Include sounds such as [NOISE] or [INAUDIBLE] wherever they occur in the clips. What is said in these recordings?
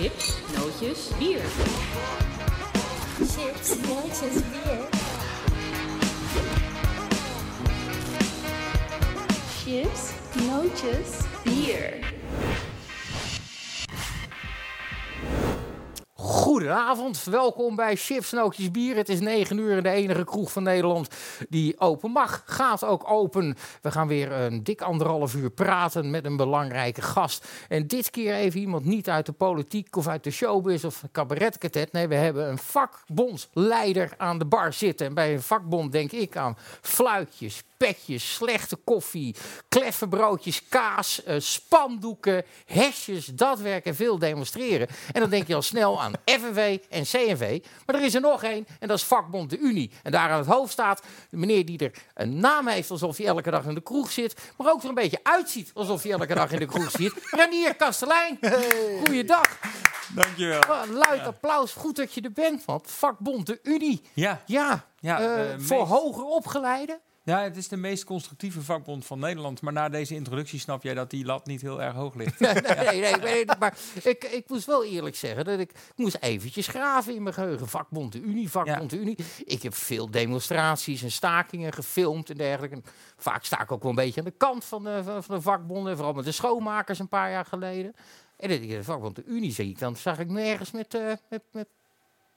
Chips, nootjes, bier. Chips, nootjes, bier. Chips, nootjes, bier. Goedenavond, welkom bij Chips Nootjes Bier. Het is 9 uur en de enige kroeg van Nederland die open mag. Gaat ook open. We gaan weer een dik anderhalf uur praten met een belangrijke gast. En dit keer even iemand niet uit de politiek of uit de showbiz of cabaretketet. Nee, we hebben een vakbondsleider aan de bar zitten. En bij een vakbond denk ik aan fluitjes, petjes, slechte koffie, kleffe broodjes, kaas, eh, spandoeken, hesjes, dat werken, veel demonstreren. En dan denk je al snel aan FNV en CNV. Maar er is er nog één en dat is vakbond de Unie. En daar aan het hoofd staat de meneer die er een naam heeft alsof hij elke dag in de kroeg zit. Maar ook er een beetje uitziet alsof hij elke dag in de kroeg zit. [LAUGHS] Renier Kastelein, goeiedag. Dankjewel. Oh, een luid applaus, goed dat je er bent. Want vakbond de Unie, Ja, ja, ja, eh, eh, voor meest- hoger opgeleiden. Ja, het is de meest constructieve vakbond van Nederland. Maar na deze introductie snap jij dat die lat niet heel erg hoog ligt. [LAUGHS] nee, nee, nee, nee, maar ik, ik moest wel eerlijk zeggen dat ik, ik moest eventjes graven in mijn geheugen. Vakbond de Unie, vakbond de Unie. Ik heb veel demonstraties en stakingen gefilmd en dergelijke. En vaak sta ik ook wel een beetje aan de kant van de, van de vakbonden. Vooral met de schoonmakers een paar jaar geleden. En de, de vakbond de Unie zie ik, dan zag ik nergens met, eh, met, met,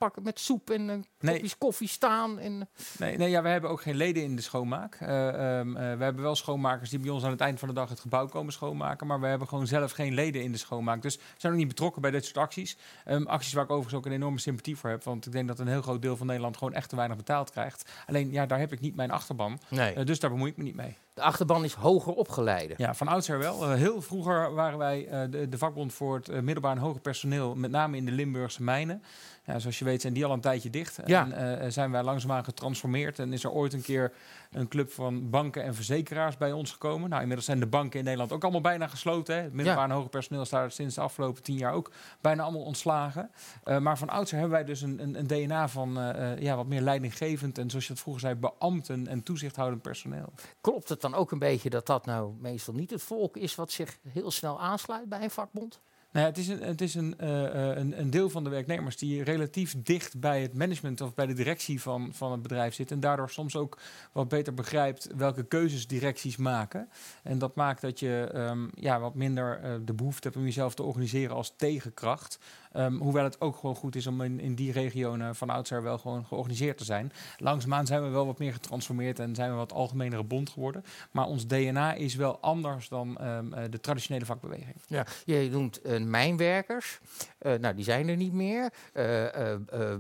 pakken, met soep en eh, Nee. kopjes koffie staan. En, Nee, nee ja, we hebben ook geen leden in de schoonmaak. Eh, ehm, eh, we hebben wel schoonmakers die bij ons aan het eind van de dag het gebouw komen schoonmaken. Maar we hebben gewoon zelf geen leden in de schoonmaak. Dus we zijn ook niet betrokken bij dit soort acties. Ehm, acties waar ik overigens ook een enorme sympathie voor heb. Want ik denk dat een heel groot deel van Nederland gewoon echt te weinig betaald krijgt. Alleen, ja, daar heb ik niet mijn achterban. nee. Eh, dus daar bemoei ik me niet mee. de achterban is hoger opgeleiden. Ja, van oudsher wel. Eh, heel vroeger waren wij eh, de, de vakbond voor het eh, middelbaar en hoger personeel, met name in de Limburgse mijnen. Ja, zoals je weet zijn die al een tijdje dicht. Ja. En eh, zijn wij langzaamaan getransformeerd. En is er ooit een keer een club van banken en verzekeraars bij ons gekomen. Nou, inmiddels zijn de banken in Nederland ook allemaal bijna gesloten. Hè. Het middelbaar en hoger personeel staat sinds de afgelopen tien jaar ook bijna allemaal ontslagen. Eh, maar van oudsher hebben wij dus een, een, een DNA van eh, eh, ja, wat meer leidinggevend en zoals je dat vroeger zei, beambten en toezichthoudend personeel. Klopt het dan ook een beetje dat dat nou meestal niet het volk is wat zich heel snel aansluit bij een vakbond? Nou het is, een, het is een, eh, eh, een, een deel van de werknemers die relatief dicht bij het management of bij de directie van, van het bedrijf zit. En daardoor soms ook wat beter begrijpt welke keuzes directies maken. En dat maakt dat je ehm, ja, wat minder eh, de behoefte hebt om jezelf te organiseren als tegenkracht. Ehm, hoewel het ook gewoon goed is om in, in die regionen van oudsher wel gewoon georganiseerd te zijn. Langzaamaan zijn we wel wat meer getransformeerd en zijn we wat algemenere bond geworden. Maar ons DNA is wel anders dan ehm, eh, de traditionele vakbeweging. Ja, je noemt eh, mijnwerkers. Eh, nou, die zijn er niet meer. Eh,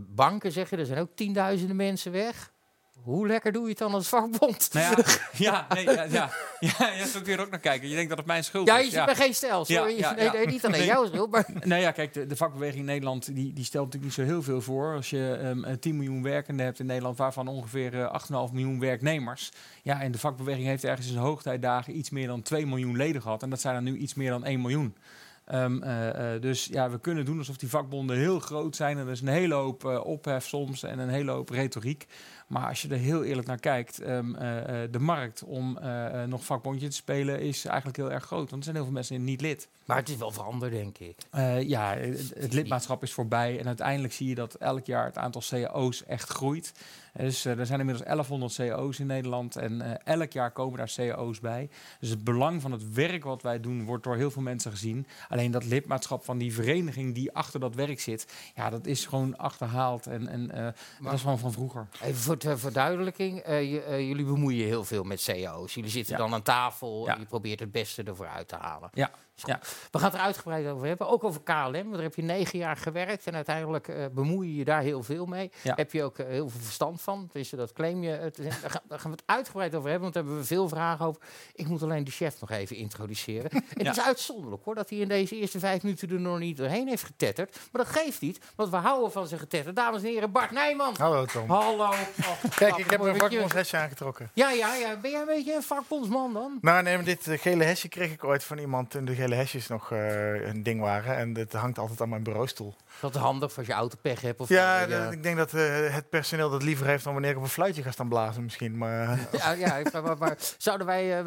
banken zeggen, er zijn ook tienduizenden mensen weg. Hoe lekker doe je het dan als vakbond? Nou ja, [LAUGHS] ja, nee, ja, ja, ja, ja, zo kun je er ook naar kijken. Je denkt dat het mijn schuld Ja, is. je zit bij geen stijl. Sorry. Ja, ja, nee, ja. nee, niet alleen Nee. jouw schuld, maar... [LAUGHS] Nou ja, kijk, de, de vakbeweging in Nederland die, die stelt natuurlijk niet zo heel veel voor. Als je ehm, eh, 10 miljoen werkenden hebt in Nederland, waarvan ongeveer eh, 8,5 miljoen werknemers. Ja, en de vakbeweging heeft ergens in zijn hoogtijdagen iets meer dan 2 miljoen leden gehad. En dat zijn er nu iets meer dan 1 miljoen. Ehm, eh, eh, dus ja, we kunnen doen alsof die vakbonden heel groot zijn. En er is een hele hoop eh, ophef soms en een hele hoop retoriek. Maar als je er heel eerlijk naar kijkt, eh, de markt om eh, nog vakbondje te spelen is eigenlijk heel erg groot. Want er zijn heel veel mensen niet lid. Maar het is wel veranderd, denk ik. Ja, het, het lidmaatschap is voorbij. En uiteindelijk zie je dat elk jaar het aantal cao's echt groeit. Eh, Dus eh, er zijn inmiddels 1100 cao's in Nederland. En eh, elk jaar komen daar cao's bij. Dus het belang van het werk wat wij doen wordt door heel veel mensen gezien. Alleen dat lidmaatschap van die vereniging die achter dat werk zit, ja, dat is gewoon achterhaald. En, en dat is gewoon van vroeger. Even voor ter verduidelijking. jullie bemoeien heel veel met CEO's. Jullie zitten Ja. dan aan tafel en je probeert het beste ervoor uit te halen. Ja. Ja. We gaan het er uitgebreid over hebben. Ook over KLM. Want daar heb je negen jaar gewerkt. En uiteindelijk eh, bemoei je je daar heel veel mee. Ja. Heb je ook eh, heel veel verstand van. Tenminste, dat claim je. Daar, gaan, daar gaan we het uitgebreid over hebben. Want daar hebben we veel vragen over. Ik moet alleen de chef nog even introduceren. [LAUGHS] Het Ja. is uitzonderlijk hoor. Dat hij in deze eerste vijf minuten er nog niet doorheen heeft getetterd. Maar dat geeft niet. Want we houden van zijn getetter. Dames en heren, Bart Nijman. Hallo Tom. Hallo, [LAUGHS] Kijk, ik heb een vakbondshesje aangetrokken. Ja, ja, ja. Ben jij een beetje een vakbondsman dan? Nou, nee, maar dit eh, gele hesje kreeg ik ooit van iemand toen de gele hesjes nog eh, een ding waren. En het hangt altijd aan mijn bureaustoel. Dat is handig als je autopech hebt. Of Ja, ik denk dat eh, het personeel dat liever heeft dan wanneer ik op een fluitje ga staan blazen misschien. Maar eh, [LAUGHS] Ja, ja maar zouden wij,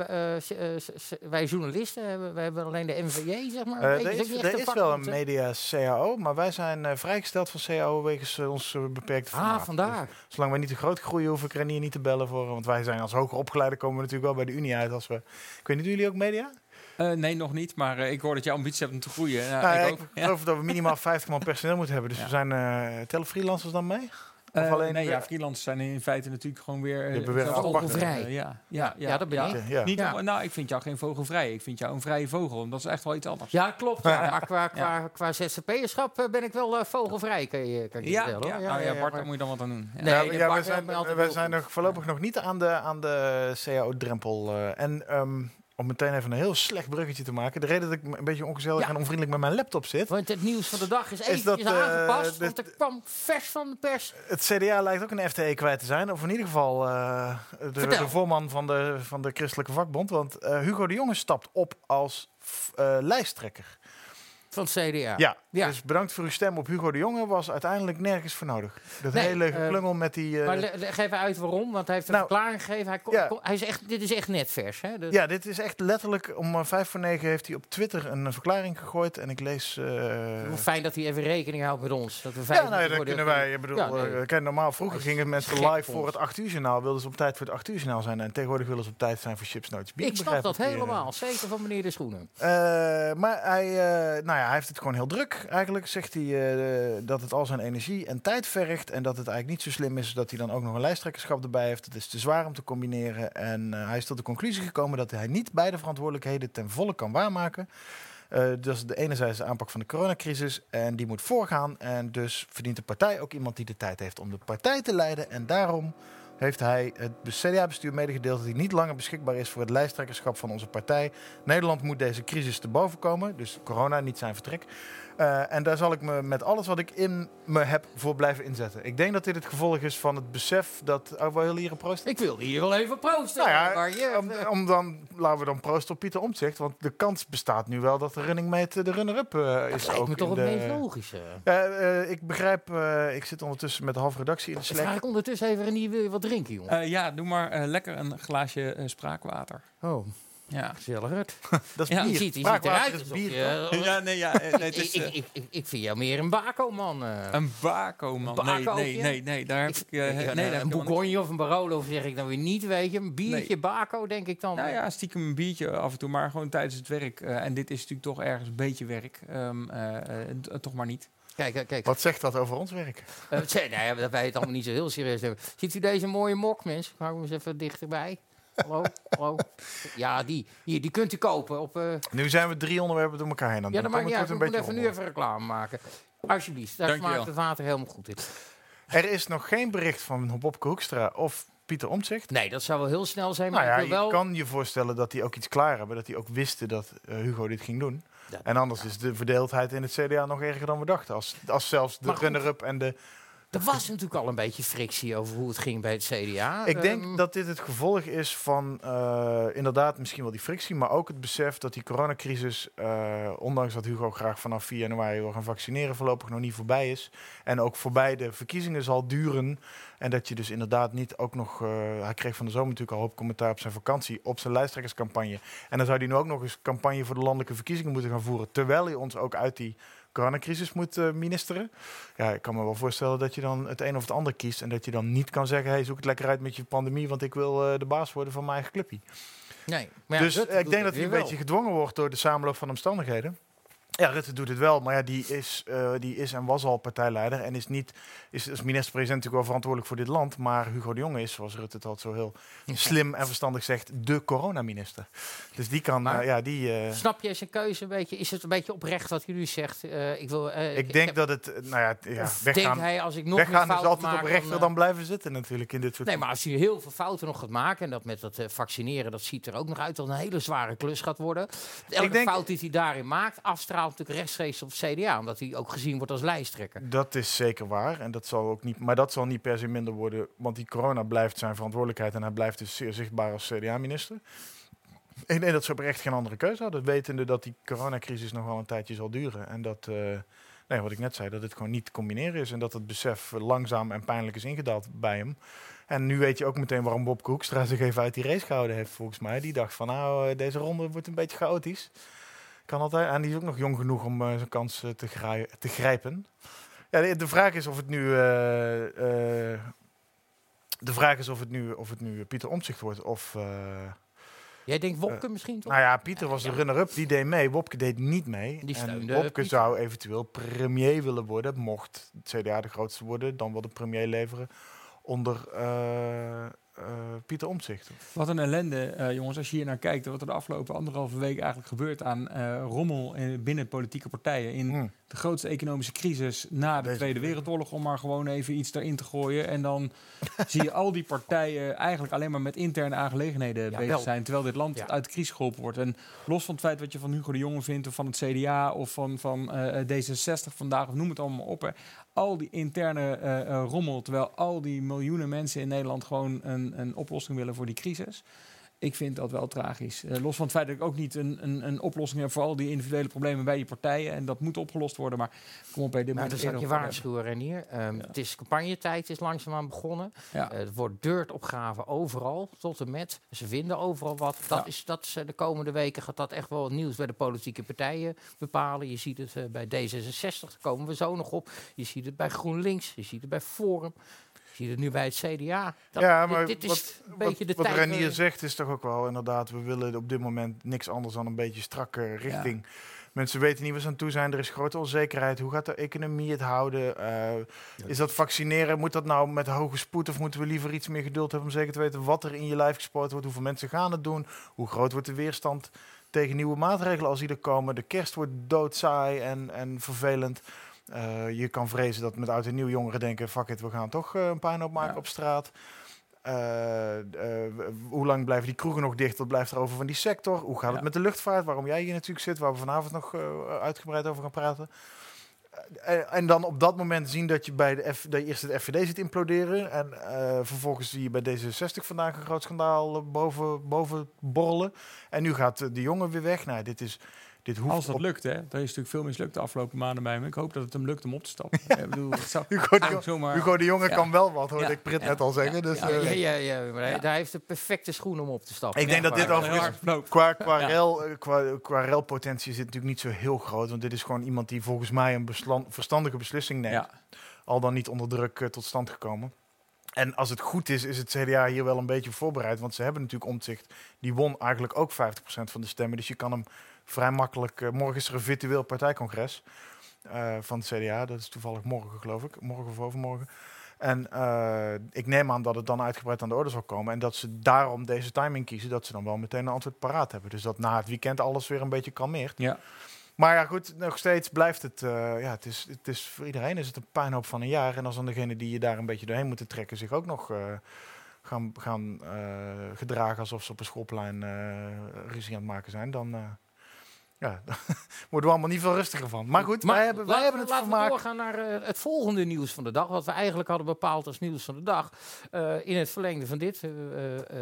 wij journalisten, hebben, wij hebben alleen de NVJ, zeg maar. er is, er is wel een media CAO, maar wij zijn vrijgesteld van CAO wegens ons eh, beperkte Ah, vandaar. Dus zolang wij niet te groot groeien, hoef ik Renier niet te bellen voor. Want wij zijn als hoger opgeleide komen we natuurlijk wel bij de Unie uit. Als we, ik weet niet, jullie ook media? Eh, nee, nog niet. Maar eh, ik hoor dat je ambities hebt om te groeien. Ja, Nou, ja, ik ik ook. Ja. geloof dat we minimaal 50 man personeel moeten hebben. Dus Ja. we zijn, eh tellen freelancers dan mee? Eh, alleen nee, weer- ja, freelancers zijn in feite natuurlijk gewoon weer... vogelvrij. ja, Ja, ja, dat ben Ja. ik. ja. Niet Ja. om- nou, ik vind jou geen vogelvrij. Ik vind jou een vrije vogel. Dat is echt wel iets anders. Ja, klopt. Ja. [LAUGHS] Maar qua, qua, qua ZZP'erschap ben ik wel vogelvrij, kan je, kan je ja, vertellen. ja, hoor. nou ja, Bart, daar moet je dan wat aan doen. Ja. Nee, Ja, ja, Bart wij zijn, heel zijn nog voorlopig nog niet aan de, aan de CAO-drempel. eh. en ehm, om meteen even een heel slecht bruggetje te maken. De reden dat ik een beetje ongezellig Ja. en onvriendelijk met mijn laptop zit. Want het nieuws van de dag is dat, eh, aangepast, want er kwam vers van de pers. Het CDA lijkt ook een FTE kwijt te zijn. Of in ieder geval eh, de, voorman van de, van de Christelijke Vakbond. Want eh, Hugo de Jonge stapt op als lijsttrekker. Van het CDA. Ja. Ja. dus bedankt voor uw stem op Hugo de Jonge. Was uiteindelijk nergens voor nodig. Dat Nee, hele eh, geklungel met die... eh, Maar even uit waarom, want hij heeft een Nou, verklaring gegeven. Hij, ja. hij is echt, dit is echt net vers. Hè? De- Ja, dit is echt letterlijk om eh, vijf voor negen heeft hij op Twitter een verklaring gegooid. En ik lees... Fijn dat hij even rekening houdt met ons. Dat we vijf ja, nou ja, dat worden- kunnen wij. Ik bedoel, Ja, nee. kijk, normaal vroeger gingen mensen live voor het 8 uur journaal. Wilden ze op tijd voor het 8 uur journaal zijn. En tegenwoordig willen ze op tijd zijn voor chips, nootjes, bier. Ik snap dat helemaal. Zeker van meneer De Schoenen. Maar hij, nou ja, hij heeft het gewoon heel druk. Eigenlijk zegt hij eh, dat het al zijn energie en tijd vergt. En dat het eigenlijk niet zo slim is dat hij dan ook nog een lijsttrekkerschap erbij heeft. Het is te zwaar om te combineren. En eh, hij is tot de conclusie gekomen dat hij niet beide verantwoordelijkheden ten volle kan waarmaken. Eh dus de enerzijds de aanpak van de coronacrisis. En die moet voorgaan. En dus verdient de partij ook iemand die de tijd heeft om de partij te leiden. En daarom heeft hij het CDA-bestuur medegedeeld dat hij niet langer beschikbaar is voor het lijsttrekkerschap van onze partij. Nederland moet deze crisis te boven komen, dus corona, niet zijn vertrek. Eh, en daar zal ik me met alles wat ik in me heb voor blijven inzetten. Ik denk dat dit het gevolg is van het besef dat... Oh, wil je hier een proost? Ik wilde hier wel even proosten. Nou ja, maar je, om, om dan, laten we dan proosten op Pieter Omtzigt. Want de kans bestaat nu wel dat de running mate de runner-up eh, is lijkt ook me toch het meest logische. Eh, eh, ik begrijp, eh, ik zit ondertussen met de halve redactie in de vraag Slack. ik ondertussen even, Renier, wil je wat drinken, jongen? Eh, ja, doe maar lekker een glaasje spraakwater. oh, Ja. gezellig. [LAUGHS] Dat is Ja, bier. Je ziet, ziet eruit is alsof bier, je- toch? ja, nee, ja. eh, nee, het [LAUGHS] ik, is, ik, eh, ik, ik, ik vind jou meer een bako-man. eh. een bako, man. Nee, nee, nee, nee, daar heb ik... eh, Ik- nee, een, daar ik Bourgogne of een Barolo zeg ik dan weer niet, weet je. Een biertje bako, denk ik dan. Nou ja, stiekem een biertje af en toe, maar gewoon tijdens het werk. eh, en dit is natuurlijk toch ergens een beetje werk. Ehm, eh, eh, toch maar niet. Kijk, kijk. Wat zegt dat over ons werk? Eh, zeg, nou ja, dat wij het allemaal niet zo heel serieus nemen. Ziet u deze mooie mok, mensen? Ik hou hem eens even dichterbij. Hallo, hallo. Ja, die, hier, die kunt u kopen op... eh, Nu zijn we drie onderwerpen door elkaar heen aan ja, het doen. maakt niet het uit. wordt Ik een moet beetje even nu even reclame maken. Alsjeblieft, daar Dankjewel. smaakt het water helemaal goed in. Er is nog geen bericht van Bobke Hoekstra of Pieter Omtzigt. Nee, dat zou wel heel snel zijn, maar Nou ja, ik je kan je voorstellen dat die ook iets klaar hebben. Dat die ook wisten dat eh, Hugo dit ging doen. En anders is de verdeeldheid in het CDA nog erger dan we dachten. Als, als zelfs de Maar runner-up en de... Er was natuurlijk al een beetje frictie over hoe het ging bij het CDA. Ik denk Ehm, dat dit het gevolg is van eh, inderdaad misschien wel die frictie, maar ook het besef dat die coronacrisis, eh, ondanks dat Hugo graag vanaf 4 januari wil gaan vaccineren, voorlopig nog niet voorbij is. En ook voorbij de verkiezingen zal duren. En dat je dus inderdaad niet ook nog. eh, hij kreeg van de zomer natuurlijk al hoop commentaar op zijn vakantie, op zijn lijsttrekkerscampagne. En dan zou hij nu ook nog eens campagne voor de landelijke verkiezingen moeten gaan voeren. Terwijl hij ons ook uit die coronacrisis moet eh, ministeren. Ja, ik kan me wel voorstellen dat je dan het een of het ander kiest. En dat je dan niet kan zeggen, hey, zoek het lekker uit met je pandemie, want ik wil eh, de baas worden van mijn eigen clubje. Nee. Maar ja, dus eh, ik denk dat hij een beetje gedwongen wordt door de samenloop van omstandigheden. Ja, Rutte doet het wel, maar ja, die is, eh, die is en was al partijleider en is niet is als minister-president natuurlijk wel verantwoordelijk voor dit land. Maar Hugo de Jonge is, zoals Rutte het altijd zo heel slim en verstandig zegt, de coronaminister. Dus die kan, Maar- eh, ja, die. eh. Snap je zijn keuze een beetje? Is het een beetje oprecht wat jullie zegt? Ik wil, eh, ik denk heb- dat het, nou ja, ja weggaan, denkt hij als ik nog weggaan is altijd maak, oprechter dan, dan, blijven zitten natuurlijk in dit soort Nee, maar als hij heel veel fouten nog gaat maken... en dat met dat vaccineren, dat ziet er ook nog uit... dat een hele zware klus gaat worden. Elke denk- fout die hij daarin maakt, afstraalt natuurlijk rechtstreeks op CDA, omdat hij ook gezien wordt als lijsttrekker. Dat is zeker waar. En dat zal ook niet, maar dat zal niet per se minder worden. Want die corona blijft zijn verantwoordelijkheid. En hij blijft dus zeer zichtbaar als CDA-minister. Ik denk dat ze oprecht geen andere keuze hadden. Wetende dat die coronacrisis nog wel een tijdje zal duren. En dat, eh, nee, wat ik net zei, dat het gewoon niet te combineren is. En dat het besef langzaam en pijnlijk is ingedaald bij hem. En nu weet je ook meteen waarom Bob Hoekstra zich even uit die race gehouden heeft, volgens mij. Die dacht van, nou, eh, deze ronde wordt een beetje chaotisch. Kan altijd. En die is ook nog jong genoeg om eh, zijn kans eh, te, grij- te grijpen. Ja, de, de vraag is of het nu... eh, de vraag is of het nu, of het nu Pieter Omtzigt wordt of... Jij denkt Wopke misschien toch? nou ja, Pieter was de runner-up, die deed mee. Wopke deed niet mee. Die en Wopke Pieter. zou eventueel premier willen worden, mocht het CDA de grootste worden, dan wel de premier leveren onder eh, Pieter Omtzigt. Wat een ellende, eh, jongens, als je hier naar kijkt. Wat er de afgelopen anderhalve week eigenlijk gebeurt aan eh, rommel in, binnen politieke partijen. In Hm. de grootste economische crisis na de Deze- Tweede Wereldoorlog, om maar gewoon even iets erin te gooien. En dan [LAUGHS] zie je al die partijen eigenlijk alleen maar met interne aangelegenheden Ja, bezig wel. zijn. Terwijl dit land Ja. uit de crisis geholpen wordt. En los van het feit wat je van Hugo de Jonge vindt, of van het CDA, of van, van eh, D66 vandaag, of noem het allemaal op. Hè. Al die interne eh, eh, rommel, terwijl al die miljoenen mensen in Nederland gewoon een, een oplossing willen voor die crisis. Ik vind dat wel tragisch. Eh, los van het feit dat ik ook niet een, een, een oplossing heb voor al die individuele problemen bij die partijen. En dat moet opgelost worden. Maar kom op bij dit Maar moment. dan zal ik je waarschuwen, Renier. Ehm, Ja. Het is campagnetijd, is langzaamaan begonnen. Ja. Eh, het wordt deurtopgave overal, tot en met. Ze vinden overal wat. Dat Ja. is, dat is, eh, de komende weken gaat dat echt wel het nieuws bij de politieke partijen bepalen. Je ziet het bij D66, daar komen we zo nog op. Je ziet het bij GroenLinks, je ziet het bij Forum. Je ziet het nu bij het CDA. Dat, ja, maar dit, is wat, een beetje de wat, wat tijd... Renier eh, zegt is toch ook wel inderdaad, we willen op dit moment niks anders dan een beetje strakke richting. Mensen weten niet waar ze aan toe zijn, er is grote onzekerheid. Hoe gaat de economie het houden? Eh, is dat vaccineren, moet dat nou met hoge spoed of moeten we liever iets meer geduld hebben om zeker te weten wat er in je lijf gespoord wordt? Hoeveel mensen gaan het doen? Hoe groot wordt de weerstand tegen nieuwe maatregelen als die er komen? De kerst wordt doodsaai en, en vervelend. Eh, je kan vrezen dat met oud en nieuw jongeren denken: fuck it, we gaan toch eh, een puinhoop maken Ja. op straat. Eh, hoe lang blijven die kroegen nog dicht? Wat blijft er over van die sector? Hoe gaat het met de luchtvaart? Waarom jij hier natuurlijk zit, waar we vanavond nog uitgebreid over gaan praten. En dan op dat moment zien dat je bij de F, dat je eerst het FVD ziet imploderen. En vervolgens zie je bij D66 vandaag een groot schandaal boven, boven borrelen. En nu gaat de jongen weer weg. Nou, dit is. Dit hoeft Als dat op- lukt, hè. Dat is natuurlijk veel mislukt de afgelopen maanden bij hem. Ik hoop dat het hem lukt om op te stappen. [LAUGHS] ik bedoel, het zou Hugo de, zomaar... Hugo de Jonge Ja. kan wel wat, hoorde Ja. ik Prit Ja. net al zeggen. Ja. Dus, ja, eh, ja, ja, ja, maar hij- Ja. Hij heeft de perfecte schoen om op te stappen. Ik denk dat dit overigens-. Qua, qua, Ja. rel, eh, qua, qua relpotentie is dit natuurlijk niet zo heel groot. Want dit is gewoon iemand die volgens mij een verstandige beslissing neemt. Ja. Al dan niet onder druk eh, tot stand gekomen. En als het goed is, is het CDA hier wel een beetje voorbereid. Want ze hebben natuurlijk omzicht. Die won eigenlijk ook 50% van de stemmen. Dus je kan hem vrij makkelijk... eh, morgen is er een virtueel partijcongres eh, van het CDA. Dat is toevallig morgen, geloof ik. Morgen of overmorgen. En eh, ik neem aan dat het dan uitgebreid aan de orde zal komen. En dat ze daarom deze timing kiezen. Dat ze dan wel meteen een antwoord paraat hebben. Dus dat na het weekend alles weer een beetje kalmeert. Ja. Maar ja, goed, nog steeds blijft het. ja, het is, het is voor iedereen is het een puinhoop van een jaar. En als dan degene die je daar een beetje doorheen moeten trekken, zich ook nog gaan, gaan gedragen alsof ze op een schoolplein ruzie aan het maken zijn, dan. Ja, [LAUGHS] daar worden we allemaal niet veel rustiger van. Maar goed, wij hebben, wij laten hebben we- het laten we vermaak. doorgaan naar eh, het volgende nieuws van de dag. Wat we eigenlijk hadden bepaald als nieuws van de dag. Eh, in het verlengde van dit, eh,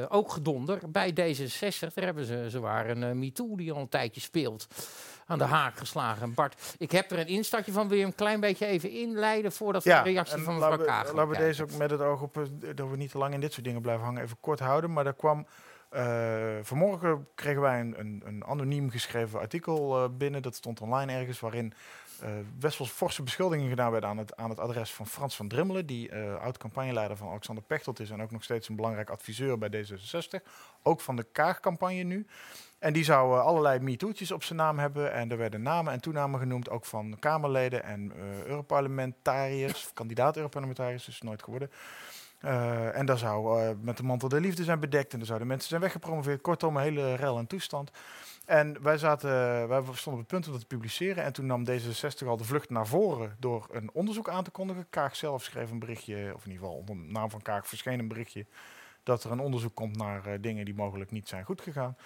ook gedonder. Bij D66, daar hebben ze, ze waren een MeToo die al een tijdje speelt. Aan de haak geslagen. En Bart, ik heb er een instartje van. Wil je een klein beetje even inleiden voordat we Ja, de reactie en van laten mevrouw we, Kaag laten we deze ook met het oog op dat we niet te lang in dit soort dingen blijven hangen, even kort houden. Maar er kwam eh, vanmorgen kregen wij een, een, een anoniem geschreven artikel eh, binnen. Dat stond online ergens, waarin eh best wel forse beschuldigingen gedaan werden aan het, aan het adres van Frans van Drimmelen, die oud-campagneleider van Alexander Pechtold is en ook nog steeds een belangrijk adviseur bij D66. Ook van de Kaag-campagne nu. En die zou allerlei MeToo'tjes op zijn naam hebben. En er werden namen en toenamen genoemd, ook van Kamerleden en Europarlementariërs, [LAUGHS] kandidaat-Europarlementariërs, is het nooit geworden. Eh, en daar zou eh, met de mantel der liefde zijn bedekt en er zouden mensen zijn weggepromoveerd. Kortom, een hele rel en toestand. En wij, zaten, wij stonden op het punt om dat te publiceren. En toen nam D66 al de vlucht naar voren door een onderzoek aan te kondigen. Kaag zelf schreef een berichtje, of in ieder geval onder de naam van Kaag verscheen een berichtje, dat er een onderzoek komt naar eh, dingen die mogelijk niet zijn goed gegaan.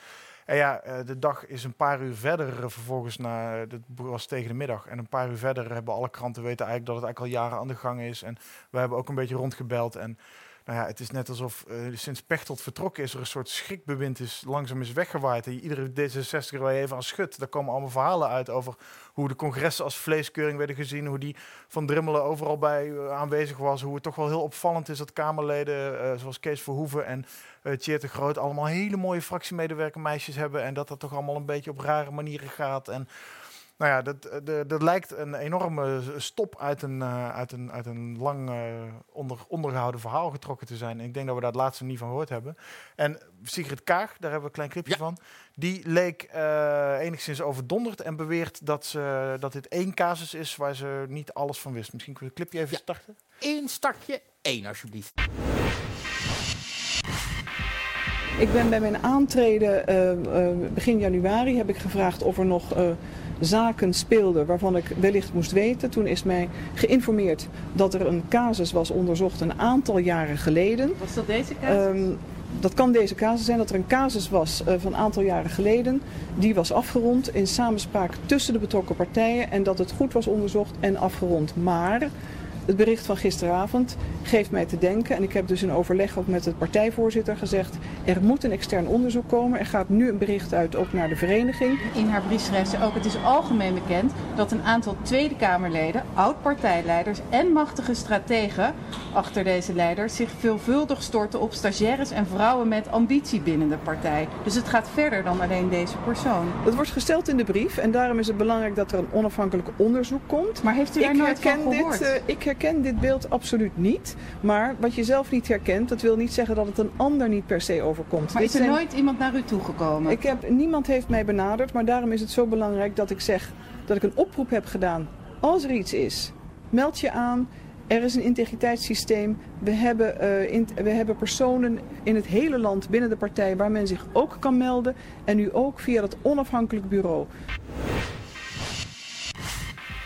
En ja, eh, de dag is een paar uur verder eh, vervolgens, na, dat was tegen de middag. En een paar uur verder hebben alle kranten weten eigenlijk dat het eigenlijk al jaren aan de gang is. En we hebben ook een beetje rondgebeld. En nou ja, het is net alsof eh, sinds Pechtold vertrokken is er een soort schrikbewind is langzaam is weggewaaid. En iedere D66 waar even aan schudt, daar komen allemaal verhalen uit over hoe de congressen als vleeskeuring werden gezien, hoe die van Drimmelen overal bij eh, aanwezig was, hoe het toch wel heel opvallend is dat Kamerleden eh, zoals Kees Verhoeven en uh, Tjeerd de Groot allemaal hele mooie fractiemedewerker meisjes hebben en dat dat toch allemaal een beetje op rare manieren gaat. En nou ja, dat, dat, dat lijkt een enorme stop uit een, uh, uit een, uit een lang uh, onder, ondergehouden verhaal getrokken te zijn. En ik denk dat we daar het laatste niet van gehoord hebben. En Sigrid Kaag, daar hebben we een klein clipje ja. van. Die leek uh, enigszins overdonderd en beweert dat, ze, dat dit één casus is waar ze niet alles van wist. Misschien kunnen we het clipje even ja. starten? Eén startje, één alsjeblieft. Ik ben bij mijn aantreden uh, begin januari heb ik gevraagd of er nog uh, zaken speelden waarvan ik wellicht moest weten. Toen is mij geïnformeerd dat er een casus was onderzocht een aantal jaren geleden. Was dat deze casus? Um, dat kan deze casus zijn dat er een casus was uh, van een aantal jaren geleden. Die was afgerond in samenspraak tussen de betrokken partijen en dat het goed was onderzocht en afgerond. Maar het bericht van gisteravond geeft mij te denken, en ik heb dus in overleg ook met het partijvoorzitter gezegd, er moet een extern onderzoek komen. Er gaat nu een bericht uit ook naar de vereniging. In haar brief schrijft ze ook, het is algemeen bekend dat een aantal Tweede Kamerleden, oud-partijleiders en machtige strategen achter deze leiders zich veelvuldig storten op stagiaires en vrouwen met ambitie binnen de partij. Dus het gaat verder dan alleen deze persoon. Het wordt gesteld in de brief en daarom is het belangrijk dat er een onafhankelijk onderzoek komt. Maar heeft u daar ik nooit van gehoord? Dit, uh, ik herken dit beeld absoluut niet. Maar wat je zelf niet herkent, dat wil niet zeggen dat het een ander niet per se overkomt. Maar Dit is er zijn- nooit iemand naar u toegekomen? Ik heb, niemand heeft mij benaderd, maar daarom is het zo belangrijk dat ik zeg dat ik een oproep heb gedaan. Als er iets is, meld je aan. Er is een integriteitssysteem. We hebben, eh, in- we hebben personen in het hele land binnen de partij waar men zich ook kan melden. En nu ook via dat onafhankelijk bureau.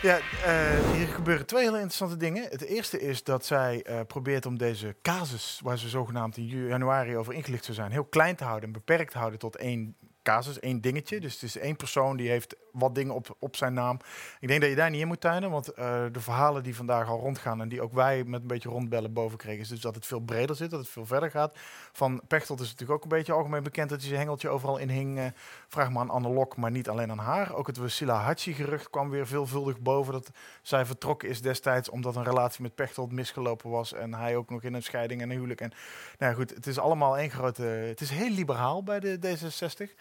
Ja, eh, hier gebeuren twee hele interessante dingen. Het eerste is dat zij eh, probeert om deze casus, waar ze zogenaamd in januari over ingelicht zou zijn, heel klein te houden en beperkt te houden tot één casus, één dingetje. Dus het is één persoon die heeft wat dingen op, op zijn naam. Ik denk dat je daar niet in moet tuinen, want eh, de verhalen die vandaag al rondgaan en die ook wij met een beetje rondbellen boven kregen, is dus dat het veel breder zit, dat het veel verder gaat. Van Pechtold is natuurlijk ook een beetje algemeen bekend dat hij zijn hengeltje overal in hing. Eh, vraag maar aan Anne Lok, maar niet alleen aan haar. Ook het Wasila Hachi-gerucht kwam weer veelvuldig boven. Dat zij vertrokken is destijds omdat een relatie met Pechtold misgelopen was. En hij ook nog in een scheiding en een huwelijk. En nou goed, het is allemaal één grote... Het is heel liberaal bij de D66.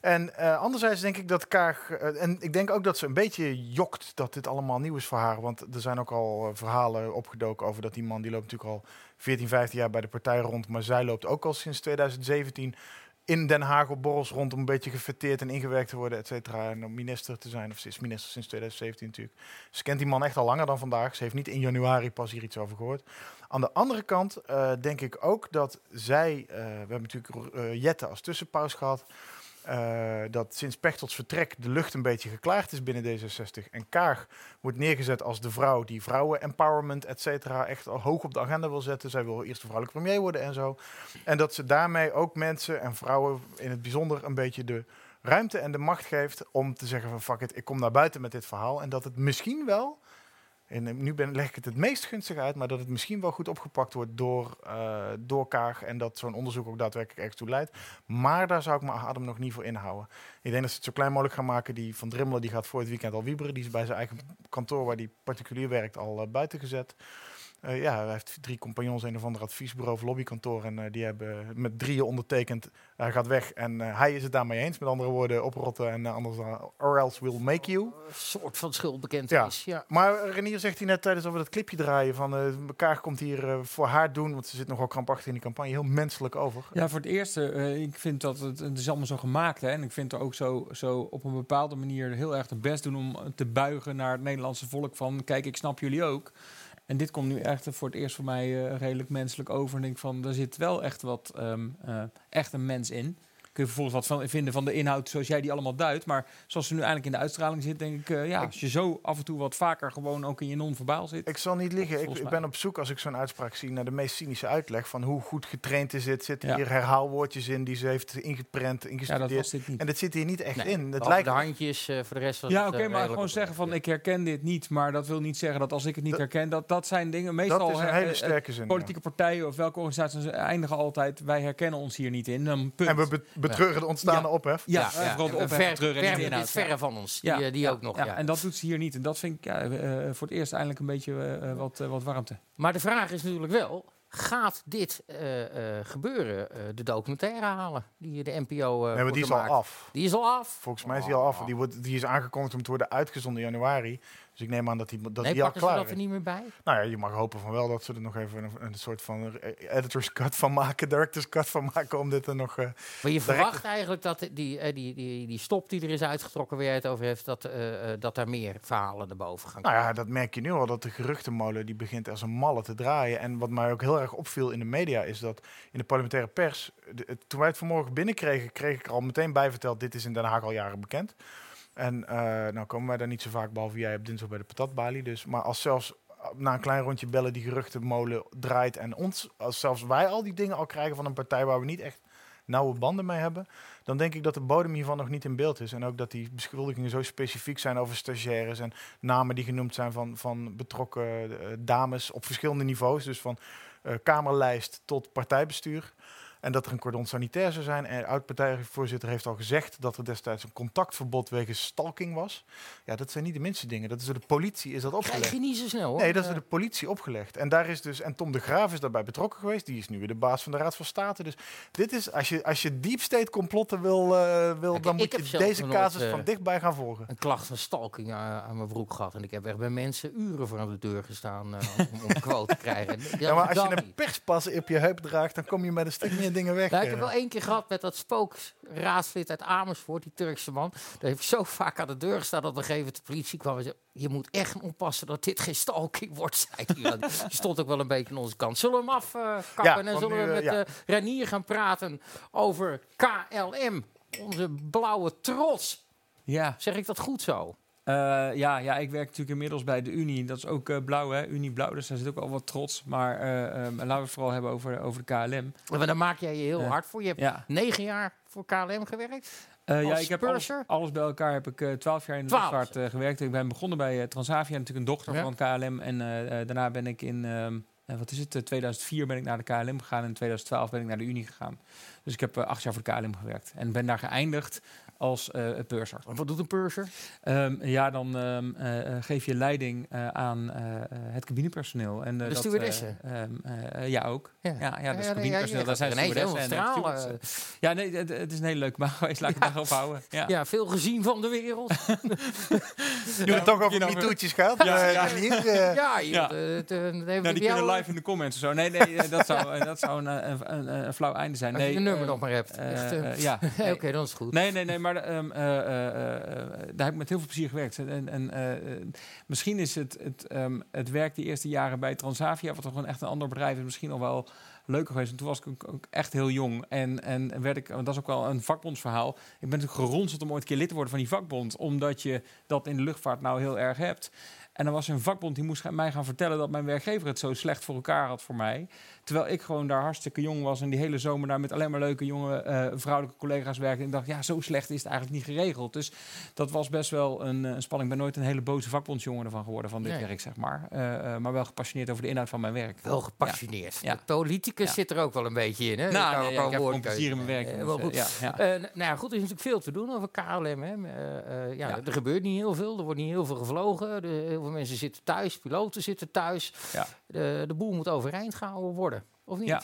En eh, anderzijds denk ik dat Kaag... eh, en ik denk ook dat ze een beetje jokt dat dit allemaal nieuw is voor haar. Want er zijn ook al eh, verhalen opgedoken over dat die man... die loopt natuurlijk al 14, 15 jaar bij de partij rond. Maar zij loopt ook al sinds 2017 in Den Haag op borrels rond om een beetje gefeteerd en ingewerkt te worden, et cetera. En om minister te zijn, of ze is minister sinds 2017 natuurlijk. Ze kent die man echt al langer dan vandaag. Ze heeft niet in januari pas hier iets over gehoord. Aan de andere kant denk ik ook dat zij, we hebben natuurlijk Jette als tussenpaus gehad, eh, dat sinds Pechtold's vertrek de lucht een beetje geklaard is binnen D66. En Kaag wordt neergezet als de vrouw die vrouwen-empowerment, et cetera, echt al hoog op de agenda wil zetten. Zij wil eerst de vrouwelijke premier worden en zo. En dat ze daarmee ook mensen en vrouwen in het bijzonder een beetje de ruimte en de macht geeft om te zeggen van fuck it, ik kom naar buiten met dit verhaal. En dat het misschien wel, en eh, nu ben, leg ik het het meest gunstig uit, maar dat het misschien wel goed opgepakt wordt door, eh, door Kaag en dat zo'n onderzoek ook daadwerkelijk ergens toe leidt. Maar daar zou ik mijn adem nog niet voor inhouden. Ik denk dat ze het zo klein mogelijk gaan maken. Die van Drimmelen die gaat voor het weekend al wieberen. Die is bij zijn eigen kantoor waar die particulier werkt al eh, buiten gezet. Eh, ja, hij heeft drie compagnons, een of ander adviesbureau of lobbykantoor. En eh, die hebben met drieën ondertekend. Hij gaat weg en eh, hij is het daarmee eens. Met andere woorden, oprotten en eh, anders dan, or else we'll make you. Een soort van schuldbekentenis. Ja. Maar Renier zegt hij net tijdens dat we dat clipje draaien van eh elkaar komt hier eh, voor haar doen, want ze zit nogal krampachtig in die campagne, heel menselijk over. Ja, voor het eerste, eh, ik vind dat het, het is allemaal zo gemaakt. Hè, en ik vind er ook zo, zo op een bepaalde manier heel erg de best doen om te buigen naar het Nederlandse volk. Van kijk, ik snap jullie ook. En dit komt nu echt voor het eerst voor mij eh, redelijk menselijk over. En ik denk van, er zit wel echt wat, ehm, eh, echt een mens in. Kun je vervolgens wat van vinden van de inhoud zoals jij die allemaal duidt. Maar zoals ze nu eigenlijk in de uitstraling zit, denk ik, eh, ja, als je zo af en toe wat vaker gewoon ook in je non-verbaal zit. Ik zal niet liegen. Ik, ben op zoek als ik zo'n uitspraak zie naar de meest cynische uitleg van hoe goed getraind is het. Zitten Ja. hier herhaalwoordjes in die ze heeft ingeprent, ja, dat ingestudeerd. was dit niet. en dat zit hier niet echt Nee, in. Het behalve lijkt de handjes, eh, voor de rest Ja, oké, eh, maar gewoon zeggen van ik herken dit niet. Maar dat wil niet zeggen dat als ik het niet Dat- herken, dat dat zijn dingen. Meestal dat is een hele sterke zin. ja. politieke partijen of welke organisaties eindigen altijd. Wij herkennen ons hier niet in. Dan punt. En we betreuren de ontstaande Ja. ophef. ja, Ja, eh, ja, vooral de ophef, ver, verre van ons. Die, Ja, eh, die ja, ook nog. ja. Ja. En dat doet ze hier niet. En dat vind ik ja, eh, voor het eerst eindelijk een beetje eh, eh, wat, eh, wat warmte. Maar de vraag is natuurlijk wel, gaat dit eh, eh, gebeuren? eh, de documentaire halen die de NPO eh Nee, maar die is al gemaakt? af. Die is al af. Volgens mij is die al af. Die, wordt, die is aangekondigd om te worden uitgezonden in januari. Dus ik neem aan dat die, dat nee, die al klaar dat is. er niet meer bij? Nou ja, je mag hopen van wel dat ze er nog even een, een soort van eh, editor's cut van maken, director's cut van maken om dit er nog... eh, Maar je verwacht eigenlijk dat die, eh, die, die, die stop die er is uitgetrokken, waar jij het over heeft, dat, eh, dat daar meer verhalen naar boven gaan Nou ja, dat merk je nu al, dat de geruchtenmolen die begint als een malle te draaien. En wat mij ook heel erg opviel in de media is dat in de parlementaire pers, de- toen wij het vanmorgen binnenkregen, kreeg ik er al meteen bij verteld, dit is in Den Haag al jaren bekend. En eh, nou komen wij daar niet zo vaak, behalve jij op dinsdag bij de patatbalie. Dus, maar als zelfs eh, na een klein rondje bellen die geruchtenmolen draait en ons, als zelfs wij al die dingen al krijgen van een partij waar we niet echt nauwe banden mee hebben, dan denk ik dat de bodem hiervan nog niet in beeld is. En ook dat die beschuldigingen zo specifiek zijn over stagiaires en namen die genoemd zijn van, van betrokken eh, dames op verschillende niveaus. Dus van kamerlijst tot partijbestuur. En dat er een cordon sanitair zou zijn. En oud-partijvoorzitter heeft al gezegd dat er destijds een contactverbod wegens stalking was. Ja, dat zijn niet de minste dingen. Dat is door de politie is dat Krijg opgelegd. je niet zo snel hoor. Nee, dat is door de politie opgelegd. En daar is dus en Tom de Graaf is daarbij betrokken geweest. Die is nu weer de baas van de Raad van State. Dus dit is als je als je deep state complotten wil, eh, wil dan moet je deze casus eh, van dichtbij gaan volgen. een klacht van stalking aan, aan mijn broek gehad. En ik heb echt bij mensen uren voor aan de deur gestaan eh, om, om [LAUGHS] een quote te krijgen. Ja, maar als je een perspas op je heup draagt, dan kom je met een stuk meer [LAUGHS] dingen weg. Nou, ik heb eh. wel één keer gehad met dat spookraadslid uit Amersfoort, die Turkse man. Daar heeft zo vaak aan de deur gestaan dat op een gegeven moment de politie kwam en zei... Je moet echt oppassen dat dit geen stalking wordt, [LAUGHS] zei hij. Stond ook wel een beetje aan onze kant. Zullen we hem afkappen Ja, en zullen nu, we eh, met ja. eh, Renier gaan praten over KLM? Onze blauwe trots. Ja. Zeg ik dat goed zo? Eh, ja, ja, ik werk natuurlijk inmiddels bij de Unie. Dat is ook eh, blauw, hè? Unie blauw, dus daar zit ook al wat trots. Maar eh, ehm, laten we het vooral hebben over, over de KLM. Maar daar maak jij je heel hard voor. Je hebt Ja, negen jaar voor KLM gewerkt. Ja ik heb alles, bij elkaar heb ik twaalf jaar in de 12. luchtvaart gewerkt. Ik ben begonnen bij Transavia, natuurlijk een dochter Ja. van KLM. En daarna ben ik in, ehm, eh, wat is het, eh, 2004 ben ik naar de KLM gegaan. En in 2012 ben ik naar de Unie gegaan. Dus ik heb acht jaar voor de KLM gewerkt. En ben daar geëindigd als eh purser. Wat doet een purser? Ehm, ja, dan ehm, eh, eh, geef je leiding eh, aan het cabinepersoneel. En, De dat, eh, stewardessen? ehm, eh, eh, ja, ook. Ja, ja, dus nee, cabinepersoneel, ja, daar zijn ja, stewardessen en, stralen. Ja, nee, het, het is een hele leuke baan geweest. [LAUGHS] Laat ik het daarop houden. Ja. Ja, veel gezien van de wereld. [LAUGHS] Je het toch over je MeToo'tjes gehad? Ja, ja. Ja, Ja. die kunnen live in de comments of zo. Nee, nee, dat zou, dat zou een, een, een, een flauw einde zijn. Als Nee, je de nummer nog maar hebt. Echt, ja. [LAUGHS] Oké, dan is het goed. Nee, nee, nee, ehm, eh, eh, eh, daar heb ik met heel veel plezier gewerkt. En, en misschien is het, het, ehm, het werk die eerste jaren bij Transavia, wat toch gewoon echt een ander bedrijf is, misschien nog wel leuker geweest. Want toen was ik ook, echt heel jong. En, en werd ik, dat is ook wel een vakbondsverhaal. Ik ben natuurlijk geronseld om ooit een keer lid te worden van die vakbond, omdat je dat in de luchtvaart nou heel erg hebt. En dan was er een vakbond die moest mij gaan vertellen dat mijn werkgever het zo slecht voor elkaar had voor mij. Terwijl ik gewoon daar hartstikke jong was en die hele zomer daar met alleen maar leuke jonge eh, vrouwelijke collega's werkte. En dacht, ja, zo slecht is het eigenlijk niet geregeld. Dus dat was best wel een, eh, een spanning. Ik ben nooit een hele boze vakbondsjongen ervan geworden van dit Nee. werk, zeg maar. Eh, maar wel gepassioneerd over de inhoud van mijn werk. Wel gepassioneerd. Ja. De politicus Ja. zit er ook wel een beetje in. Hè? Nou, nee, ik heb gewoon plezier in mijn werk. Eh, wel eh, goed. ja, nou ja, goed, er is natuurlijk veel te doen over KLM. Hè. Eh, ja. Er gebeurt niet heel veel, er wordt niet heel veel gevlogen. De, heel veel mensen zitten thuis, piloten zitten thuis. Ja. De, de boel moet overeind gehouden worden, of niet? Ja.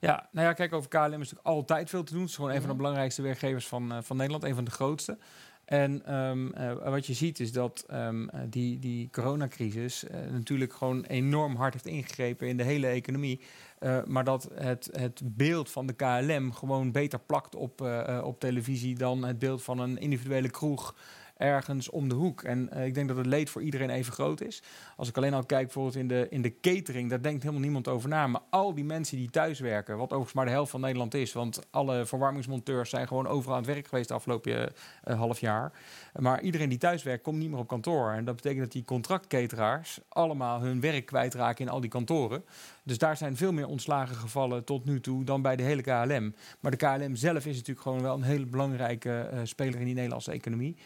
Ja, nou ja, kijk, over KLM is natuurlijk altijd veel te doen. Het is gewoon een van de Mhm. belangrijkste werkgevers van, van Nederland, een van de grootste. En ehm, eh, wat je ziet is dat ehm, eh, die, die coronacrisis natuurlijk gewoon enorm hard heeft ingegrepen in de hele economie. Eh, maar dat het, het beeld van de KLM gewoon beter plakt op, eh, eh, op televisie dan het beeld van een individuele kroeg. Ergens om de hoek. En eh, ik denk dat het leed voor iedereen even groot is. Als ik alleen al kijk bijvoorbeeld in de, in de catering, daar denkt helemaal niemand over na. Maar al die mensen die thuiswerken, wat overigens maar de helft van Nederland is, want alle verwarmingsmonteurs zijn gewoon overal aan het werk geweest de afgelopen eh, half jaar. Maar iedereen die thuiswerkt, komt niet meer op kantoor. En dat betekent dat die contractketeraars allemaal hun werk kwijtraken in al die kantoren. Dus daar zijn veel meer ontslagen gevallen tot nu toe dan bij de hele KLM. Maar de KLM zelf is natuurlijk gewoon wel een hele belangrijke eh, speler in die Nederlandse economie.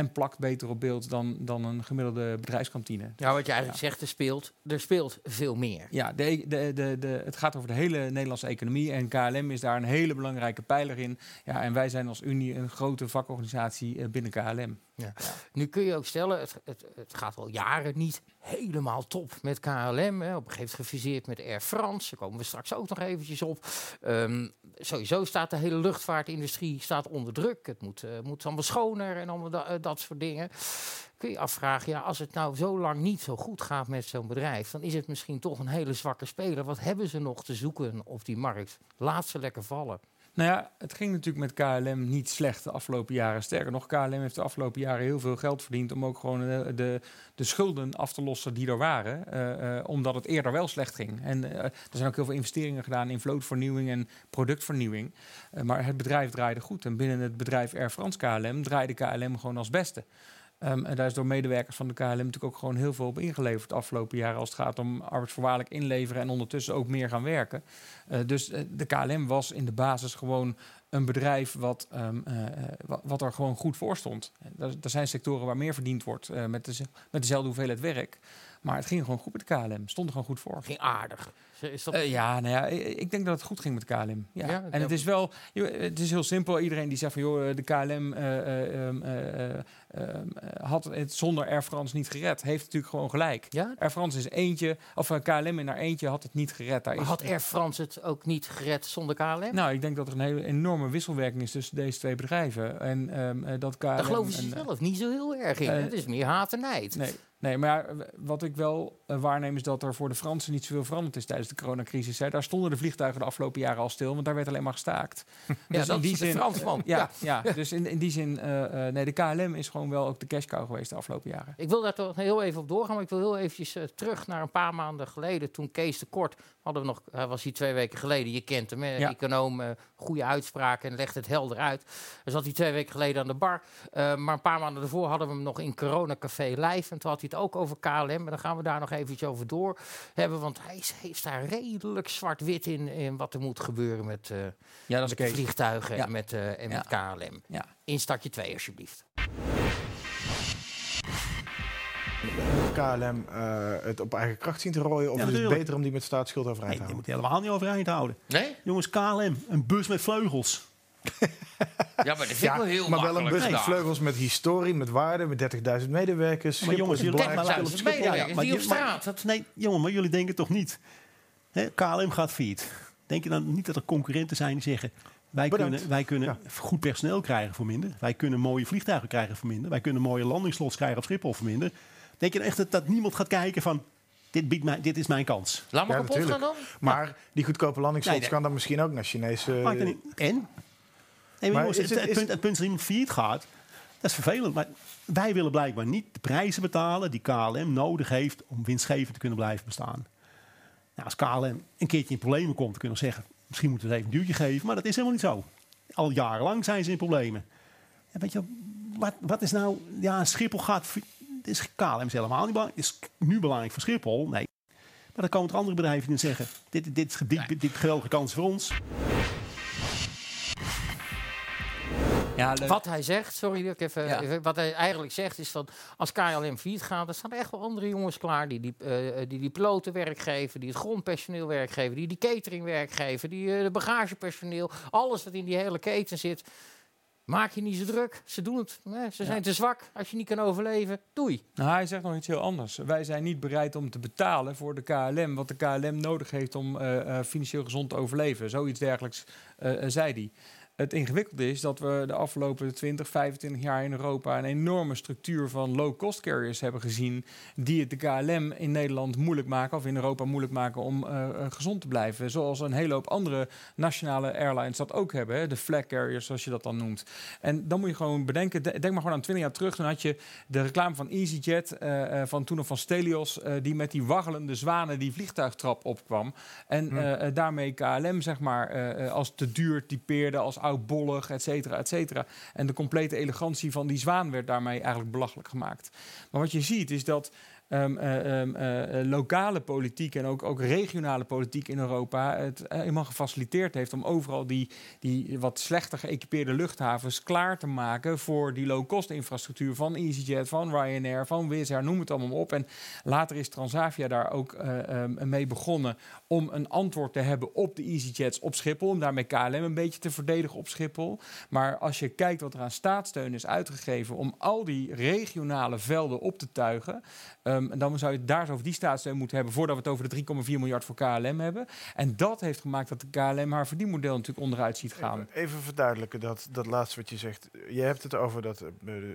En plakt beter op beeld dan, dan een gemiddelde bedrijfskantine. Ja, wat je eigenlijk zegt, er speelt, er speelt veel meer. Ja, de, de, de, de, het gaat over de hele Nederlandse economie. En KLM is daar een hele belangrijke pijler in. Ja, en wij zijn als Unie een grote vakorganisatie eh, binnen KLM. Ja. Nu kun je ook stellen, het, het, het gaat al jaren niet helemaal top met KLM. Hè. Op een gegeven moment gefuseerd met Air France. Daar komen we straks ook nog eventjes op. Ehm, sowieso staat de hele luchtvaartindustrie staat onder druk. Het moet, uh, moet allemaal schoner en allemaal uh, dat soort dingen. Kun je afvragen, ja, als het nou zo lang niet zo goed gaat met zo'n bedrijf, dan is het misschien toch een hele zwakke speler. Wat hebben ze nog te zoeken op die markt? Laat ze lekker vallen. Nou ja, het ging natuurlijk met KLM niet slecht de afgelopen jaren. Sterker nog, KLM heeft de afgelopen jaren heel veel geld verdiend om ook gewoon de, de, de schulden af te lossen die er waren. Uh, uh, omdat het eerder wel slecht ging. En er zijn ook heel veel investeringen gedaan in vlootvernieuwing en productvernieuwing. maar het bedrijf draaide goed. En binnen het bedrijf Air France KLM draaide KLM gewoon als beste. En daar is door medewerkers van de KLM natuurlijk ook gewoon heel veel op ingeleverd de afgelopen jaren. Als het gaat om arbeidsvoorwaardelijk inleveren en ondertussen ook meer gaan werken. Uh, dus uh, de KLM was in de basis gewoon een bedrijf wat, um, uh, wat, er gewoon goed voor stond. Er, zijn sectoren waar meer verdiend wordt met, met dezelfde hoeveelheid werk. Maar het ging gewoon goed met de KLM. Stond er gewoon goed voor. Ging aardig. Is dat... Uh, ja, nou ja, ik denk dat het goed ging met KLM. Ja. ja en het is wel, het is heel simpel. Iedereen die zegt van, joh, de KLM uh, uh, had het zonder Air France niet gered, heeft natuurlijk gewoon gelijk. Ja? Air France is eentje, of KLM in haar eentje had het niet gered. Daar maar is had Air France het ook niet gered zonder KLM? Nou, ik denk dat er een hele enorme wisselwerking is tussen deze twee bedrijven. En um, dat KLM. Daar geloven ze zelf niet zo heel erg in. het is meer haat en nijd. Nee. Nee, maar wat ik wel uh, waarneem is dat er voor de Fransen niet zoveel veranderd is tijdens de coronacrisis. Hè. Daar stonden de vliegtuigen de afgelopen jaren al stil, want daar werd alleen maar gestaakt. [LAUGHS] ja, dus dat in die is zin, Fransman. Ja, ja. dus in, in die zin, uh, uh, nee, de KLM is gewoon wel ook de cash cow geweest de afgelopen jaren. Ik wil daar toch heel even op doorgaan, maar ik wil heel eventjes terug naar een paar maanden geleden. Toen Kees de Kort, hadden we nog, hij was hier twee weken geleden, je kent hem, ja. econoom, goede uitspraken en legt het helder uit. Hij zat hij twee weken geleden aan de bar, maar een paar maanden daarvoor hadden we hem nog in Corona Café live en toen had hij het ook over KLM. En dan gaan we daar nog eventjes over door hebben. Want hij heeft daar redelijk zwart-wit in, in wat er moet gebeuren met, uh, ja, dat met de vliegtuigen ja. en met, uh, en ja. met KLM. Ja. Instartje 2 alsjeblieft. KLM uh, het op eigen kracht zien te rooien? Of ja, is het beter om die met staatsschuld overeind te nee, houden? Die moet helemaal niet overeind houden. Nee? Jongens, KLM, een bus met vleugels. [LAUGHS] ja, maar dat vind ik wel heel Maar wel een bus nee. met vleugels met historie, met waarde, met 30.000 medewerkers. Maar jongens, jullie medewerkers ja, ja, die op straat. Maar, nee, jongen, maar jullie denken toch niet... Hè, KLM gaat failliet. Denk je dan niet dat er concurrenten zijn die zeggen... Wij Bedankt. kunnen, wij kunnen ja. goed personeel krijgen voor minder. Wij kunnen mooie vliegtuigen krijgen voor minder. Wij kunnen mooie landingslots krijgen op Schiphol voor minder. Denk je dan echt dat, dat niemand gaat kijken van... Dit, biedt mij, dit is mijn kans. Laat maar Ja, kapot natuurlijk. gaan dan. Maar die goedkope landingslots Nee, nee. kan dan misschien ook naar Chinese... Maakt niet. En? Nee, maar Maar jongens, is het, het- het is- punt, het punt dat iemand failliet gaat, dat is vervelend. Maar wij willen blijkbaar niet de prijzen betalen die KLM nodig heeft om winstgevend te kunnen blijven bestaan. Nou, als KLM een keertje in problemen komt, kunnen we zeggen, misschien moeten we het even een duwtje geven. Maar dat is helemaal niet zo. Al jarenlang zijn ze in problemen. En weet je, wat, wat is nou... Ja, Schiphol gaat... Is KLM is helemaal niet belangrijk. Is nu belangrijk voor Schiphol? Nee. Maar dan komen er andere bedrijven die zeggen... Dit, dit, is dit, dit geweldige kans voor ons. Ja. Wat hij zegt, sorry dat ik even, Ja. even- wat hij eigenlijk zegt is dat als KLM failliet gaat, dan staan er echt wel andere jongens klaar die die, eh, die, die piloten werk geven, die het grondpersoneel werk geven, die die catering werk geven, die eh, de bagagepersoneel, alles wat in die hele keten zit. Maak je niet zo druk. Ze doen het. hè. Ze zijn te zwak. Als je niet kan overleven, doei. Nou, hij zegt nog iets heel anders. Wij zijn niet bereid om te betalen voor de KLM, wat de KLM nodig heeft om financieel gezond te overleven. Zoiets dergelijks zei hij. Het ingewikkelde is dat we de afgelopen 20, 25 jaar in Europa een enorme structuur van low-cost carriers hebben gezien. die het de KLM in Nederland moeilijk maken, of in Europa moeilijk maken om eh, eh, gezond te blijven. Zoals een hele hoop andere nationale airlines dat ook hebben. Hè? De flag carriers, zoals je dat dan noemt. En dan moet je gewoon bedenken, de- denk maar gewoon aan 20 jaar terug. Toen had je de reclame van EasyJet, eh, van toen nog van Stelios, die met die waggelende zwanen die vliegtuigtrap opkwam. En eh, daarmee KLM, zeg maar, als te duur typeerde, als oudbollig, et cetera, et cetera. En de complete elegantie van die zwaan werd daarmee eigenlijk belachelijk gemaakt. Maar wat je ziet is dat ehm, eh, ehm, eh, eh, lokale politiek en ook, ook regionale politiek in Europa het helemaal gefaciliteerd heeft om overal die, die wat slechter geëquipeerde luchthavens klaar te maken voor die low-cost infrastructuur van EasyJet, van Ryanair, van Wizz Air, noem het allemaal op. En later is Transavia daar ook eh, ehm, mee begonnen om een antwoord te hebben op de EasyJets op Schiphol, om daarmee KLM een beetje te verdedigen op Schiphol. Maar als je kijkt wat er aan staatssteun is uitgegeven om al die regionale velden op te tuigen, ehm, dan zou je daar zo over die staatssteun moeten hebben voordat we het over de 3,4 miljard voor KLM hebben. En dat heeft gemaakt dat de KLM haar verdienmodel natuurlijk onderuit ziet gaan. Even, even verduidelijken dat, dat laatste wat je zegt. Je hebt het over dat. eh,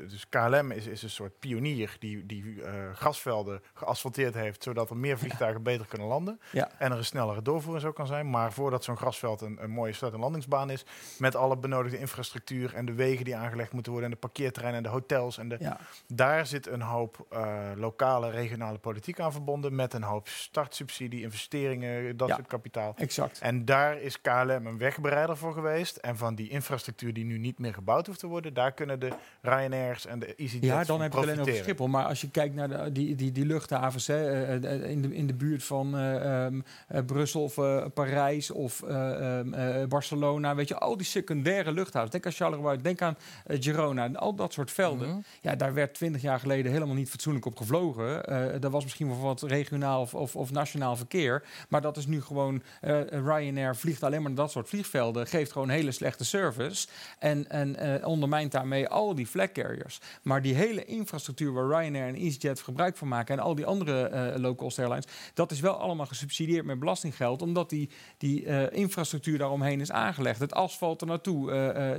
dus KLM is, is een soort pionier die, die eh, grasvelden geasfalteerd heeft. zodat er meer vliegtuigen beter kunnen landen. Ja. En er een snellere doorvoering zo kan zijn. Maar voordat zo'n grasveld een, een mooie start- en landingsbaan is. met alle benodigde infrastructuur en de wegen die aangelegd moeten worden. en de parkeerterreinen en de hotels. En de, Ja. daar zit een hoop eh, lokale, regionale politiek aan verbonden. met een hoop startsubsidie, investeringen, dat Ja. soort kapitaal. Exact. En daar is KLM een wegbereider voor geweest. En van die infrastructuur die nu niet meer gebouwd hoeft te worden, daar kunnen de Ryanairs en de EasyJets Ja, dan heb je alleen over. Schiphol. Maar als je kijkt naar de, die, die, die luchthavens hè, eh, eh, in, de, in de buurt van eh, ehm, eh, Brussel of Parijs of eh, ehm, eh, Barcelona, weet je, al die secundaire luchthavens. Denk aan Charleroi, denk aan Girona en al dat soort velden. Mhm. Ja, daar werd twintig jaar geleden helemaal niet fatsoenlijk op gevlogen. Eh dat was misschien wel wat regionaal of, of, of nationaal verkeer. Maar dat is nu gewoon, eh, Ryanair vliegt alleen maar naar dat soort vliegvelden, geeft gewoon hele slechte service. En, en eh, ondermijnt daarmee al die flag carriers. Maar die hele infrastructuur waar Ryanair en EasyJet gebruik van maken en al die andere low-cost airlines, dat is wel allemaal gesubsidieerd met belastinggeld, omdat die, die infrastructuur daaromheen is aangelegd. Het asfalt er naartoe,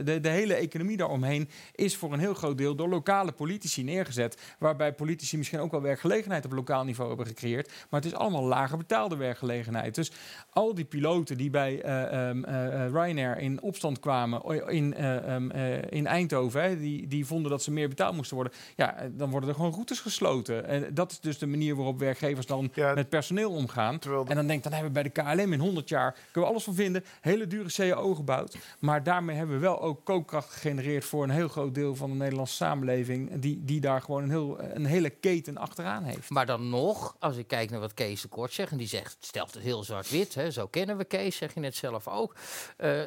de, de hele economie daaromheen is voor een heel groot deel door lokale politici neergezet. Waarbij politici misschien ook wel werkgelegenheid op lokaal niveau hebben gecreëerd. Maar het is allemaal lager betaalde werkgelegenheid. Dus al die piloten die bij eh, ehm, eh, eh, Ryanair in opstand kwamen in, eh, ehm, eh, in Eindhoven, hè, die, die vonden dat ze meer betaald moesten worden. Ja, dan worden er gewoon routes gesloten. En dat is dus de manier waarop werkgevers dan Ja, met personeel omgaan. de- En dan denk ik, dan hebben we bij de KLM in 100 jaar, kunnen we alles van vinden, hele dure CAO gebouwd. Maar daarmee hebben we wel ook koopkracht gegenereerd voor een heel groot deel van de Nederlandse samenleving, die, die daar gewoon een, heel, een hele keten achteraan heeft. Maar dan nog, als ik kijk naar wat Kees de Kort zegt, en die zegt, stelt het heel zwart-wit, zo kennen we Kees, zeg je net zelf ook. eh,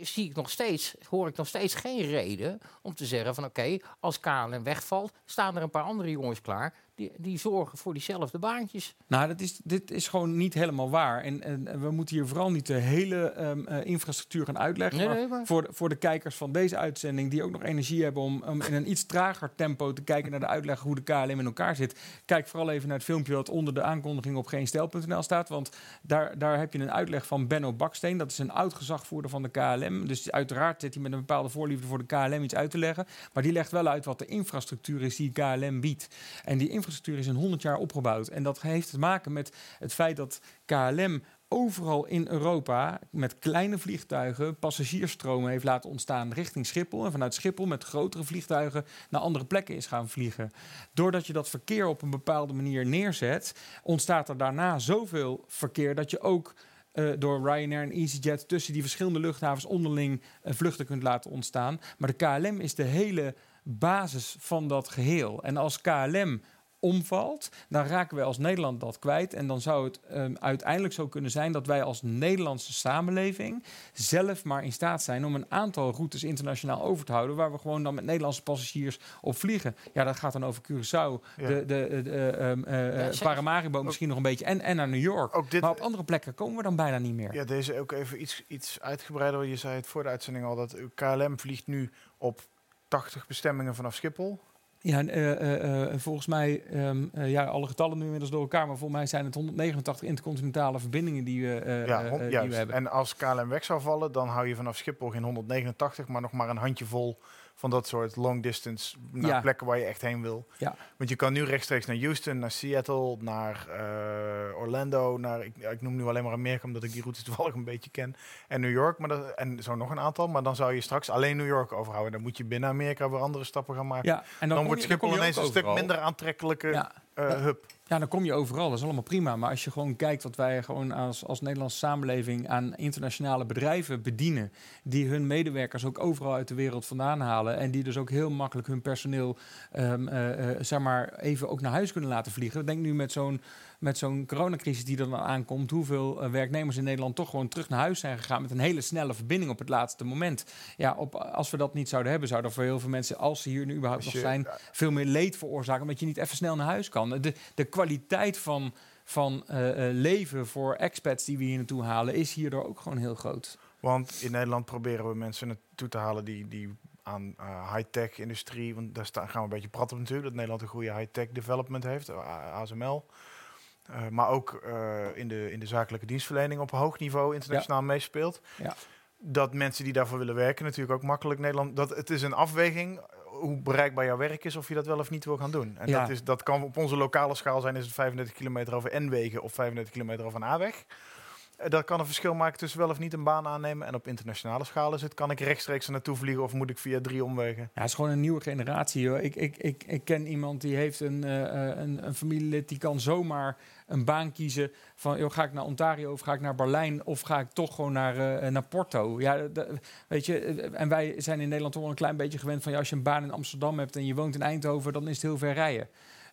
zie ik nog steeds, hoor ik nog steeds geen reden om te zeggen van oké, als KLM wegvalt, staan er een paar andere jongens klaar die, die zorgen voor diezelfde baantjes. Nou, dat is, dit is gewoon niet helemaal waar. En, en we moeten hier vooral niet de hele ehm, eh, infrastructuur gaan uitleggen. Nee, maar nee, maar- Voor, de, voor de kijkers van deze uitzending, die ook nog energie hebben om, om in een iets trager tempo te kijken naar de uitleg hoe de KLM in elkaar zit. Kijk vooral even naar het filmpje wat onder de aankondiging op geenstijl.nl staat. Want daar, daar heb je een uitleg van Benno Baksteen. Dat is een oud gezagvoerder van de KLM. Dus uiteraard zit hij met een bepaalde voorliefde voor de KLM iets uit te leggen. Maar die legt wel uit wat de infrastructuur is die KLM biedt. En die infrastructuur is in 100 jaar opgebouwd. En dat heeft te maken met het feit dat KLM overal in Europa met kleine vliegtuigen passagiersstromen heeft laten ontstaan richting Schiphol. En vanuit Schiphol met grotere vliegtuigen naar andere plekken is gaan vliegen. Doordat je dat verkeer op een bepaalde manier neerzet, ontstaat er daarna zoveel verkeer dat je ook eh, door Ryanair en EasyJet tussen die verschillende luchthavens onderling eh, vluchten kunt laten ontstaan. Maar de KLM is de hele basis van dat geheel. En als KLM omvalt, dan raken wij als Nederland dat kwijt. En dan zou het ehm, uiteindelijk zo kunnen zijn dat wij als Nederlandse samenleving zelf maar in staat zijn om een aantal routes internationaal over te houden, waar we gewoon dan met Nederlandse passagiers op vliegen. Ja, dat gaat dan over Curaçao, Ja. de, de, de, ehm, eh, Ja, eh, Paramaribo misschien nog een beetje, en, en naar New York. Ook dit, Maar op andere plekken komen we dan bijna niet meer. ja, deze ook even iets, iets uitgebreider. Je zei het voor de uitzending al dat KLM vliegt nu op 80 bestemmingen vanaf Schiphol. Ja, eh, eh, eh, volgens mij, eh, ja, alle getallen nu inmiddels door elkaar, maar volgens mij zijn het 189 intercontinentale verbindingen die we, Ja, die we hebben. En als KLM weg zou vallen, dan hou je vanaf Schiphol geen 189, maar nog maar een handjevol van dat soort long distance naar Ja. plekken waar je echt heen wil. Ja. Want je kan nu rechtstreeks naar Houston, naar Seattle, naar eh, Orlando, naar ik, ik noem nu alleen maar Amerika omdat ik die routes toevallig een beetje ken, en New York, maar dat, en zo nog een aantal. Maar dan zou je straks alleen New York overhouden. Dan moet je binnen Amerika weer andere stappen gaan maken. Ja, en dan, wordt Schiphol ineens een stuk minder aantrekkelijke Ja. Eh, hub. Ja, dan kom je overal. Dat is allemaal prima. Maar als je gewoon kijkt wat wij gewoon als, als Nederlandse samenleving aan internationale bedrijven bedienen, die hun medewerkers ook overal uit de wereld vandaan halen en die dus ook heel makkelijk hun personeel ehm, eh, eh, zeg maar even ook naar huis kunnen laten vliegen. Denk nu met zo'n met zo'n coronacrisis die er dan aankomt, hoeveel eh, werknemers in Nederland toch gewoon terug naar huis zijn gegaan met een hele snelle verbinding op het laatste moment. Ja, op, als we dat niet zouden hebben, zou er voor heel veel mensen, als ze hier nu überhaupt nog zijn, veel meer leed veroorzaken, omdat je niet even snel naar huis kan. De, de kwaliteit van, van eh, eh, leven voor expats die we hier naartoe halen, is hierdoor ook gewoon heel groot. Want in Nederland proberen we mensen naartoe te halen die, die aan high-tech industrie, want daar staan, gaan we een beetje praten natuurlijk, dat Nederland een goede high-tech development heeft, ASML. Eh, maar ook eh, in, de, in de zakelijke dienstverlening op hoog niveau internationaal meespeelt. Ja. Dat mensen die daarvoor willen werken natuurlijk ook makkelijk Nederland. Dat, het is een afweging eh, hoe bereikbaar jouw werk is of je dat wel of niet wil gaan doen. En Ja. dat, is, dat kan op onze lokale schaal zijn, is het 35 kilometer over N-wegen of 35 kilometer over een A-weg. Dat kan een verschil maken tussen wel of niet een baan aannemen. En op internationale schaal is het, kan ik rechtstreeks er naartoe vliegen of moet ik via drie omwegen? Ja, het is gewoon een nieuwe generatie. Hoor. Ik, ik, ik, ik ken iemand die heeft een, eh, eh, een, een familielid die kan zomaar een baan kiezen van joh, ga ik naar Ontario of ga ik naar Berlijn of ga ik toch gewoon naar, eh, naar Porto. Ja, weet je, en wij zijn in Nederland toch wel een klein beetje gewend van ja, als je een baan in Amsterdam hebt en je woont in Eindhoven, dan is het heel ver rijden.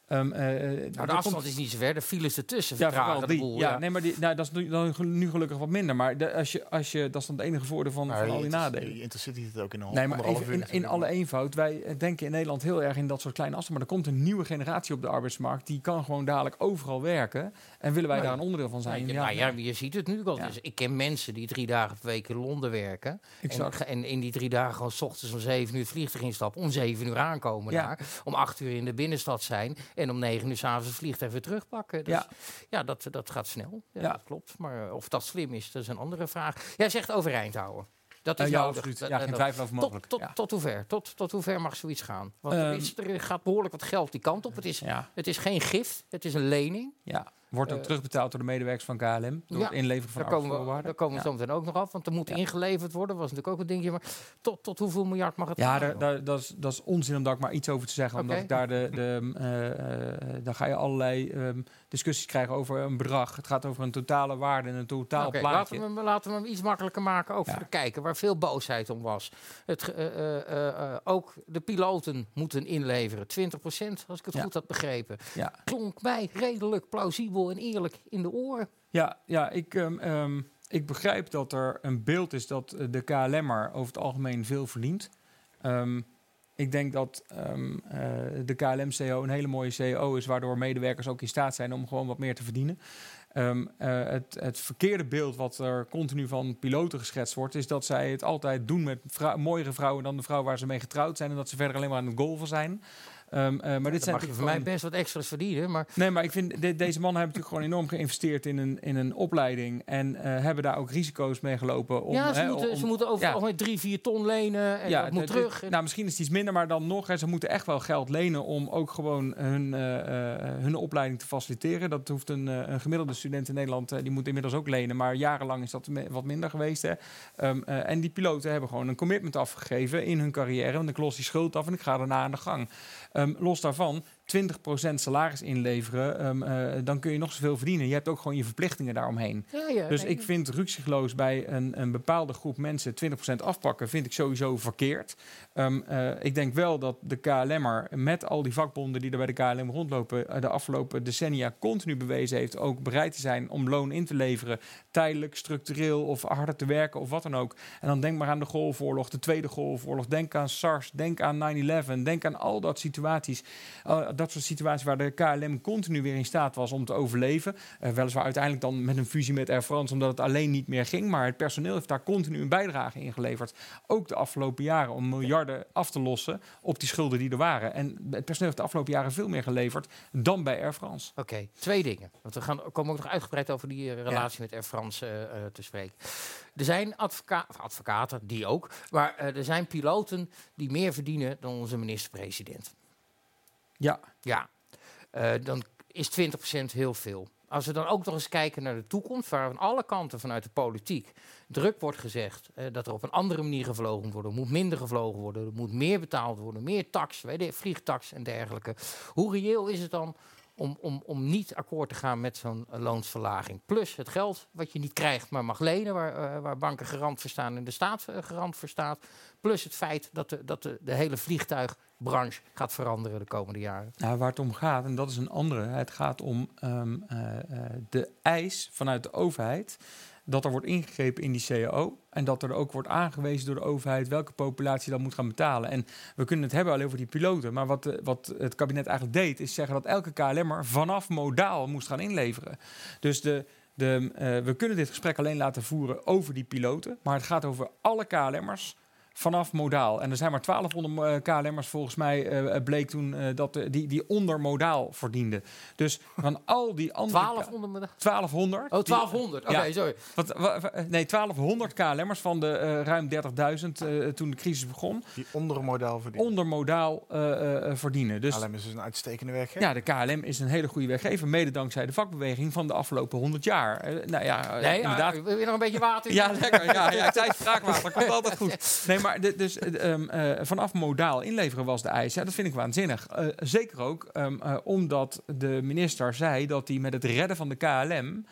Ehm, eh, eh, Nou, dat de afstand komt- is niet zo ver. De files ertussen ja, vertragen vooral de die. boel. ja, nee, maar die, nou, dat is nu, dan gelu- nu gelukkig wat minder. Maar de- als je, als je, dat is dan het enige voordeel van, van al die nadelen. Intercity het ook in een Nee, maar anderhalf even uur in, in alle eenvoud. Wij eh, denken in Nederland heel erg in dat soort kleine afstanden. Maar er komt een nieuwe generatie op de arbeidsmarkt. Die kan gewoon dadelijk overal werken. En willen wij Nee. daar een onderdeel van zijn? Ja, nou ja, je ziet het nu al. Ja. Dus ik ken mensen die drie dagen per week in Londen werken. En, exact. en in die drie dagen gewoon 's ochtends om zeven uur het vliegtuig instappen. Om zeven uur aankomen Ja. daar. Om acht uur in de binnenstad zijn. En om negen uur s'avonds het vliegtuig weer terugpakken. Dus ja, Ja. dat, dat gaat snel. Ja, Ja. Dat klopt. Maar eh, of dat slim is, dat is een andere vraag. Jij zegt overeind houden. Dat is Eh, ja, nodig. absoluut. Ja, dat- geen twijfel over tot, mogelijk. tot, ja. tot hoe ver? Tot, tot hoe ver mag zoiets gaan? Want er, Ehm, is, er gaat behoorlijk wat geld die kant op. Het is, Ja, het is geen gift, het is een lening. ja. Wordt ook Eh, terugbetaald door de medewerkers van KLM. Door het inleveren van Daar komen, we, daar komen we zo meteen ook nog af, want er moet ingeleverd worden. was natuurlijk ook een dingetje. Maar tot, tot hoeveel miljard mag het Ja, daar, daar, dat, is, dat is onzin om daar maar iets over te zeggen. Omdat ik daar de, de, eh, eh, dan ga je allerlei ehm, discussies krijgen over een bedrag. Het gaat over een totale waarde en een totaal plaatje. laten, we, hem- laten we hem iets makkelijker maken, ook Ja. voor de kijker, waar veel boosheid om was. Het, ook de piloten moeten inleveren. 20% als ik het Ja. goed had begrepen. Ja. Klonk mij redelijk plausibel en eerlijk in de oren. Ja, ja ik, ehm, ehm, ik begrijp dat er een beeld is dat eh, de KLM'er over het algemeen veel verdient. Ehm, ik denk dat eh, de KLM-CEO een hele mooie CEO is, waardoor medewerkers ook in staat zijn om gewoon wat meer te verdienen. Eh, het, het verkeerde beeld wat er continu van piloten geschetst wordt, is dat zij het altijd doen met mooiere vrouwen dan de vrouw waar ze mee getrouwd zijn en dat ze verder alleen maar aan het golven zijn. Ehm, eh, maar dit zijn mag je voor mij best wat extra's verdienen, maar Nee, maar ik vind de- deze mannen hebben natuurlijk gewoon enorm geïnvesteerd in een, in een opleiding. En eh, hebben daar ook risico's mee gelopen. Om, ja, ze, hè, moeten, om- ze moeten ja. met drie, vier ton lenen en dat moet de- terug. En- nou, misschien is het iets minder, maar dan nog. Hè, ze moeten echt wel geld lenen om ook gewoon hun, eh, hun opleiding te faciliteren. Dat hoeft een, een gemiddelde student in Nederland, die moet inmiddels ook lenen. Maar jarenlang is dat me- wat minder geweest. Hè. Ehm, eh, en die piloten hebben gewoon een commitment afgegeven in hun carrière. Want ik los die schuld af en ik ga daarna aan de gang. Ehm, los daarvan, 20% salaris inleveren, ehm, eh, dan kun je nog zoveel verdienen. Je hebt ook gewoon je verplichtingen daaromheen. ja, ja, Dus nee, ik vind rukzichtloos bij een, een bepaalde groep mensen 20% afpakken, vind ik sowieso verkeerd. Ehm, eh, ik denk wel dat de KLM'er met al die vakbonden die er bij de KLM rondlopen, eh, de afgelopen decennia continu bewezen heeft ook bereid te zijn om loon in te leveren, tijdelijk, structureel of harder te werken of wat dan ook. En dan denk maar aan de Golfoorlog, de Tweede Golfoorlog, denk aan SARS, denk aan 9-11, denk aan al dat situaties, dat soort situaties waar de KLM continu weer in staat was om te overleven. Eh, weliswaar uiteindelijk dan met een fusie met Air France, omdat het alleen niet meer ging. Maar het personeel heeft daar continu een bijdrage in geleverd. Ook de afgelopen jaren om miljarden af te lossen op die schulden die er waren. En het personeel heeft de afgelopen jaren veel meer geleverd dan bij Air France. Oké, twee dingen. Want we gaan, komen ook nog uitgebreid over die eh, relatie met Air France eh, te spreken. Er zijn advoca advocaten, die ook. Maar er zijn piloten die meer verdienen dan onze minister-president. Ja, Ja, Eh, dan is 20% heel veel. Als we dan ook nog eens kijken naar de toekomst, waar aan alle kanten vanuit de politiek druk wordt gezegd eh, dat er op een andere manier gevlogen moet worden, moet minder gevlogen worden, er moet meer betaald worden, meer tax, vliegtax en dergelijke. Hoe reëel is het dan om, om, om niet akkoord te gaan met zo'n loonsverlaging? Plus het geld wat je niet krijgt, maar mag lenen, waar, eh, waar banken garant voor staan en de staat eh, garant voor staat. Plus het feit dat de, dat de, de hele vliegtuigbranche gaat veranderen de komende jaren. Nou, waar het om gaat, en dat is een andere, het gaat om ehm, eh, eh, de eis vanuit de overheid dat er wordt ingegrepen in die CAO en dat er ook wordt aangewezen door de overheid welke populatie dan moet gaan betalen. En we kunnen het hebben alleen over die piloten, maar wat, eh, wat het kabinet eigenlijk deed is zeggen dat elke KLM'er vanaf modaal moest gaan inleveren. Dus de, de, eh, we kunnen dit gesprek alleen laten voeren over die piloten, maar het gaat over alle KLM'ers vanaf modaal. En er zijn maar 1200 eh, KLM'ers volgens mij eh, bleek toen eh, dat de- die, die onder modaal verdienden. Dus van al die andere... 1200 met de- 1200. Oh, die- 1200. Oké, Ja. sorry. Wat, wa- wa- nee, 1200 KLM'ers van de eh, ruim 30.000 eh, toen de crisis begon. Die ondermodel verdienen. Ondermodaal eh, eh, verdienen. Dus KLM is dus een uitstekende werkgever. ja, de KLM is een hele goede werkgever. Mede dankzij de vakbeweging van de afgelopen 100 jaar. Eh, nou ja, Nee, inderdaad. ah, wil je nog een beetje water? Ja, lekker. Ja, ja, ik zei spraakwater. Komt altijd goed. [LAUGHS] Nee, maar de- dus eh, ehm, eh, vanaf modaal inleveren was de eis. Ja, dat vind ik waanzinnig. Eh, zeker ook ehm, eh, omdat de minister zei dat hij met het redden van de KLM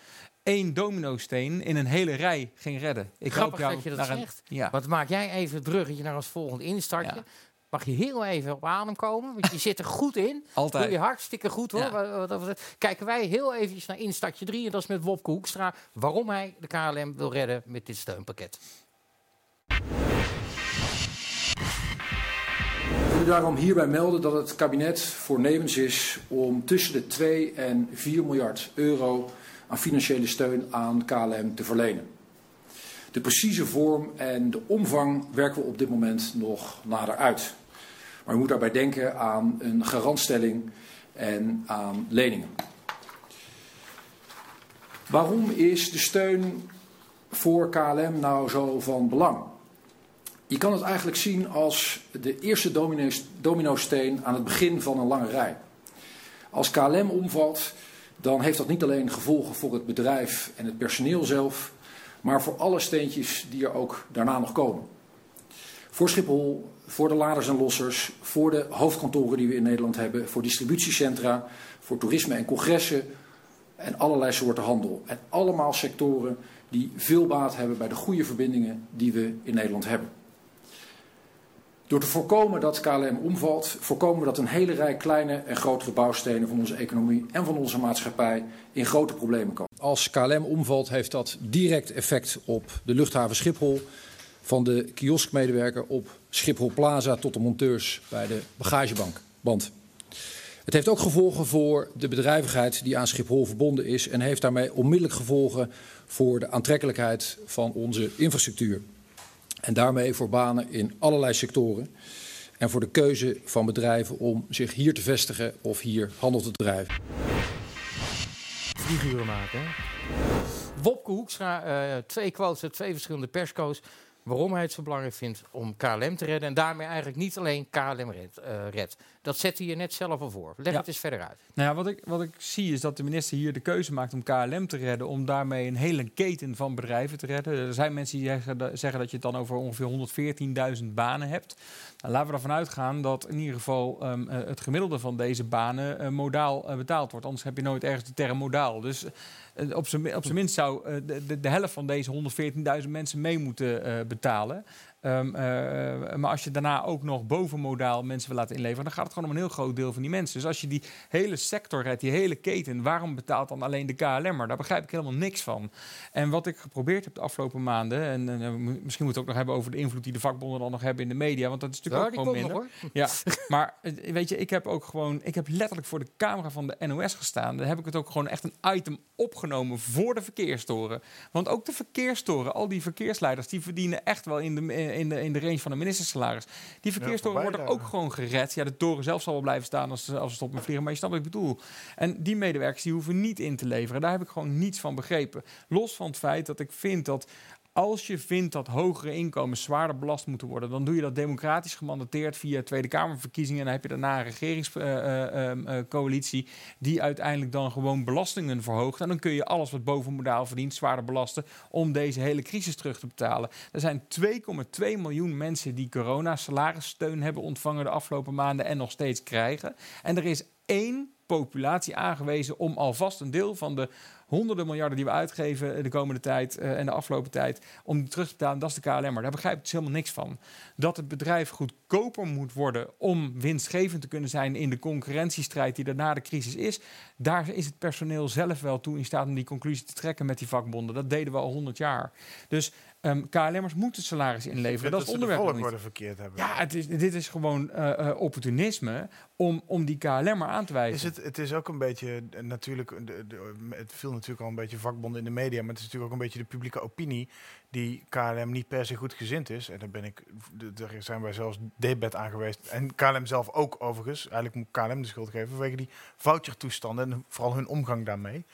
één dominosteen in een hele rij ging redden. Ik Grappig jou dat je dat een- zegt. Ja. Want maak jij even het bruggetje naar ons volgende instartje. Ja. Mag je heel even op adem komen? Want je zit er goed in. [LAUGHS] Doe Altijd. je hartstikke goed hoor. Ja. Wat- wat. Kijken wij heel eventjes naar instartje 3. En dat is met Wopke Hoekstra. Waarom hij de KLM wil redden met dit steunpakket. Daarom hierbij melden dat het kabinet voornemens is om tussen de 2 en 4 miljard euro aan financiële steun aan KLM te verlenen. De precieze vorm en de omvang werken we op dit moment nog nader uit. Maar u moet daarbij denken aan een garantstelling en aan leningen. Waarom is de steun voor KLM nou zo van belang? Je kan het eigenlijk zien als de eerste domino- dominosteen aan het begin van een lange rij. Als KLM omvalt, dan heeft dat niet alleen gevolgen voor het bedrijf en het personeel zelf, maar voor alle steentjes die er ook daarna nog komen. Voor Schiphol, voor de laders en lossers, voor de hoofdkantoren die we in Nederland hebben, voor distributiecentra, voor toerisme en congressen en allerlei soorten handel. En allemaal sectoren die veel baat hebben bij de goede verbindingen die we in Nederland hebben. Door te voorkomen dat KLM omvalt, voorkomen we dat een hele rij kleine en grotere bouwstenen van onze economie en van onze maatschappij in grote problemen komen. Als KLM omvalt, heeft dat direct effect op de luchthaven Schiphol. Van de kioskmedewerker op Schiphol Plaza tot de monteurs bij de bagagebank. Band. Het heeft ook gevolgen voor de bedrijvigheid die aan Schiphol verbonden is. En heeft daarmee onmiddellijk gevolgen voor de aantrekkelijkheid van onze infrastructuur. En daarmee voor banen in allerlei sectoren. En voor de keuze van bedrijven om zich hier te vestigen of hier handel te drijven. Vlieguren maken. Hè? Wopke Hoekstra, eh, twee quotes uit twee verschillende persco's. Waarom hij het zo belangrijk vindt om KLM te redden. En daarmee eigenlijk niet alleen KLM red, eh, redt. Dat zet hij je net zelf al voor. Leg Ja. het eens verder uit. Nou ja, wat ik, wat ik zie is dat de minister hier de keuze maakt om KLM te redden. Om daarmee een hele keten van bedrijven te redden. Er zijn mensen die zeggen, dat- je het dan over ongeveer 114.000 banen hebt. Nou, laten we ervan uitgaan dat in ieder geval ehm, eh, het gemiddelde van deze banen eh, modaal betaald wordt. Anders heb je nooit ergens de term modaal. Dus op zijn mi- op zijn minst zou de, de, de helft van deze 114.000 mensen mee moeten eh, betalen. Ehm, eh, maar als je daarna ook nog bovenmodaal mensen wil laten inleveren, dan gaat het gewoon om een heel groot deel van die mensen. Dus als je die hele sector redt, die hele keten, waarom betaalt dan alleen de KLM'er? Daar begrijp ik helemaal niks van. En wat ik geprobeerd heb de afgelopen maanden, en, en, eh, misschien moeten we het ook nog hebben over de invloed die de vakbonden dan nog hebben in de media, want dat is natuurlijk ook gewoon minder. nog. Ja, maar eh, weet je, ik heb ook gewoon, ik heb letterlijk voor de camera van de NOS gestaan. Daar heb ik het ook gewoon echt een item opgenomen voor de verkeerstoren. Want ook de verkeerstoren, al die verkeersleiders, die verdienen echt wel in de, eh, in de, in de range van een ministersalaris. Die verkeerstoren worden ook gewoon gered. Ja, de toren zelf zal wel blijven staan als, ze- als ze stoppen met vliegen, maar je snapt wat ik bedoel. En die medewerkers die hoeven niet in te leveren. Daar heb ik gewoon niets van begrepen. Los van het feit dat ik vind dat als je vindt dat hogere inkomens zwaarder belast moeten worden, dan doe je dat democratisch gemandateerd via Tweede Kamerverkiezingen. En dan heb je daarna een regeringscoalitie die uiteindelijk dan gewoon belastingen verhoogt. En dan kun je alles wat boven modaal verdient zwaarder belasten om deze hele crisis terug te betalen. Er zijn 2,2 miljoen mensen die corona salarissteun hebben ontvangen de afgelopen maanden en nog steeds krijgen. En er is één populatie aangewezen om alvast een deel van de honderden miljarden die we uitgeven de komende tijd eh, en de afgelopen tijd om die terug te betalen, dat is de KLM. Daar begrijp ik dus helemaal niks van. Dat het bedrijf goedkoper moet worden om winstgevend te kunnen zijn in de concurrentiestrijd die er na de crisis is, daar is het personeel zelf wel toe in staat om die conclusie te trekken met die vakbonden. Dat deden we al 100 jaar. Dus ehm, KLM'ers moeten salaris inleveren. Dat is het ze onderwerp niet. worden verkeerd hebben. Ja, het is, dit is gewoon eh, eh, opportunisme om, om die KLM'er aan te wijzen. Is het, het is ook een beetje, eh, natuurlijk, de, de- het viel natuurlijk al een beetje vakbonden in de media, maar het is natuurlijk ook een beetje de publieke opinie die KLM niet per se goed gezind is. En daar ben ik, daar zijn wij zelfs debat aan geweest. En KLM zelf ook overigens. Eigenlijk moet KLM de schuld geven vanwege die vouchertoestanden en vooral hun omgang daarmee.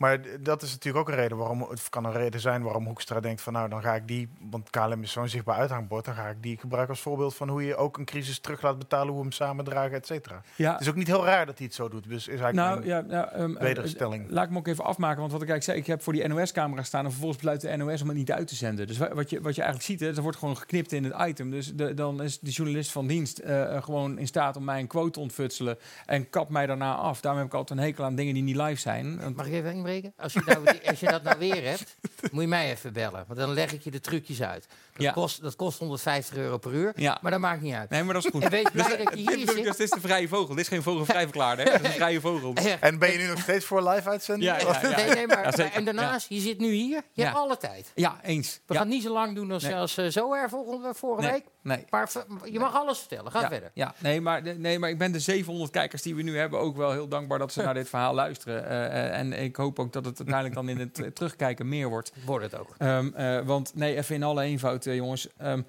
Maar dat is natuurlijk ook een reden waarom, het kan een reden zijn waarom Hoekstra denkt van nou dan ga ik die, want KLM is zo'n zichtbaar uithangbord, dan ga ik die gebruiken als voorbeeld van hoe je ook een crisis terug laat betalen, hoe we hem samen dragen, et cetera. ja, Het is ook niet heel raar dat hij het zo doet. Dus is eigenlijk nou mijn- ja, ja ehm, eh, wederstelling. Laat ik me ook even afmaken, want wat ik eigenlijk zei, ik heb voor die NOS-camera staan en vervolgens besluit de NOS om het niet uit te zenden. Dus wa- wat je, wat je eigenlijk ziet, hè, er wordt gewoon geknipt in het item. Dus de, dan is de journalist van dienst eh, eh, gewoon in staat om mij een quote te ontfutselen en kap mij daarna af. Daarom heb ik altijd een hekel aan dingen die niet live zijn. Want- Mag ik even Als je, nou, als je dat nou weer hebt, moet je mij even bellen. Want dan leg ik je de trucjes uit. Dat, Ja. kost, dat kost 150 euro per uur, Ja. maar dat maakt niet uit. Nee, maar dat is goed. En weet je Dus, blij eh, dat je dit hier zit? dus dit is de vrije vogel. Dit is geen vogelvrij verklaarde. Hè? Dat is een vrije vogel. En ben je nu nog steeds voor live uitzending? Ja, ja, ja. Nee, nee, maar, Ja, zeker. en daarnaast, je zit nu hier, je Ja. hebt alle tijd. Ja, eens. We ja. gaan niet zo lang doen als, Nee. als eh, zo er volgende, vorige Nee, week. nee. Maar je mag alles vertellen. Ga ja, verder. Ja, nee maar, nee, maar ik ben de 700 kijkers die we nu hebben ook wel heel dankbaar dat ze [LAUGHS] naar dit verhaal luisteren. Eh, eh, en ik hoop ook dat het uiteindelijk dan in het eh, terugkijken meer wordt. Wordt het ook. Ehm, eh, want nee, even in alle eenvoud, eh, jongens. Ehm,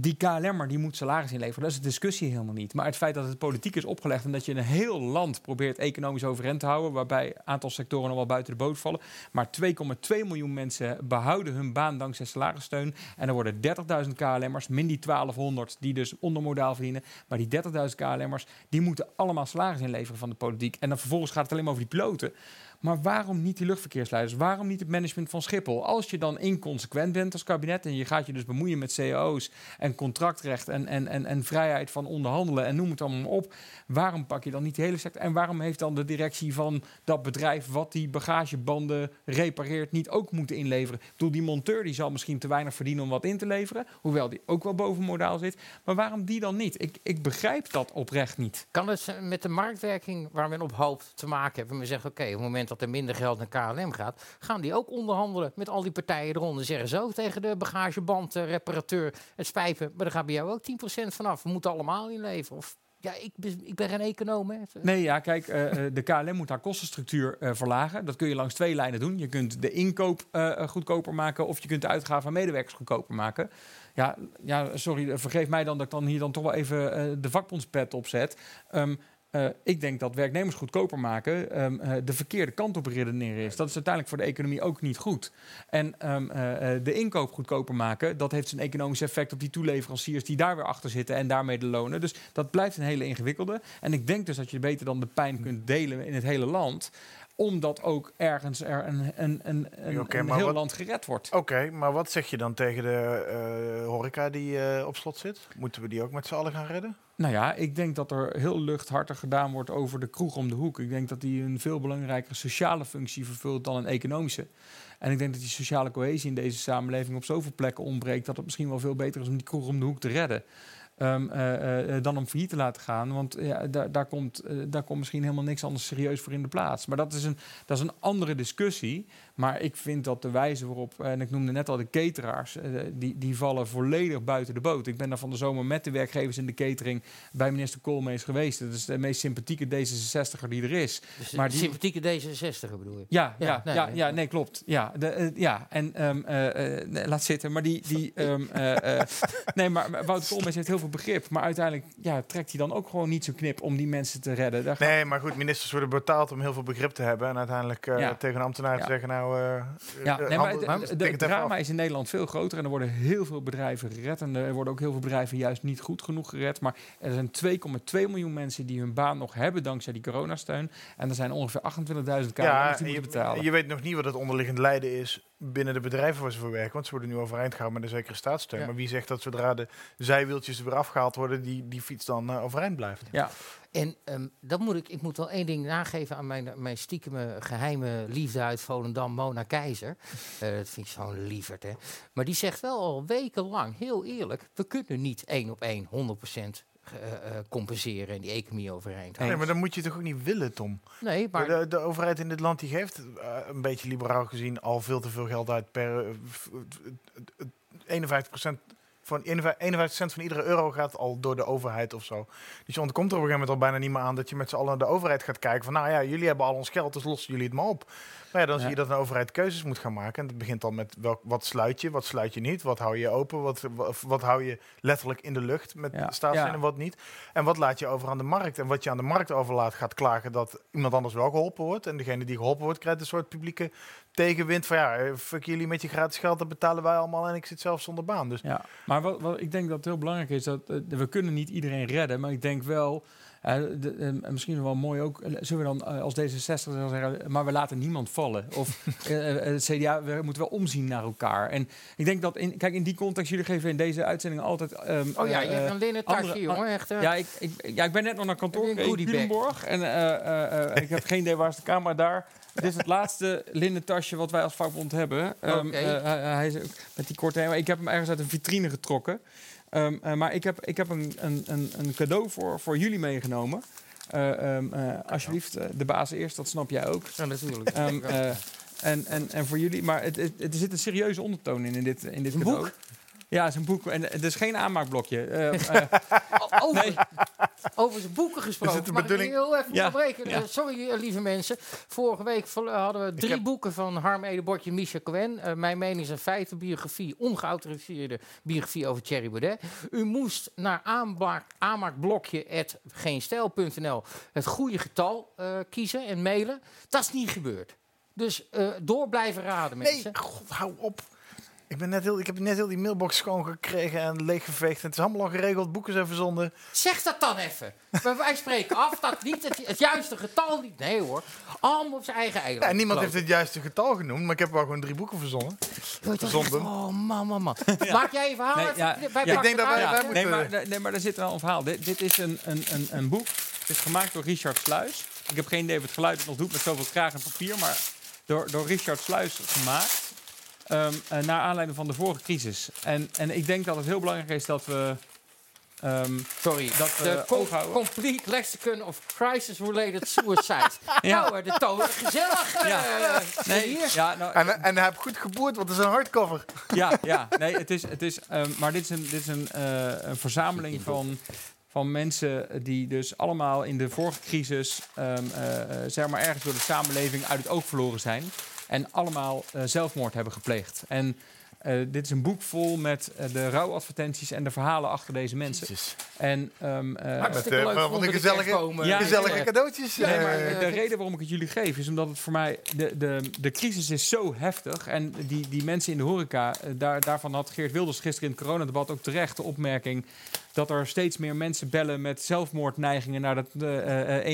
die KLM'er die moet salaris inleveren. Dat is de discussie helemaal niet. Maar het feit dat het politiek is opgelegd en dat je een heel land probeert economisch overeind te houden, waarbij een aantal sectoren nog wel buiten de boot vallen. Maar 2,2 miljoen mensen behouden hun baan dankzij salarissteun. En er worden 30.000 KLM'ers, min die 1200 die dus ondermodaal verdienen. Maar die 30.000 KLM'ers, die moeten allemaal salaris inleveren van de politiek. En dan vervolgens gaat het alleen maar over die piloten. Maar waarom niet die luchtverkeersleiders? Waarom niet het management van Schiphol? Als je dan inconsequent bent als kabinet en je gaat je dus bemoeien met cao's en contractrecht en, en, en, en vrijheid van onderhandelen en noem het allemaal op. Waarom pak je dan niet die hele sector? En waarom heeft dan de directie van dat bedrijf wat die bagagebanden repareert niet ook moeten inleveren? Ik die monteur die zal misschien te weinig verdienen om wat in te leveren, hoewel die ook wel boven modaal zit. Maar waarom die dan niet? Ik, ik begrijp dat oprecht niet. Kan het met de marktwerking waar men op hoopt te maken hebben? We zeggen, oké, op het moment dat er minder geld naar KLM gaat, gaan die ook onderhandelen met al die partijen eronder. Zeggen ze ook tegen de bagagebandreparateur, het spijt me, maar daar gaat bij jou ook 10% vanaf. We moeten allemaal inleveren. Of, ja, ik, ik ben geen econoom, hè. Nee, ja, kijk, eh, eh, de KLM moet haar kostenstructuur eh, verlagen. Dat kun je langs twee lijnen doen. Je kunt de inkoop goedkoper maken of je kunt de uitgaven van medewerkers goedkoper maken. Ja, ja, sorry, vergeef mij dan dat ik dan hier dan toch wel even de vakbondspet opzet. Ehm, eh, ik denk dat werknemers goedkoper maken ehm, eh, de verkeerde kant op redeneren is. Dat is uiteindelijk voor de economie ook niet goed. En ehm, eh, de inkoop goedkoper maken, dat heeft zijn economisch effect op die toeleveranciers die daar weer achter zitten en daarmee de lonen. Dus dat blijft een hele ingewikkelde. En ik denk dus dat je beter dan de pijn kunt delen in het hele land omdat ook ergens er een, een, een, een, heel wat- land gered wordt. Oké, maar wat zeg je dan tegen de horeca die op slot zit? Moeten we die ook met z'n allen gaan redden? Nou ja, ik denk dat er heel luchthartig gedaan wordt over de kroeg om de hoek. Ik denk dat die een veel belangrijkere sociale functie vervult dan een economische. En ik denk dat die sociale cohesie in deze samenleving op zoveel plekken ontbreekt... dat het misschien wel veel beter is om die kroeg om de hoek te redden. ehm, eh, eh, dan om failliet te laten gaan. Want ja, daar, komt, eh, daar komt misschien helemaal niks anders serieus voor in de plaats. Maar dat is een, dat is een andere discussie. Maar ik vind dat de wijze waarop, en ik noemde net al de cateraars, eh, die, die vallen volledig buiten de boot. Ik ben daar van de zomer met de werkgevers in de catering bij minister Koolmees geweest. Dat is de meest sympathieke D66er die er is. Dus Maar die- sympathieke D66 bedoel je? Ja, Ja, ja, nee, ja, nee. ja, nee, klopt. Ja, de, eh, ja. en ehm, eh, eh, laat zitten. Maar die, die ehm, eh, eh, nee, maar Wouter Koolmees heeft heel veel begrip. Maar uiteindelijk ja, trekt hij dan ook gewoon niet zo'n knip om die mensen te redden. Daar gaat- Nee, maar goed, ministers worden betaald om heel veel begrip te hebben. En uiteindelijk eh, Ja. tegen een ambtenaar Ja. te zeggen, nou... eh, Ja, eh, nee, maar handel- het- het tik het het even drama af. is in Nederland veel groter en er worden heel veel bedrijven gered. En er worden ook heel veel bedrijven juist niet goed genoeg gered. Maar er zijn 2,2 miljoen mensen die hun baan nog hebben dankzij die coronasteun. En er zijn ongeveer 28.000 KM'ers Ja, die en moeten betalen. je, je weet nog niet wat het onderliggend lijden is binnen de bedrijven waar ze voor werken. Want ze worden nu overeind gehouden met een zekere staatssteun. Ja. Maar wie zegt dat zodra de zijwieltjes er weer afgehaald worden, die, die fiets dan eh, overeind blijft? ja. En ehm, dan moet ik, ik moet wel één ding nageven aan mijn, mijn stiekeme geheime liefde uit Volendam, Mona Keizer. Eh, dat vind ik zo'n lieverd, hè. Maar die zegt wel al wekenlang, heel eerlijk, we kunnen niet één op één 100% ge- eh, eh, compenseren en die economie overeind Nee, maar dan moet je toch ook niet willen, Tom? Nee, maar de, de overheid in dit land die geeft, eh, een beetje liberaal gezien, al veel te veel geld uit per eh, f- eh, eh, 51% van 51 cent van iedere euro gaat al door de overheid of zo. Dus je ontkomt er op een gegeven moment al bijna niet meer aan dat je met z'n allen naar de overheid gaat kijken van nou ja, jullie hebben al ons geld, dus lossen jullie het maar op. Maar ja, dan Ja. zie je dat een overheid keuzes moet gaan maken. En dat begint dan met welk, wat sluit je, wat sluit je niet, wat hou je open, wat, wat, wat hou je letterlijk in de lucht met Ja. staatssteun en wat niet. En wat laat je over aan de markt. En wat je aan de markt overlaat gaat klagen dat iemand anders wel geholpen wordt. En degene die geholpen wordt krijgt een soort publieke tegenwind van ja, eh, fuck jullie met je gratis geld, dat betalen wij allemaal en ik zit zelf zonder baan. Dus Ja, maar wat, wat ik denk dat het heel belangrijk is, dat eh, we kunnen niet iedereen redden, maar ik denk wel, de, eh, misschien wel mooi ook, eh, zullen we dan eh, als D66 dan zeggen, maar we laten niemand vallen. Of [LAUGHS] eh, eh, het CDA, we moeten wel omzien naar elkaar. En ik denk dat, in, kijk, in die context, jullie geven in deze uitzending altijd... ehm, oh ja, je eh, hebt een linnen tasje, jongen, echt. eh. ja, ik, ik, ja, ik ben net nog naar kantoor in? Culemborg. En eh, eh, eh, ik heb geen idee waar is de camera daar. Dit is het [LAUGHS] laatste linnen tasje wat wij als vakbond hebben. Ehm, Oké. eh, hij, hij is ook met die korte. Ik heb hem ergens uit een vitrine getrokken. Ehm, eh, maar ik heb, ik heb een, een, een, cadeau voor, voor jullie meegenomen. Eh, ehm, eh, alsjeblieft, de baas eerst, dat snap jij ook. Ja, natuurlijk. Eh, en, en, en voor jullie, maar het, het, het- er zit een serieuze ondertoon in, in dit, in dit Een cadeau. boek? Ja, het is een boek. En het is geen aanmaakblokje. Eh, O- [LAUGHS] over, Nee. over zijn boeken gesproken. Is het de Mag ik bedoeling- heel even Ja. onderbreken? Ja. Eh, sorry, eh, lieve mensen. Vorige week hadden we drie heb- boeken van Harm Edebordje en Misha Cohen. Eh, mijn mening is een feitenbiografie, ongeautoriseerde biografie over Thierry Baudet. U moest naar aanmaak, aanmaakblokje.geenstijl.nl het goede getal eh, kiezen en mailen. Dat is niet gebeurd. Dus eh, door blijven raden, nee, mensen. god, hou op. Ik, ben net heel, ik heb net heel die mailbox schoongekregen en leeggeveegd. En het is allemaal al geregeld, boeken zijn verzonden. Zeg dat dan even. Wij spreken af dat niet het, het juiste getal niet. Nee hoor. Allemaal op zijn eigen eiland. Ja, niemand heeft het juiste getal genoemd, maar ik heb wel gewoon drie boeken verzonnen. verzonden. Oh man, man, man. [LAUGHS] Maak jij je verhaal Nee, even? ja, Wij Ik denk dat wij- wij moeten- Nee maar, nee, maar er zit wel een verhaal. Dit, dit is een, een, een, een boek. Het is gemaakt door Richard Sluis. Ik heb geen idee of het geluid het nog doet met zoveel kraag en papier. Maar door, door Richard Sluis gemaakt. Ehm, eh, naar aanleiding van de vorige crisis. En, en ik denk dat het heel belangrijk is dat we... ehm, Sorry, dat we de com-. Complete Lexicon of Crisis-Related Suicide. [LAUGHS] Ja. Nou, eh, de toon, gezellig. eh, Ja. nee, hier. ja, nou, En, en hij heeft goed geboerd, want het is een hardcover. ja, ja, nee, het is, het is, ehm, maar dit is een, dit is een, eh, een verzameling van, van mensen die dus allemaal in de vorige crisis, ehm, eh, eh, zeg maar ergens door de samenleving uit het oog verloren zijn en allemaal eh, zelfmoord hebben gepleegd. En eh, dit is een boek vol met eh, de rouwadvertenties en de verhalen achter deze mensen. En ehm, eh, Met, eh, leuk van onder de de gezellige-. Ja, Gezellige ja. cadeautjes. Nee, maar de reden waarom ik het jullie geef is omdat het voor mij de, de, de crisis is zo heftig en die, die mensen in de horeca daar, daarvan had Geert Wilders gisteren in het coronadebat ook terecht de opmerking dat er steeds meer mensen bellen met zelfmoordneigingen naar dat eh, eh,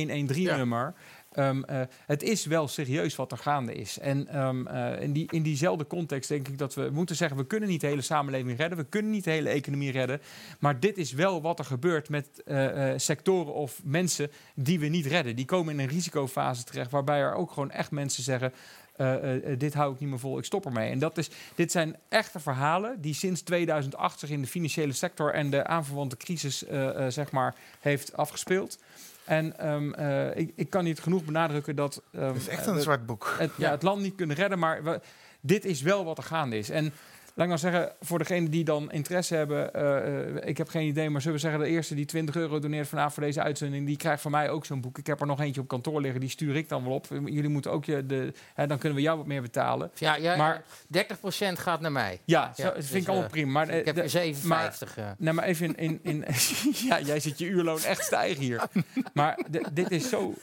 113 nummer. ehm, eh, het is wel serieus wat er gaande is. En ehm, eh, in, die, in diezelfde context denk ik dat we moeten zeggen... we kunnen niet de hele samenleving redden, we kunnen niet de hele economie redden. Maar dit is wel wat er gebeurt met eh, sectoren of mensen die we niet redden. Die komen in een risicofase terecht waarbij er ook gewoon echt mensen zeggen... dit hou ik niet meer vol, ik stop ermee. En dat is, dit zijn echte verhalen die sinds 2008 zich in de financiële sector en de aanverwante crisis zeg maar, heeft afgespeeld. En ehm, eh, ik, ik kan niet genoeg benadrukken dat ehm, Het is echt eh, een zwart boek. het, ja, het land niet kunnen redden, maar we- dit is wel wat er gaande is. En laat ik nou zeggen, voor degenen die dan interesse hebben, eh, eh, ik heb geen idee, maar zullen we zeggen, de eerste die 20 euro doneert vanavond voor deze uitzending, die krijgt van mij ook zo'n boek. Ik heb er nog eentje op kantoor liggen, die stuur ik dan wel op. Jullie moeten ook je, de, hè, dan kunnen we jou wat meer betalen. Ja, ja, Maar- 30% gaat naar mij. Ja, zo, Ja, dat dus, vind ik allemaal eh, prima. Maar, ik heb de- er 57. eh. Nee, maar even in... in, in [LAUGHS] ja, jij ziet je uurloon echt stijgen hier. [LAUGHS] Maar dit, is zo,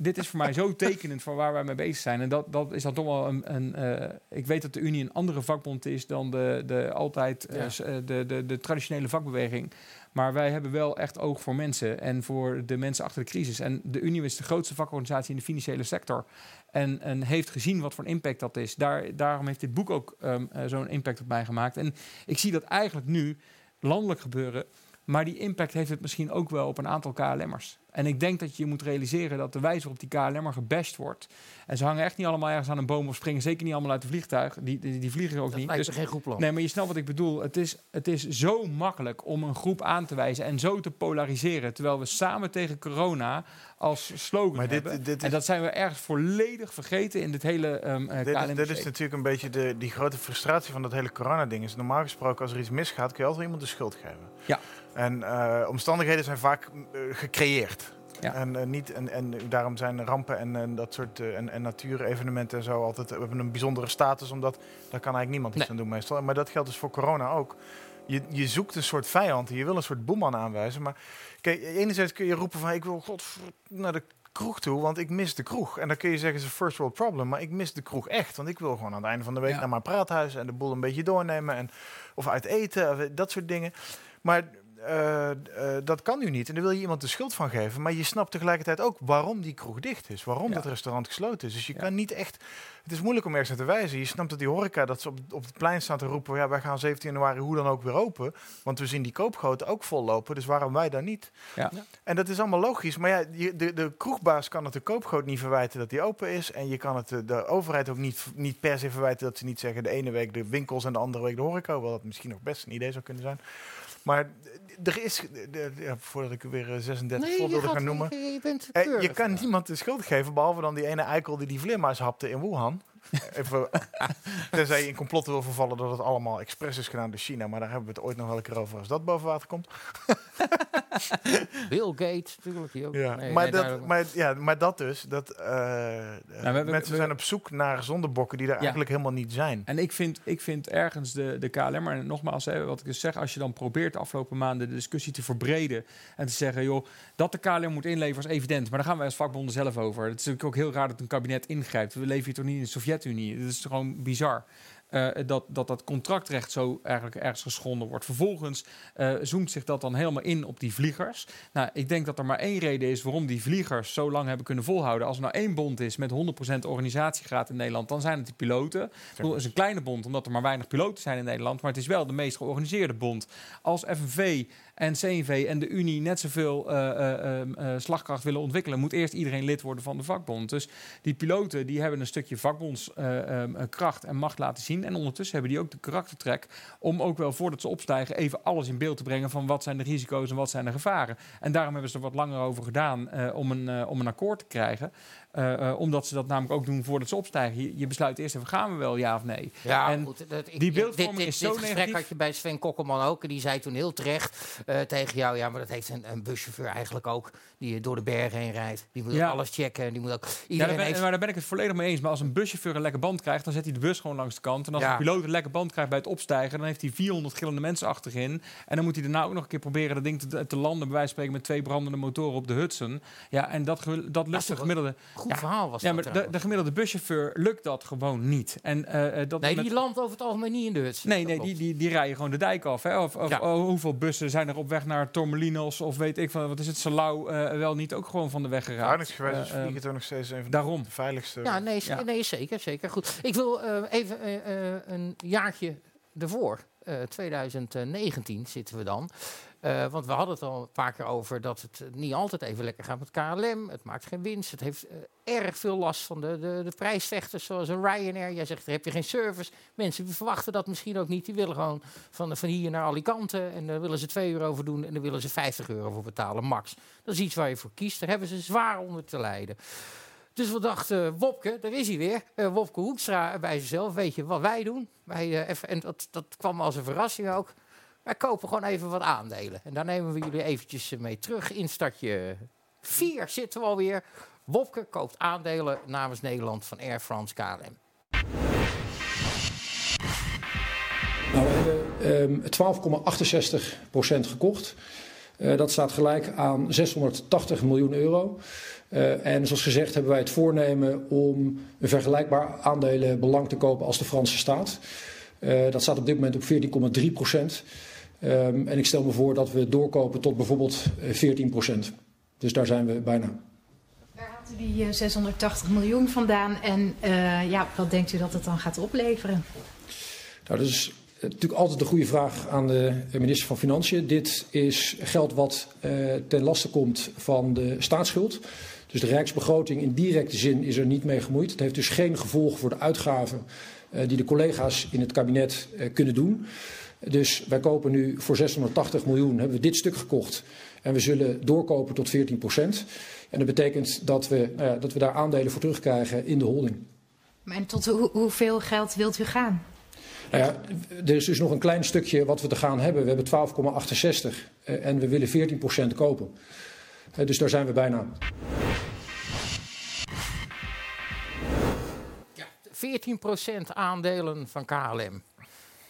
dit is voor mij zo tekenend van waar wij mee bezig zijn. En dat, dat is dan toch wel een... een ik weet dat de Unie een andere vakbond is dan de, de altijd eh, Ja. eh, de, de, de traditionele vakbeweging. Maar wij hebben wel echt oog voor mensen en voor de mensen achter de crisis. En de Unie is de grootste vakorganisatie in de financiële sector. En, en heeft gezien wat voor een impact dat is. Daar, daarom heeft dit boek ook ehm, eh, zo'n impact op mij gemaakt. En ik zie dat eigenlijk nu landelijk gebeuren. Maar die impact heeft het misschien ook wel op een aantal KLM'ers. En ik denk dat je moet realiseren dat de wijze waarop die KLM'er gebashed wordt. En ze hangen echt niet allemaal ergens aan een boom of springen zeker niet allemaal uit de vliegtuig. Die, die, die vliegen ook Dat niet. lijkt Dus me geen goed plan. Nee, maar je snapt wat ik bedoel. Het is, het is zo makkelijk om een groep aan te wijzen en zo te polariseren. Terwijl we samen tegen corona als slogan Maar dit- hebben. dit is- En dat zijn we ergens volledig vergeten in dit hele ehm eh, Dit is, KLM dit is natuurlijk een beetje de, die grote frustratie van dat hele corona-ding. Is normaal gesproken, als er iets misgaat, kun je altijd iemand de schuld geven. Ja. En eh, omstandigheden zijn vaak eh, gecreëerd. Ja. En, eh, niet, en, en daarom zijn rampen en, en dat soort eh, en, en natuurevenementen en zo altijd we hebben een bijzondere status, omdat daar kan eigenlijk niemand iets Nee. aan doen meestal. Maar dat geldt dus voor corona ook. Je, je zoekt een soort vijand, en je wil een soort boeman aanwijzen. Maar kijk, enerzijds kun je roepen van ik wil god naar de kroeg toe, want ik mis de kroeg. En dan kun je zeggen, het is een first world problem, maar ik mis de kroeg echt. Want ik wil gewoon aan het einde van de week Ja. naar mijn praathuis en de boel een beetje doornemen. En, of uit eten, of dat soort dingen. Maar eh, eh, dat kan nu niet. En daar wil je iemand de schuld van geven. Maar je snapt tegelijkertijd ook waarom die kroeg dicht is. Waarom Ja. dat restaurant gesloten is. Dus je Ja. kan niet echt... Het is moeilijk om ergens naar te wijzen. Je snapt dat die horeca, dat ze op, op het plein staan te roepen... ja, wij gaan 17 januari hoe dan ook weer open. Want we zien die koopgoten ook vol lopen. Dus waarom wij dan niet? Ja. En dat is allemaal logisch. Maar ja, je- de, de kroegbaas kan het de koopgoot niet verwijten dat die open is. En je kan het de, de overheid ook niet, niet per se verwijten dat ze niet zeggen... de ene week de winkels en de andere week de horeca. Hoewel dat misschien nog best een idee zou kunnen zijn. Maar er is... ja, voordat ik weer eh, 36 je, voorbeelden ga noemen... je, Eh, je kan niemand de schuld geven, behalve dan die ene eikel die die vleermuis hapte in Wuhan. Even, [LAUGHS] tenzij je in complotten wil vervallen dat het allemaal expres is gedaan door China. Maar daar hebben we het ooit nog wel een keer over als dat boven water komt. [LAUGHS] Bill Gates, natuurlijk. die ook. Ja. Nee, maar, nee, dat, maar, ja, maar dat dus. Dat, eh, hebben- mensen we- zijn op zoek naar zondebokken die er eigenlijk helemaal niet zijn. En ik vind, ik vind ergens de, de KLM, maar nogmaals, hè, wat ik dus zeg, als je dan probeert de afgelopen maanden de discussie te verbreden en te zeggen, joh, dat de KLM moet inleveren is evident, maar daar gaan wij als vakbonden zelf over. Het is natuurlijk ook heel raar dat een kabinet ingrijpt. We leven hier toch niet in de Sovjet-Unie? Dat is gewoon bizar. eh, dat, dat dat contractrecht zo eigenlijk ergens geschonden wordt. Vervolgens eh zoomt zich dat dan helemaal in op die vliegers. Nou, ik denk dat er maar één reden is waarom die vliegers zo lang hebben kunnen volhouden. Als er nou één bond is met 100% organisatiegraad in Nederland, dan zijn het die piloten. Het is een kleine bond, omdat er maar weinig piloten zijn in Nederland. Maar het is wel de meest georganiseerde bond. Als FNV en CNV en de Unie net zoveel eh, eh, ehm, eh, slagkracht willen ontwikkelen, moet eerst iedereen lid worden van de vakbond. Dus die piloten die hebben een stukje vakbondskracht en macht laten zien. En ondertussen hebben die ook de karaktertrek om ook wel voordat ze opstijgen even alles in beeld te brengen van wat zijn de risico's en wat zijn de gevaren. En daarom hebben ze er wat langer over gedaan om, een, om een akkoord te krijgen. Eh, eh, omdat ze dat namelijk ook doen voordat ze opstijgen. Je, je besluit eerst even, gaan we wel ja of nee? Ja, en goed, dat, ik, die dit- beeldvorming dit, is dit zo gesprek negatief. had je bij Sven Kokkelman ook. En die zei toen heel terecht eh, tegen jou... ja, maar dat heeft een, een buschauffeur eigenlijk ook... die door de bergen heen rijdt. Die moet Ja. alles checken. en Die moet ook, Ja, iedereen daar ben, maar daar ben ik het volledig mee eens. Maar als een buschauffeur een lekke band krijgt, dan zet hij de bus gewoon langs de kant. En als Ja. een piloot een lekke band krijgt bij het opstijgen, dan heeft hij 400 gillende mensen achterin. En dan moet hij daarna ook nog een keer proberen dat ding te, te landen, bij wijze van spreken, met twee brandende motoren op de Hudson. Ja, en dat, dat lukt de gemiddelde. Goed Ja. verhaal was Ja, dat maar de, de gemiddelde buschauffeur lukt dat gewoon niet. En, eh, eh, dat Nee, met- die landt over het algemeen niet in de hut. Nee, nee die, die, die rijden gewoon de dijk af. Hè? Of, of Ja. oh, hoeveel bussen zijn er op weg naar Tormelinos of weet ik van wat is het, Salau eh, wel niet ook gewoon van de weg geraakt? Is Eh, eh, vliegen toch nog steeds een van daarom. de veiligste. Ja, nee, Ja. nee zeker, zeker. Goed. Ik wil eh, even eh, eh, een jaartje ervoor, eh 2019 zitten we dan. Eh, want we hadden het al een paar keer over dat het eh, niet altijd even lekker gaat met KLM. Het maakt geen winst. Het heeft eh, erg veel last van de, de, de prijsvechters zoals een Ryanair. Jij zegt, heb je geen service. Mensen verwachten dat misschien ook niet. Die willen gewoon van, van hier naar Alicante. En daar willen ze 2 euro voor doen. En daar willen ze 50 euro voor betalen, max. Dat is iets waar je voor kiest. Daar hebben ze zwaar onder te lijden. Dus we dachten, Wopke, daar is hij weer. Eh, Wopke Hoekstra bij zichzelf. Weet je wat wij doen? Wij, eh, even, en dat, dat kwam als een verrassing ook. Wij kopen gewoon even wat aandelen. En daar nemen we jullie eventjes mee terug. In startje 4 zitten we alweer. Wopke koopt aandelen namens Nederland van Air France KLM. Nou, we hebben ehm 12,68% gekocht. Eh, dat staat gelijk aan 680 miljoen euro. Eh, en zoals gezegd hebben wij het voornemen om een vergelijkbaar aandelenbelang te kopen als de Franse staat. Eh, dat staat op dit moment op 14,3 procent. Ehm, en ik stel me voor dat we doorkopen tot bijvoorbeeld eh, 14 procent. Dus daar zijn we bijna. Waar haalt u die eh, 680 miljoen vandaan en eh, ja, wat denkt u dat het dan gaat opleveren? Nou, dat is eh, natuurlijk altijd een goede vraag aan de minister van Financiën. Dit is geld wat eh, ten laste komt van de staatsschuld. Dus de rijksbegroting in directe zin is er niet mee gemoeid. Het heeft dus geen gevolg voor de uitgaven eh, die de collega's in het kabinet eh, kunnen doen. Dus wij kopen nu voor 680 miljoen, hebben we dit stuk gekocht. En we zullen doorkopen tot 14 procent. En dat betekent dat we, nou ja, dat we daar aandelen voor terugkrijgen in de holding. En tot hoe- hoeveel geld wilt u gaan? Nou ja, er is dus nog een klein stukje wat we te gaan hebben. We hebben 12,68 eh, en we willen 14% kopen. Eh, dus daar zijn we bijna. 14% aandelen van KLM.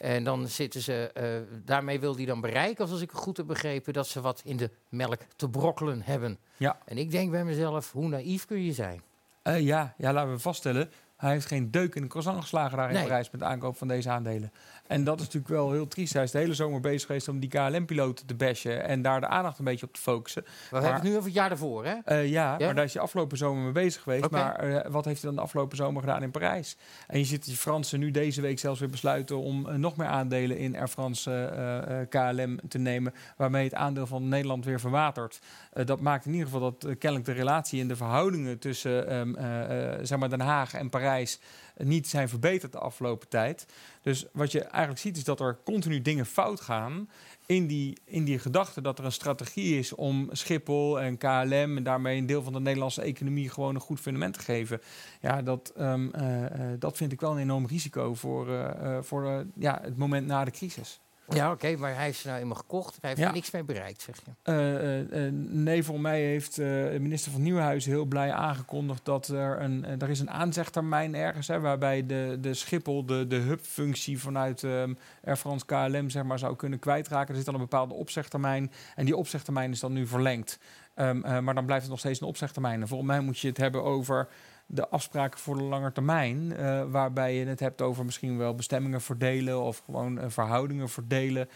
En dan zitten ze, eh, daarmee wil hij dan bereiken, als ik het goed heb begrepen, dat ze wat in de melk te brokkelen hebben. Ja. En ik denk bij mezelf, hoe naïef kun je zijn? Eh, ja, ja, laten we vaststellen. Hij heeft geen deuk in de croissant geslagen daar in Nee. Parijs met de aankoop van deze aandelen. En dat is natuurlijk wel heel triest. Hij is de hele zomer bezig geweest om die KLM-piloten te bashen en daar de aandacht een beetje op te focussen. We hebben het nu over het jaar ervoor, hè? Eh, ja, Ja? maar daar is hij afgelopen zomer mee bezig geweest. Maar eh, wat heeft hij dan de afgelopen zomer gedaan in Parijs? En je ziet dat die Fransen nu deze week zelfs weer besluiten om eh, nog meer aandelen in Air France KLM te nemen. Waarmee het aandeel van Nederland weer verwatert. Dat maakt in ieder geval dat kennelijk de relatie en de verhoudingen tussen ehm, eh, eh, zeg maar Den Haag en Parijs niet zijn verbeterd de afgelopen tijd. Dus wat je eigenlijk ziet is dat er continu dingen fout gaan in die, in die gedachte dat er een strategie is om Schiphol en KLM en daarmee een deel van de Nederlandse economie gewoon een goed fundament te geven. Ja, dat, ehm, eh, eh, dat vind ik wel een enorm risico voor, eh, voor ja, het moment na de crisis. Ja, oké, maar hij is nou eenmaal gekocht. Hij heeft Ja. er niks mee bereikt, zeg je. Eh, eh, eh, nee, voor mij heeft de minister van Nieuwenhuizen heel blij aangekondigd dat er een, er is een aanzegtermijn ergens hè, waarbij de, de Schiphol de, de hubfunctie vanuit ehm Air France KLM zeg maar, zou kunnen kwijtraken. Er zit dan een bepaalde opzegtermijn en die opzegtermijn is dan nu verlengd. Ehm, eh, maar dan blijft het nog steeds een opzegtermijn. En volgens mij moet je het hebben over de afspraken voor de lange termijn. eh, waarbij je het hebt over misschien wel bestemmingen verdelen of gewoon eh, verhoudingen verdelen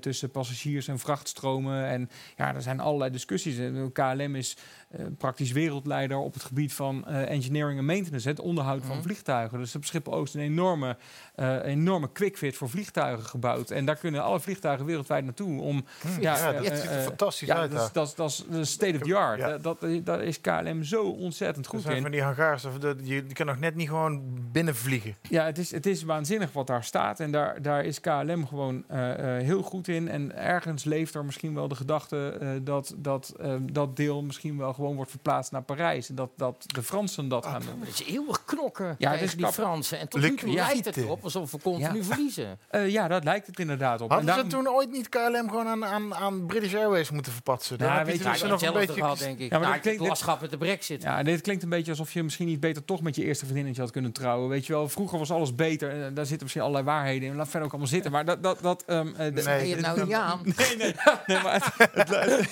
tussen passagiers en vrachtstromen. En ja, er zijn allerlei discussies. En KLM is eh, praktisch wereldleider op het gebied van eh, engineering en maintenance, het onderhoud van Mhm. vliegtuigen. Dus op Schiphol Oost een enorme, eh enorme quickfit voor vliegtuigen gebouwd. En daar kunnen alle vliegtuigen wereldwijd naartoe om. Ja, eh, dat eh, ziet er eh, fantastisch ja, uit dat is, daar. dat, is, dat is de state of the art. Ja. Eh, Dat, dat is KLM zo ontzettend goed zijn in. van die hangars, of de, je, kan nog net niet gewoon binnenvliegen. Ja, het is, het is waanzinnig wat daar staat. En daar, daar is KLM gewoon eh, eh, heel goed in. En ergens leeft er misschien wel de gedachte eh, dat dat, eh, dat deel misschien wel gewoon wordt verplaatst naar Parijs. En dat, dat de Fransen dat gaan doen. Het is eeuwig knokken Ja, ja, is die. Fransen. En tot nu toe lijkt het erop alsof we continu Ja. verliezen. [LAUGHS] Eh, ja, dat lijkt het inderdaad op. En Hadden ze toen ooit niet KLM gewoon aan, aan, aan British Airways moeten verpatsen? Dan Ja, heb je weet je, Ja, nog een hetzelfde beetje... gehad, denk ik. Ja, maar Ja, dat klinkt- last gehad met de brexit. Ja, dit klinkt een beetje alsof je misschien niet beter toch met je eerste vriendinnetje had kunnen trouwen. Weet je wel, vroeger was alles beter. En daar zitten misschien allerlei waarheden in. Laat verder ook allemaal zitten. Maar dat... dat, dat ehm, eh, de- Nee. Je het nou [LAUGHS] niet aan? Nee, nee, nee, maar het, [LAUGHS] het,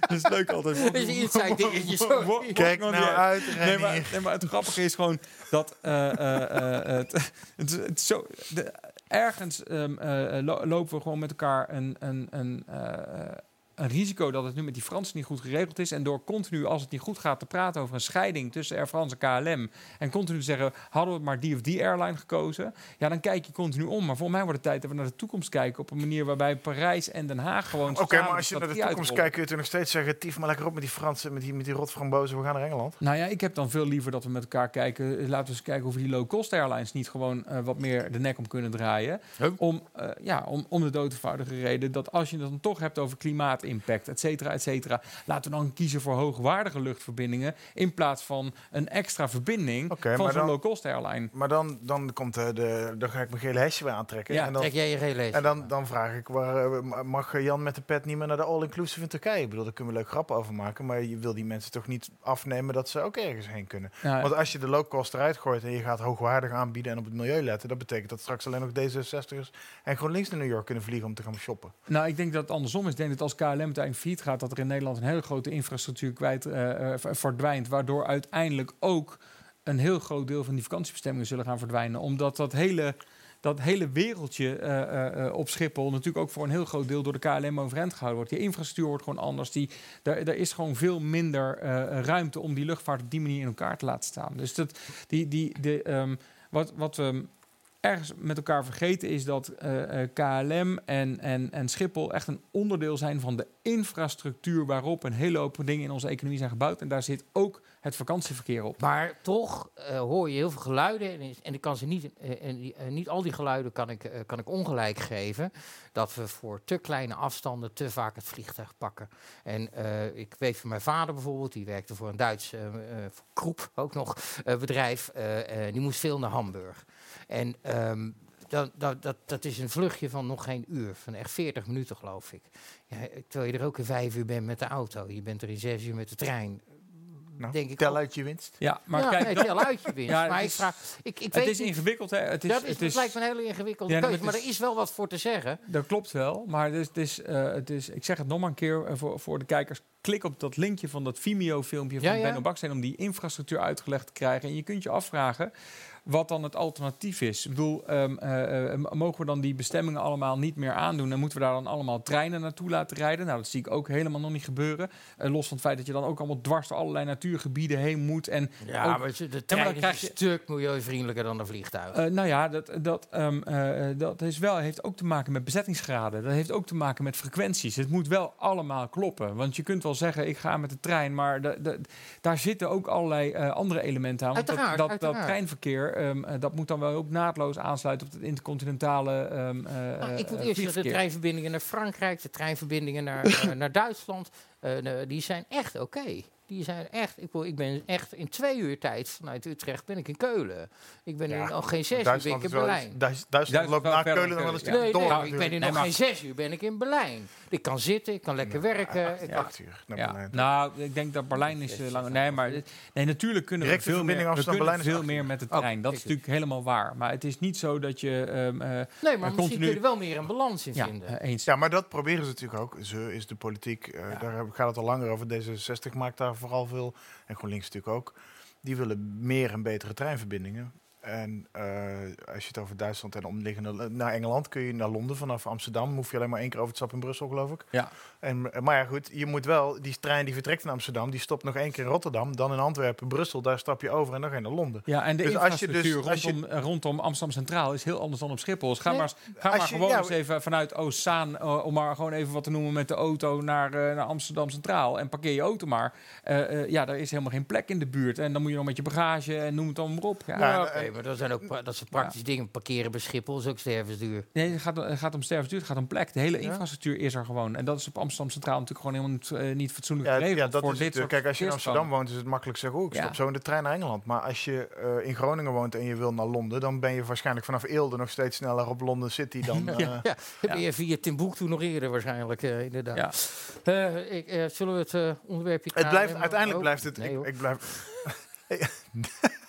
het is leuk altijd. [LAUGHS] Dat is een inside dingetje, sorry. Wo- wo- Kijk nou uit, Nee maar, nee, maar het grappige is gewoon dat eh, eh, eh, het, het, het zo, de, ergens ehm, eh, lo- lopen we gewoon met elkaar een, een, een, eh, een risico dat het nu met die Fransen niet goed geregeld is. En door continu, als het niet goed gaat, te praten over een scheiding tussen Air France en KLM. En continu te zeggen, hadden we maar die of die airline gekozen. Ja, dan kijk je continu om. Maar voor mij wordt het tijd dat we naar de toekomst kijken. Op een manier waarbij Parijs en Den Haag gewoon Oké, maar als je naar de toekomst kijkt, kun je nog steeds zeggen... tief maar lekker op met die Fransen, met die, met die rotframbozen, we gaan naar Engeland. Nou ja, ik heb dan veel liever dat we met elkaar kijken. eh, Laten we eens kijken of we die low-cost airlines niet gewoon eh, wat meer de nek om kunnen draaien. Huh? Om, eh, ja, om, om de dood eenvoudige reden dat als je het dan toch hebt over klimaatimpact, et cetera, et cetera. Laten we dan kiezen voor hoogwaardige luchtverbindingen in plaats van een extra verbinding Oké, van maar zo'n low-cost airline. Maar dan, dan, komt de, de, dan ga ik mijn gele hesje weer aantrekken. Ja, en dan, Trek jij je gele en dan, dan vraag ik, waar, eh, mag Jan met de pet niet meer naar de all-inclusive in Turkije? Ik bedoel, daar kunnen we leuk grappen over maken. Maar je wil die mensen toch niet afnemen dat ze ook ergens heen kunnen. Ja, Want als je de low-cost eruit gooit en je gaat hoogwaardig aanbieden en op het milieu letten, dat betekent dat straks alleen nog D66'ers en GroenLinks naar New York kunnen vliegen om te gaan shoppen. Nou, ik denk dat het andersom is. Ik denk dat als KLM uiteindelijk failliet gaat, dat er in Nederland een hele grote infrastructuur kwijt eh, eh, verdwijnt. Waardoor uiteindelijk ook een heel groot deel van die vakantiebestemmingen zullen gaan verdwijnen. Omdat dat hele, dat hele wereldje eh, op Schiphol natuurlijk ook voor een heel groot deel door de KLM overeind gehouden wordt. Die infrastructuur wordt gewoon anders. Die, daar, daar is gewoon veel minder ruimte om die luchtvaart op die manier in elkaar te laten staan. Dus dat, die, die, de, ehm, wat, wat we ergens met elkaar vergeten is dat eh, eh, KLM en, en, en Schiphol echt een onderdeel zijn van de infrastructuur waarop een hele hoop dingen in onze economie zijn gebouwd. En daar zit ook het vakantieverkeer op. Maar toch eh, hoor je heel veel geluiden. En, en ik kan ze niet, en niet al die geluiden kan ik, kan ik ongelijk geven. Dat we voor te kleine afstanden te vaak het vliegtuig pakken. En ik weet van mijn vader bijvoorbeeld, die werkte voor een Duits Kroep ook nog bedrijf. die moest veel naar Hamburg. En ehm, dat, dat, dat, dat is een vluchtje van nog geen uur, van echt 40 minuten geloof ik. Ja, terwijl je er ook in vijf uur bent met de auto. Je bent er in zes uur met de trein. Nou, Denk ik tel uit je winst. Ja, maar ja, kijk, nee, tel uit je winst. Ja, maar ik is- vraag, ik, ik het weet is niet, ingewikkeld. Hè? Het is, dat, is, het is, lijkt me een hele ingewikkelde Ja, keuze, maar er is wel wat voor te zeggen. Dat klopt wel, maar het is, het is, eh, het is, ik zeg het nog maar een keer eh, voor, voor de kijkers. Klik op dat linkje van dat Vimeo-filmpje van Ja, ja. Benno Baksteen om die infrastructuur uitgelegd te krijgen. En je kunt je afvragen wat dan het alternatief is. Ik bedoel, ehm, eh, eh, mogen we dan die bestemmingen allemaal niet meer aandoen? En moeten we daar dan allemaal treinen naartoe laten rijden? Nou, dat zie ik ook helemaal nog niet gebeuren. Eh, los van het feit dat je dan ook allemaal dwars door allerlei natuurgebieden heen moet. En Ja, ook- maar de dan trein is krijg een je- stuk milieuvriendelijker dan een vliegtuig. Eh, nou ja, dat, dat, ehm, eh, dat is wel, heeft ook te maken met bezettingsgraden. Dat heeft ook te maken met frequenties. Het moet wel allemaal kloppen. Want je kunt wel zeggen, ik ga met de trein, maar da- da- daar zitten ook allerlei eh, andere elementen aan. Want dat, Uiteraard, dat, dat uiteraard. treinverkeer, ehm, eh, dat moet dan wel ook naadloos aansluiten op het intercontinentale ehm, eh, Nou, ik eh, moet eerst zeggen, de treinverbindingen naar Frankrijk, de treinverbindingen naar, [LAUGHS] eh, naar Duitsland, eh, die zijn echt oké. Die zijn echt, ik, bedoel, ik ben echt in twee uur tijd vanuit Utrecht ben ik in Keulen. Ik ben in nog geen zes uur ben ik in Berlijn. Duits- Duitsland Duitsland loopt wel na verder Keulen nog wel een Keulen, stuk Nee, door. nee, ik ben in nog maar- geen zes uur ben ik in Berlijn. Ik kan zitten, ik kan lekker werken. Ik kan- Acht uur naar Ja, Berlijn. nou, ik denk dat Berlijn is eh, langer. Nee, maar nee, natuurlijk kunnen we veel meer, we kunnen veel acht meer met de Oké, trein. dat is natuurlijk helemaal waar. Maar het is niet zo dat je ehm, eh, nee, maar maar misschien kun je er wel meer een balans in ja, vinden. eh, eens. Ja, maar dat proberen ze natuurlijk ook. Ze is de politiek, eh, Ja. daar gaat het al langer over. D66 maakt daar vooral veel, en GroenLinks natuurlijk ook. Die willen meer en betere treinverbindingen. En eh, als je het over Duitsland en omliggende... Naar Engeland kun je naar Londen vanaf Amsterdam. Hoef je alleen maar één keer over te stappen in Brussel, geloof ik. Ja. En, maar ja, goed, je moet wel... Die trein die vertrekt in Amsterdam, die stopt nog één keer in Rotterdam. Dan in Antwerpen, Brussel, daar stap je over en dan ga je naar Londen. Ja, en de Dus als je dus- infrastructuur als je- rondom, eh, rondom Amsterdam Centraal is heel anders dan op Schiphol. Dus ga Nee, maar, ga maar je- gewoon ja, eens even vanuit Oostzaan, eh, om maar gewoon even wat te noemen, met de auto naar, eh, naar Amsterdam Centraal. En parkeer je auto maar. Eh, eh, ja, daar is helemaal geen plek in de buurt. En dan moet je nog met je bagage en noem het dan maar op. Ja. Maar dat zijn ook pra- dat zijn praktische dingen. Parkeren bij Schiphol is ook stervensduur. Nee, het gaat, het gaat om sterfduur, het gaat om plek. De hele Ja. infrastructuur is er gewoon. En dat is op Amsterdam Centraal natuurlijk gewoon helemaal niet, eh, niet fatsoenlijk Ja, geregeld ja, dat voor is dit het. Kijk, als je in Amsterdam woont, is het makkelijk zeggen, oh, ik Ja. stop zo in de trein naar Engeland. Maar als je eh, in Groningen woont en je wil naar Londen, dan ben je waarschijnlijk vanaf Eelde nog steeds sneller op Londen City dan... [LAUGHS] eh, Ja, ja. ben je via Timbuktu nog eerder waarschijnlijk, eh, inderdaad. Eh, ik, zullen we het eh, onderwerpje Het blijft, uiteindelijk ook- blijft het... Nee, ik, ik blijf, [LAUGHS]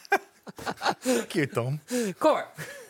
Dank je, Tom.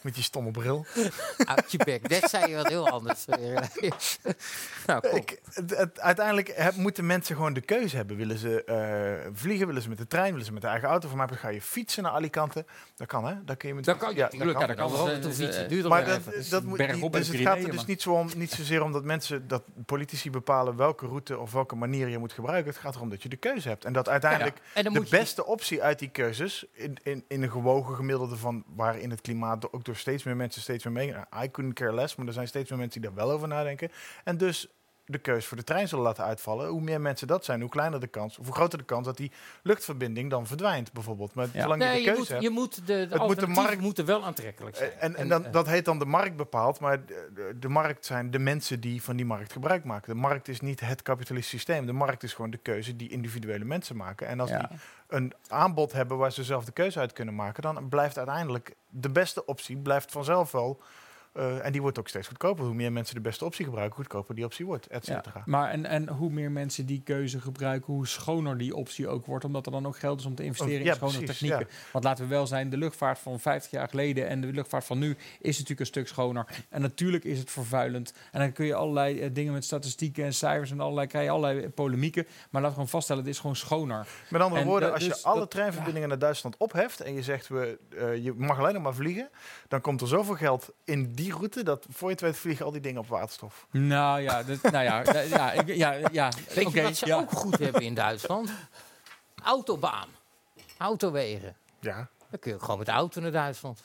Met je stomme bril. [LAUGHS] uit je bek. Net zei je wat heel anders. [LAUGHS] nou, kom. Ik, het, het- uiteindelijk heb- moeten mensen gewoon de keuze hebben. Willen ze eh, vliegen, willen ze met de trein, willen ze met de eigen auto. Voor mij ga je fietsen naar Alicante. Dat kan, hè? Dat kun je met Dat kan, ja, dat kan Dat wel. met de eh, eh, Duurt Maar dat, even. dat moet dus het gaat er dus niet, zo om, niet zozeer om dat mensen, dat politici bepalen welke route of welke manier je moet gebruiken. Het gaat erom dat je de keuze hebt. En dat uiteindelijk En de beste optie uit die keuzes, in, in, in een gewogen gemiddelde van waarin het klimaat ook door steeds meer mensen steeds meer mee. I couldn't care less, maar er zijn steeds meer mensen die daar wel over nadenken. En dus de keus voor de trein zullen laten uitvallen. Hoe meer mensen dat zijn, hoe kleiner de kans, of hoe groter de kans dat die luchtverbinding dan verdwijnt, bijvoorbeeld. Maar Ja. zolang je de je keuze moet, hebt. je moet de, de moet de markt- moeten wel aantrekkelijk zijn. En, en, En, dan, dat heet dan de markt bepaald, maar de, de- de markt zijn de mensen die van die markt gebruik maken. De markt is niet het kapitalistisch systeem. De markt is gewoon de keuze die individuele mensen maken. En als Ja. die een aanbod hebben waar ze zelf de keuze uit kunnen maken, dan blijft uiteindelijk de beste optie blijft vanzelf wel. Eh, en die wordt ook steeds goedkoper. Hoe meer mensen de beste optie gebruiken, hoe goedkoper die optie wordt, et Ja, cetera. maar en, en hoe meer mensen die keuze gebruiken, hoe schoner die optie ook wordt. Omdat er dan ook geld is om te investeren Oh, ja, in schone precies, technieken. Want laten we wel zijn, de luchtvaart van 50 jaar geleden en de luchtvaart van nu is natuurlijk een stuk schoner. En natuurlijk is het vervuilend. En dan kun je allerlei eh, dingen met statistieken en cijfers en allerlei, krijg je allerlei polemieken. Maar laten we gewoon vaststellen, het is gewoon schoner. Met andere En, woorden, eh, als dus je alle dat- treinverbindingen naar Duitsland opheft en je zegt we, eh, je mag alleen nog maar vliegen, dan komt er zoveel geld in die route dat voor je het weet vliegen al die dingen op waterstof. Nou ja, dat, nou ja, [LAUGHS] eh, ja, ik, ja, ja. Weet je wat ze ja. ook goed hebben in Duitsland? Autobaan. Autowegen. Ja. Dan kun je gewoon met de auto naar Duitsland.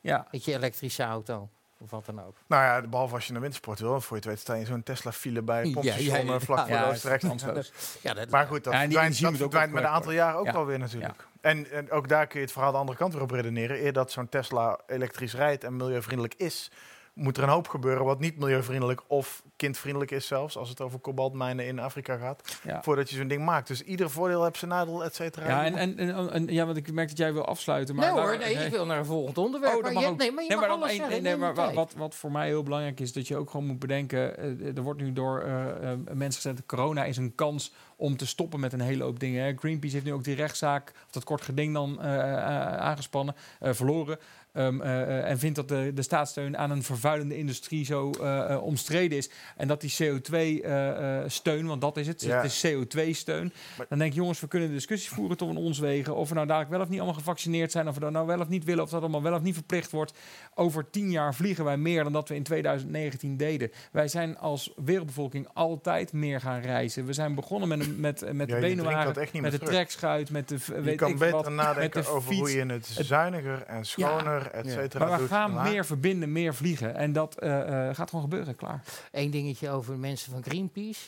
Ja. Met je elektrische auto. Of wat dan ook. Nou ja, behalve als je naar wintersport wil, want voor je het weet sta je zo'n Tesla-file bij pompstation ja, ja. eh, vlak voor Ja, de het Oostenrijkse. Ja, dat, Maar goed, dat Ja, verdwijnt, dat met een aantal jaren ook Ja. wel weer natuurlijk. En, en ook daar kun je het verhaal de andere kant weer op redeneren. Eer dat zo'n Tesla elektrisch rijdt en milieuvriendelijk is, moet er een hoop gebeuren wat niet milieuvriendelijk of kindvriendelijk is zelfs, als het over kobaltmijnen in Afrika gaat, Ja. voordat je zo'n ding maakt. Dus ieder voordeel heeft zijn nadeel, et cetera. Ja, en, en, en, en- ja, want ik merk dat jij wil afsluiten. Maar nee hoor, nee, ik wil naar een volgend onderwerp. Oh, maar mag je, ook. nee, maar je Nee, mag maar alles zeggen. nee, wat, wat voor mij heel belangrijk is, dat je ook gewoon moet bedenken, eh, er wordt nu door eh, eh, mensen gezegd, corona is een kans om te stoppen met een hele hoop dingen. Hè. Greenpeace heeft nu ook die rechtszaak, of dat kort geding dan aangespannen, eh, verloren. Ehm, eh, eh, en vindt dat de, de staatssteun aan een vervuilende industrie zo eh, omstreden is. En dat die CO2-steun, want dat is het, Ja. het is CO2-steun. Maar- Dan denk ik, jongens, we kunnen discussies voeren tot in ons wegen. Of we nou dadelijk wel of niet allemaal gevaccineerd zijn. Of we dat nou wel of niet willen. Of dat allemaal wel of niet verplicht wordt. Over tien jaar vliegen wij meer dan dat we in 2019 deden. Wij zijn als wereldbevolking altijd meer gaan reizen. We zijn begonnen met, een- met, met Ja, de benenwagen, met de trekschuit, met de... je weet kan ik beter wat, nadenken over hoe fiets. je het zuiniger en schoner, et cetera, Maar we gaan Maar- meer verbinden, meer vliegen. En dat eh, eh, gaat gewoon gebeuren, klaar. Eén dingetje over mensen van Greenpeace.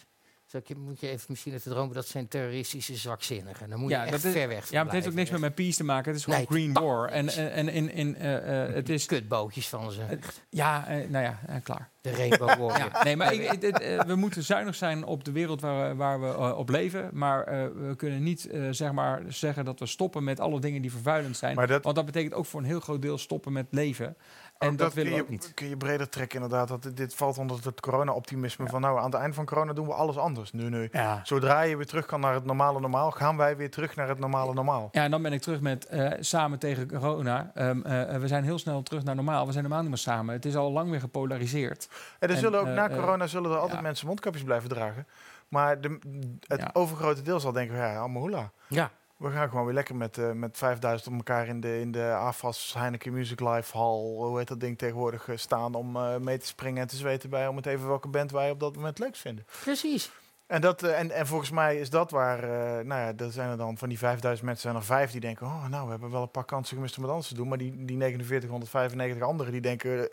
Zal ik je, moet je even misschien even dromen, dat zijn terroristische zwakzinnigen. Dan moet je echt dat is- ver weg Ja, maar het heeft ook niks met peace te maken. Het is gewoon Nee, green war. En, en, en in, in, eh, eh, het is... Kutbootjes van ze. Ja, eh, nou ja, klaar. De Rainbow [LAUGHS] Warrior. Ja, nee, maar ik, het- het, we moeten zuinig zijn op de wereld waar, we- waar we op leven. Maar eh, we kunnen niet zeg maar zeggen dat we stoppen met alle dingen die vervuilend zijn. Maar dat- Want dat betekent ook voor een heel groot deel stoppen met leven. En Ook dat, willen we kun ook je, niet. kun je breder trekken inderdaad. Dat dit, dit valt onder het corona-optimisme van nou, aan het eind van corona doen we alles anders. Nu, nu. Ja. Zodra je weer terug kan naar het normale normaal, gaan wij weer terug naar het normale normaal. Ja, en dan ben ik terug met eh, samen tegen corona. Ehm, eh, we zijn heel snel terug naar normaal. We zijn helemaal niet meer samen. Het is al lang weer gepolariseerd. En er En, zullen ook eh, na eh, corona zullen er altijd ja. mensen mondkapjes blijven dragen. Maar de, het Ja. overgrote deel zal denken, ja, allemaal hoela. Ja. We gaan gewoon weer lekker met, eh, met 5000 op elkaar in de, in de AFAS Heineken Music Live Hall, hoe heet dat ding tegenwoordig, eh, staan om eh, mee te springen en te zweten bij om het even welke band wij op dat moment leuk vinden. Precies. En, dat, en, en volgens mij is dat waar, nou ja, er zijn er dan van die 5000 mensen zijn er vijf die denken, oh nou, we hebben wel een paar kansen gemist om het anders te doen. Maar die, die 4995 anderen die denken,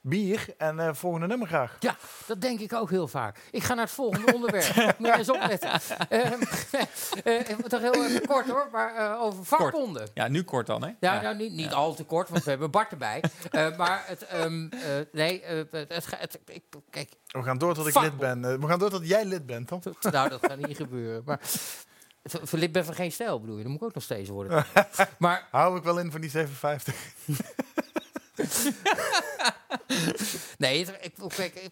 bier en eh, volgende nummer graag. Ja, dat denk ik ook heel vaak. Ik ga naar het volgende onderwerp. Moet je eens opletten. [LAUGHS] Ehm, [LAUGHS] eh, toch heel even kort hoor, maar eh, over vakbonden. Ja, nu kort dan, hè? Ja, nou, niet, niet al te kort, want we hebben Bart erbij. Eh, maar het, ehm, eh, nee, het, het, ik, kijk, We gaan door tot ik Vakbond. lid ben. We gaan door tot jij lid bent, toch? nou, dat gaat niet gebeuren. Maar lid ben van geen stijl, bedoel je? Dan moet ik ook nog steeds worden. [LAUGHS] maar Hou ik wel in van die 57. [LAUGHS] nee, ik, kijk,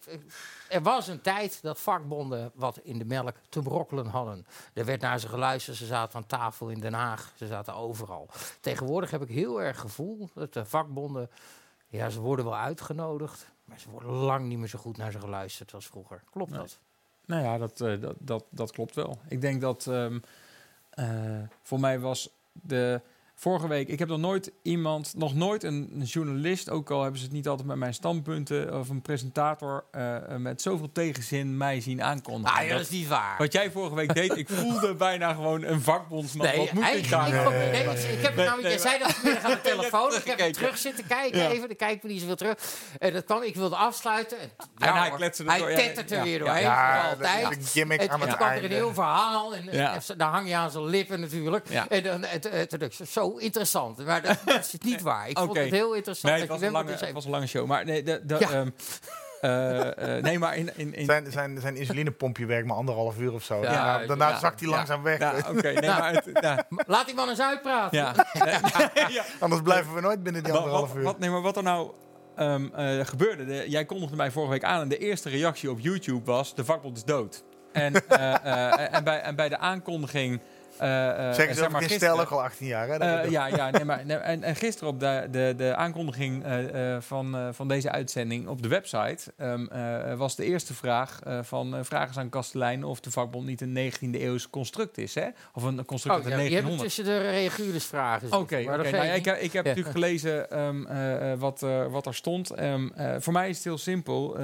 er was een tijd dat vakbonden wat in de melk te brokkelen hadden. Er werd naar ze geluisterd, ze zaten aan tafel in Den Haag, ze zaten overal. Tegenwoordig heb ik heel erg gevoel dat de vakbonden, ja, ze worden wel uitgenodigd, maar ze worden lang niet meer zo goed naar ze geluisterd als vroeger. Klopt Nee. dat? Nou ja, dat, eh, dat, dat, dat klopt wel. Ik denk dat ehm, eh, voor mij was de vorige week. Ik heb nog nooit iemand, nog nooit een, een journalist, ook al hebben ze het niet altijd met mijn standpunten, of een presentator eh, eh, met zoveel tegenzin mij zien aankondigen. Ah, ja, dat Dat- is niet waar. wat jij vorige week deed, ik voelde [LAUGHS] bijna gewoon een vakbondsman. wat moet ik daar? ik, nou? nee, ik, ik heb Nee, namelijk, nee, jij zei dat vanmiddag aan de [LAUGHS] telefoon. Ik heb terug zitten kijken Ja. even. Dan kijk ik me niet zoveel terug. En dat kwam, ik wilde afsluiten. En, En hij kletste er hij tettert er ja, weer doorheen. Altijd. de gimmick En aan het kwam er een heel verhaal. En, Ja. en dan hang je aan zijn lippen natuurlijk. Ja. En dan, het, het, het, interessant. Maar dat, dat is niet waar. Ik vond het heel interessant. Nee, het was, een lange, dus het was een lange show. Maar nee, de, de, Ja. ehm, eh, eh, nee, maar in, in, in, Zijn, zijn, zijn insulinepompje werkt maar anderhalf uur of zo. Ja, daarna daarna ja, zakt hij ja. langzaam weg. Ja, oké. nee, maar het, ja, [LAUGHS] Laat die man eens uitpraten. ja. [LAUGHS] ja. Anders blijven we nooit binnen die Wat, anderhalf uur. wat, nee, maar wat er nou ehm, eh, gebeurde, de- jij kondigde mij vorige week aan en de eerste reactie op YouTube was: de vakbond is dood. En, eh, eh, en, bij, en bij de aankondiging. Eh, eh, ze zeg ook maar gisteren- al 18 jaar. Hè? Eh, ja, ja nee, maar, nee, en, en gisteren op de, de, de aankondiging eh, eh, van, eh, van deze uitzending op de website ehm, eh, was de eerste vraag eh, van uh, vragen aan Kastelein of de vakbond niet een 19e eeuws construct is, hè? Of een construct Oh, uit ja, de je hebt 1900. tussen de reguliere vragen. Oké, Nou, ja, ik, heb- ik heb Ja. natuurlijk gelezen ehm, eh, eh, wat, wat er stond. Ehm, eh, voor mij is het heel simpel.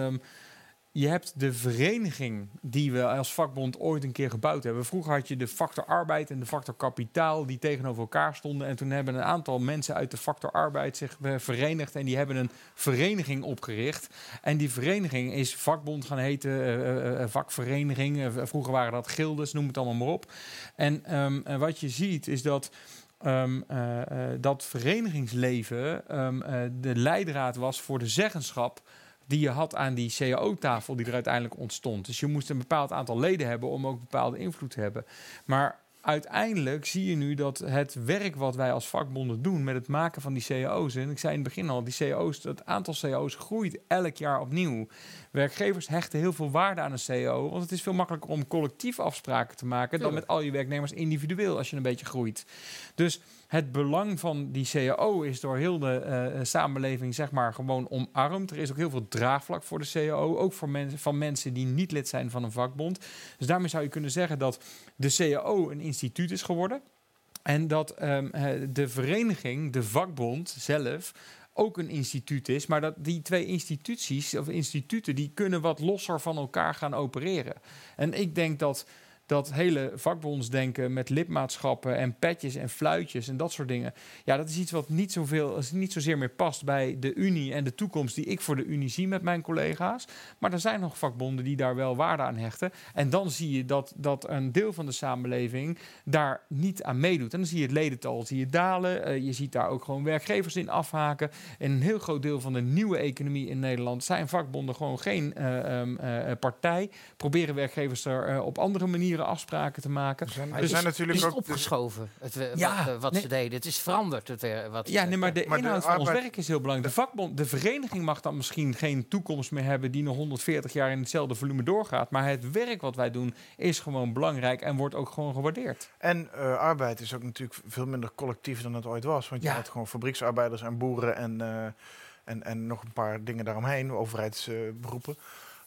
Je hebt de vereniging die we als vakbond ooit een keer gebouwd hebben. Vroeger had je de factor arbeid en de factor kapitaal die tegenover elkaar stonden. En toen hebben een aantal mensen uit de factor arbeid zich verenigd. En die hebben een vereniging opgericht. En die vereniging is vakbond gaan heten, eh, eh, eh, vakvereniging. Vroeger waren dat gildes, noem het allemaal maar op. En ehm, eh, wat je ziet is dat ehm, eh, eh, dat verenigingsleven ehm, eh, de leidraad was voor de zeggenschap die je had aan die CAO-tafel die er uiteindelijk ontstond. Dus je moest een bepaald aantal leden hebben om ook bepaalde invloed te hebben. Maar uiteindelijk zie je nu dat het werk wat wij als vakbonden doen met het maken van die cao's, en ik zei in het begin al, die cao's, het aantal cao's groeit elk jaar opnieuw. Werkgevers hechten heel veel waarde aan een cao, want het is veel makkelijker om collectief afspraken te maken dan met al je werknemers individueel als je een beetje groeit. Dus het belang van die CAO is door heel de eh, samenleving zeg maar gewoon omarmd. Er is ook heel veel draagvlak voor de CAO, ook voor mensen van mensen die niet lid zijn van een vakbond. Dus daarmee zou je kunnen zeggen dat de CAO een instituut is geworden. En dat ehm, eh, de vereniging, de vakbond zelf, ook een instituut is. Maar dat die twee instituties of instituten die kunnen wat losser van elkaar gaan opereren. En ik denk dat dat hele vakbondsdenken met lidmaatschappen en petjes en fluitjes en dat soort dingen. Ja, dat is iets wat niet, zoveel, niet zozeer meer past bij de Unie en de toekomst die ik voor de Unie zie met mijn collega's. Maar er zijn nog vakbonden die daar wel waarde aan hechten. En dan zie je dat, dat een deel van de samenleving daar niet aan meedoet. En dan zie je het ledental zie je dalen. Uh, je ziet daar ook gewoon werkgevers in afhaken. En een heel groot deel van de nieuwe economie in Nederland zijn vakbonden gewoon geen uh, um, uh, partij. Proberen werkgevers er op andere manieren afspraken te maken. Er zijn, er zijn is, natuurlijk is het ook opgeschoven, het, wat, Ja, wat nee. ze deden. Het is veranderd. Het, eh, wat, Ja, nee, maar de Maar de inhoud van ons werk is heel belangrijk. De vakbond, de vereniging mag dan misschien geen toekomst meer hebben die nog 140 jaar in hetzelfde volume doorgaat. Maar het werk wat wij doen is gewoon belangrijk en wordt ook gewoon gewaardeerd. En eh, arbeid is ook natuurlijk veel minder collectief dan het ooit was. Want je Ja. had gewoon fabrieksarbeiders en boeren en, eh, en, en nog een paar dingen daaromheen, overheidsberoepen.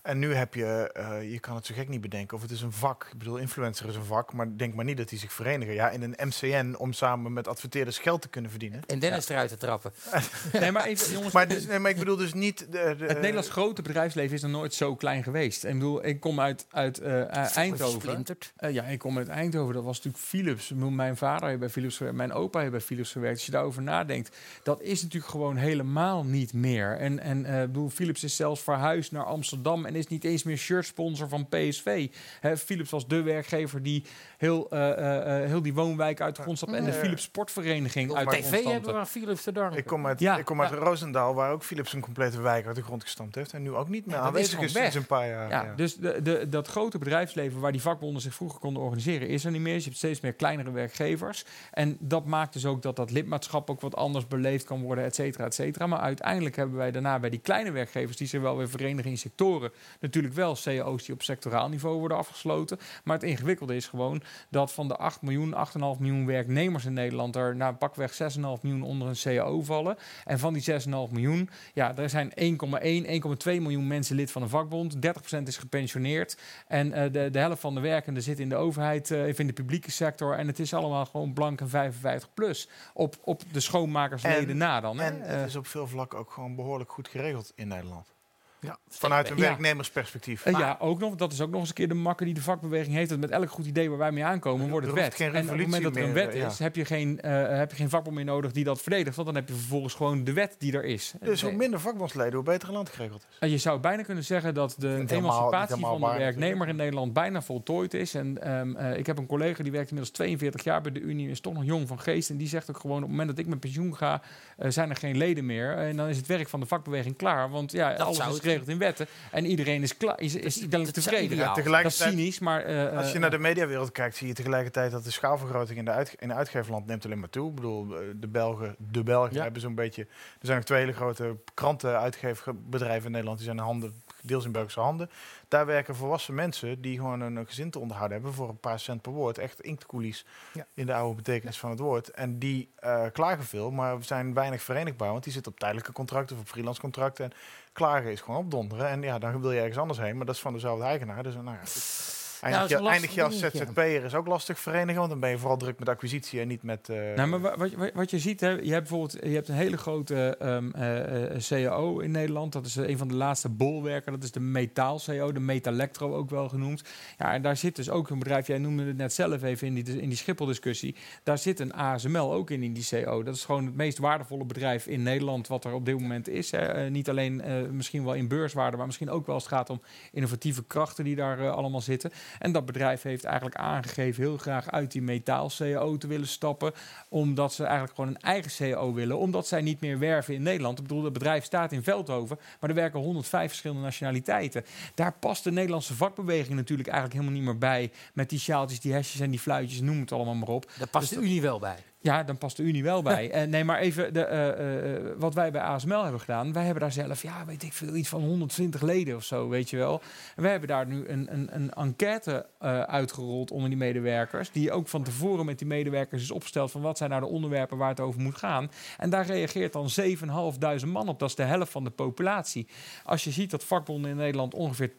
En nu heb je, eh, je kan het zo gek niet bedenken, of het is een vak. Ik bedoel, influencer is een vak, maar denk maar niet dat die zich verenigen. Ja, in een MCN om samen met adverteerders geld te kunnen verdienen. En Dennis eruit te trappen. [LAUGHS] Nee, maar even, [LAUGHS] jongens, Maar, dus, nee, maar ik bedoel dus niet... De, de, het Nederlands grote bedrijfsleven is nog nooit zo klein geweest. En ik bedoel, ik kom uit, uit eh, Eindhoven. Eh, ja, ik kom uit Eindhoven. Dat was natuurlijk Philips. Mijn vader heeft bij Philips gewerkt. Mijn opa heeft bij Philips gewerkt. Als je daarover nadenkt, dat is natuurlijk gewoon helemaal niet meer. En, en eh, ik bedoel, Philips is zelfs verhuisd naar Amsterdam en is niet eens meer shirtsponsor van PSV. Hè, Philips was de werkgever die heel, eh, eh, eh, heel die woonwijk uit de grond stapte en de. Philips Sportvereniging uit de grond TV hebben we aan Philips te danken. Ik kom uit, Ja. ik kom uit Roosendaal, waar ook Philips een complete wijk uit de grond gestampt heeft. En nu ook niet meer Ja, dat is aanwezig gewoon is sinds weg. een paar jaar. Ja, ja. dus de, de, dat grote bedrijfsleven waar die vakbonden zich vroeger konden organiseren, is er niet meer. Dus je hebt steeds meer kleinere werkgevers. En dat maakt dus ook dat dat lidmaatschap ook wat anders beleefd kan worden, et cetera, et cetera. Maar uiteindelijk hebben wij daarna bij die kleine werkgevers, die zich wel weer verenigen in sectoren, natuurlijk wel cao's die op sectoraal niveau worden afgesloten. Maar het ingewikkelde is gewoon dat van de 8 miljoen, 8,5 miljoen werknemers in Nederland er na pakweg 6,5 miljoen onder een cao vallen. En van die 6,5 miljoen, ja, er zijn 1,1, 1,2 miljoen mensen lid van een vakbond. 30% is gepensioneerd. En eh, de, de helft van de werkenden zit in de overheid, eh, of in de publieke sector. En het is allemaal gewoon blank en 55 plus. Op, op de schoonmakersleden En- na dan. hè. En Eh, het is op veel vlakken ook gewoon behoorlijk goed geregeld in Nederland. Ja, Vanuit een Ja. werknemersperspectief. Eh, ja, ook nog. Dat is ook nog eens een keer de makker die de vakbeweging heeft. Dat met elk goed idee waar wij mee aankomen, wordt het wet. En op het moment dat er een wet meer, is, ja. heb, je geen, eh, heb je geen vakbond meer nodig die dat verdedigt. Want dan heb je vervolgens gewoon de wet die er is. Dus hoe Eh, minder vakbondsleden, hoe beter een land geregeld is. En je zou bijna kunnen zeggen dat de emancipatie helemaal van de waar werknemer natuurlijk. in Nederland bijna voltooid is. En ehm, eh, ik heb een collega die werkt inmiddels 42 jaar bij de Unie, is toch nog jong van geest. En die zegt ook gewoon: op het moment dat ik met pensioen ga, eh, zijn er geen leden meer. En dan is het werk van de vakbeweging klaar. Want ja, Dat alles zou is geregeld in wetten. En iedereen is, klaar, is, is dat tevreden. ideaal. dat is Tegelijkertijd, cynisch, maar. eh, als je eh, naar de mediawereld kijkt, zie je tegelijkertijd dat de schaalvergroting in de, uit, in de uitgeverland neemt alleen maar toe. Ik bedoel, eh, de Belgen, de Belgen Ja. hebben zo'n beetje... Er zijn nog twee hele grote krantenuitgeverbedrijven in Nederland. Die zijn in handen, deels in Belgische handen. Daar werken volwassen mensen die gewoon een gezin te onderhouden hebben voor een paar cent per woord. Echt inktkoelies Ja. in de oude betekenis van het woord. En die eh, klagen veel, maar zijn weinig verenigbaar. Want die zitten op tijdelijke contracten of op freelance contracten. En klagen is gewoon opdonderen. En ja, dan wil je ergens anders heen, maar dat is van dezelfde eigenaar. Dus nou ja. Eindig, een je, eindig je als. ZZP'er is ook lastig verenigen, want dan ben je vooral druk met acquisitie en niet met... eh, Nou, maar wa- wat, wat, wat je ziet, hè, je hebt bijvoorbeeld je hebt een hele grote ehm, eh, eh, CAO in Nederland. Dat is een van de laatste bolwerken. Dat is de metaal-CAO, de Metalectro ook wel genoemd. Ja, en daar zit dus ook een bedrijf, jij noemde het net zelf even in die, in die Schiphol-discussie. Daar zit een ASML ook in, in die CO. Dat is gewoon het meest waardevolle bedrijf in Nederland wat er op dit moment is. Hè. Niet alleen eh, misschien wel in beurswaarde, maar misschien ook wel als het gaat om innovatieve krachten die daar allemaal zitten. En dat bedrijf heeft eigenlijk aangegeven heel graag uit die metaal-CAO te willen stappen. Omdat ze eigenlijk gewoon een eigen CAO willen. Omdat zij niet meer werven in Nederland. Ik bedoel, het bedrijf staat in Veldhoven, maar er werken 105 verschillende nationaliteiten. Daar past de Nederlandse vakbeweging natuurlijk eigenlijk helemaal niet meer bij. Met die sjaaltjes, die hesjes en die fluitjes, noem het allemaal maar op. Daar past de Unie wel bij. Ja, dan past de Unie wel bij. [LAUGHS] En nee, maar even de, eh, eh, wat wij bij ASML hebben gedaan. Wij hebben daar zelf, ja, weet ik veel, iets van 120 leden of zo, weet je wel. En wij hebben daar nu een, een, een enquête eh, uitgerold onder die medewerkers. Die ook van tevoren met die medewerkers is opgesteld van wat zijn nou de onderwerpen waar het over moet gaan. En daar reageert dan 7.500 man op. Dat is de helft van de populatie. Als je ziet dat vakbonden in Nederland ongeveer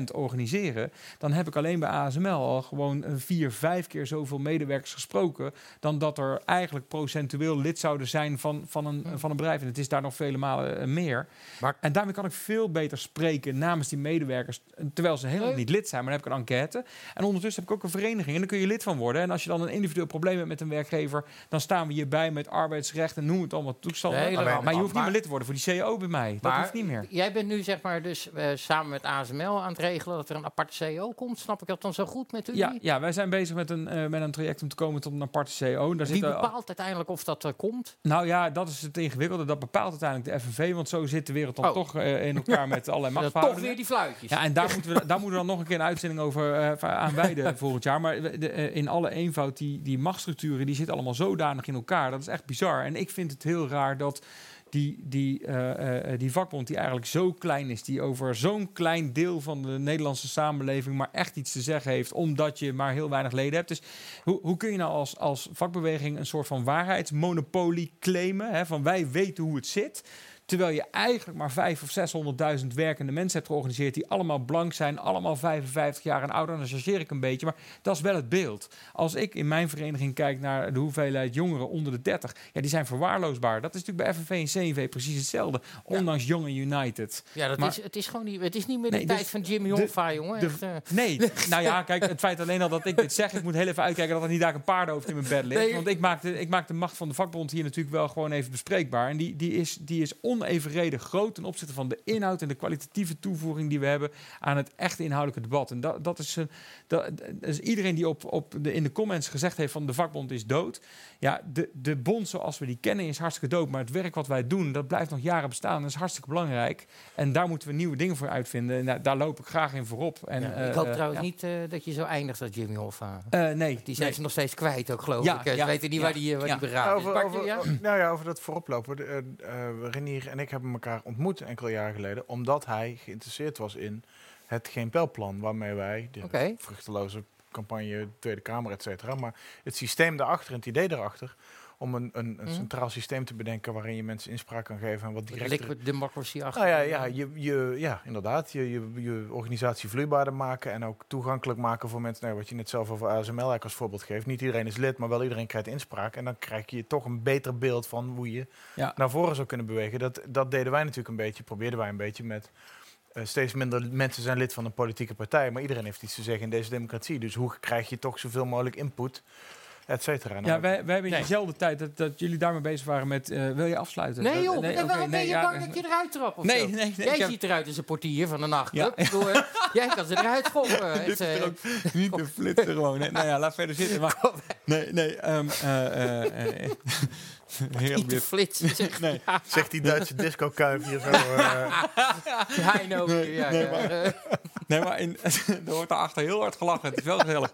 12% organiseren, dan heb ik alleen bij ASML al gewoon vier, vijf keer zoveel medewerkers gesproken dan dat er eigenlijk procentueel lid zouden zijn van, van, een, van een bedrijf. En het is daar nog vele malen eh, meer. Maar- en daarmee kan ik veel beter spreken namens die medewerkers, eh, terwijl ze helemaal niet lid zijn. Maar dan heb ik een enquête. En ondertussen heb ik ook een vereniging en daar kun je lid van worden. En als je dan een individueel probleem hebt met een werkgever, dan staan we hierbij met arbeidsrecht en noem het allemaal toestanden. Nee, maar, je hoeft niet meer lid te worden voor die CEO bij mij. Dat Maar hoeft niet meer. Jij bent nu zeg maar dus eh, samen met ASML aan het regelen dat er een aparte CEO komt. Snap ik dat dan zo goed met u? Ja, ja, wij zijn bezig met een, met een traject om te komen tot een aparte CEO. En Daar Wie bepaalt uiteindelijk of dat er komt? Nou ja, dat is het ingewikkelde. Dat bepaalt uiteindelijk de FNV. Want zo zit de wereld dan Oh. toch eh, in elkaar met allerlei [LAUGHS] Ja, toch machtsverhoudingen. weer die fluitjes. Ja, en daar moeten, we, daar moeten we dan nog een keer een uitzending over eh, aan wijden [LAUGHS] volgend jaar. Maar de, eh, in alle eenvoud, die, die machtsstructuren, die zitten allemaal zodanig in elkaar. Dat is echt bizar. En ik vind het heel raar dat die, die, eh, eh, die vakbond, die eigenlijk zo klein is, die over zo'n klein deel van de Nederlandse samenleving maar echt iets te zeggen heeft, omdat je maar heel weinig leden hebt. Dus hoe, hoe kun je nou als, als vakbeweging een soort van waarheidsmonopolie claimen? Hè, van wij weten hoe het zit. Terwijl je eigenlijk maar 5 of 600.000 werkende mensen hebt georganiseerd die allemaal blank zijn, allemaal 55 jaar en ouder. Dan chargeer ik een beetje, maar dat is wel het beeld. Als ik in mijn vereniging kijk naar de hoeveelheid jongeren onder de 30, ja, die zijn verwaarloosbaar. Dat is natuurlijk bij FNV en CNV precies hetzelfde, ondanks Young en United. Ja, dat Maar- is, het is gewoon niet, het is niet meer Nee, de dus tijd van Jimmy Hoffa, jongen. de- Echt, eh, Nee, [LAUGHS] nou ja, kijk, het feit alleen al dat ik dit zeg, ik moet heel even uitkijken dat er niet daar een paardenhoofd in mijn bed ligt. Nee. Want ik maak, de, ik maak de macht van de vakbond hier natuurlijk wel gewoon even bespreekbaar. En die, die, is, die is onevenreden groot ten opzichte van de inhoud en de kwalitatieve toevoeging die we hebben aan het echte inhoudelijke debat. En dat, dat, is, een, dat, dat is iedereen die op, op de, in de comments gezegd heeft van de vakbond is dood. Ja, de, de bond zoals we die kennen is hartstikke dood. Maar het werk wat wij doen, dat blijft nog jaren bestaan. Dat is hartstikke belangrijk. En daar moeten we nieuwe dingen voor uitvinden. En daar, daar loop ik graag in voorop. En, Ja, eh, ik hoop eh, trouwens ja. niet eh, dat je zo eindigt als Jimmy Hoffa. Eh, nee, Die zijn nee. ze nog steeds kwijt ook, geloof Ja, ik. Ze ja, weten niet ja, waar die, eh, waar ja. die is. Over, Bart, over, ja? nou ja, over dat vooroplopen. Eh, eh, Renier en ik hebben elkaar ontmoet enkele jaren geleden, omdat hij geïnteresseerd was in het Geen Pijlplan, waarmee wij de Oké. vruchteloze campagne Tweede Kamer, et cetera, maar het systeem daarachter en het idee daarachter, om een, een, een Mhm. centraal systeem te bedenken waarin je mensen inspraak kan geven en wat direct. Liquid democracy achter. Nou ja, ja, je, je, ja inderdaad. Je, je, je organisatie vloeibaarder maken en ook toegankelijk maken voor mensen. Nou, wat je net zelf over ASML eigenlijk als voorbeeld geeft. Niet iedereen is lid, maar wel iedereen krijgt inspraak. En dan krijg je toch een beter beeld van hoe je Ja. naar voren zou kunnen bewegen. Dat, dat deden wij natuurlijk een beetje, probeerden wij een beetje met... eh, steeds minder mensen zijn lid van een politieke partij, maar iedereen heeft iets te zeggen in deze democratie. Dus hoe krijg je toch zoveel mogelijk input, et cetera. Nou, Ja, wij, wij hebben in Nee. diezelfde tijd dat, dat jullie daarmee bezig waren met... eh, wil je afsluiten? Nee joh, nee, oké, waarom ben je ja, bang dat je eruit trapt of Nee, zo? nee, nee, Jij heb- ziet eruit als een portier van de nachtclub. Ja. Ik bedoel, eh, [LAUGHS] Jij kan ze eruit schoppen. Dit is er eh, ook [LAUGHS] niet te flitsen gewoon. Nou ja, laat verder zitten. Maar, nee, nee. ehm, eh, [LAUGHS] Heerlijk niet flitsen. [LAUGHS] Zeg. Nee. Zegt die Duitse disco-kuif hier zo. [LAUGHS] I know. Nee, ja, nee, ja, maar- Nee, maar in, er wordt daarachter heel hard gelachen. Het is wel gezellig.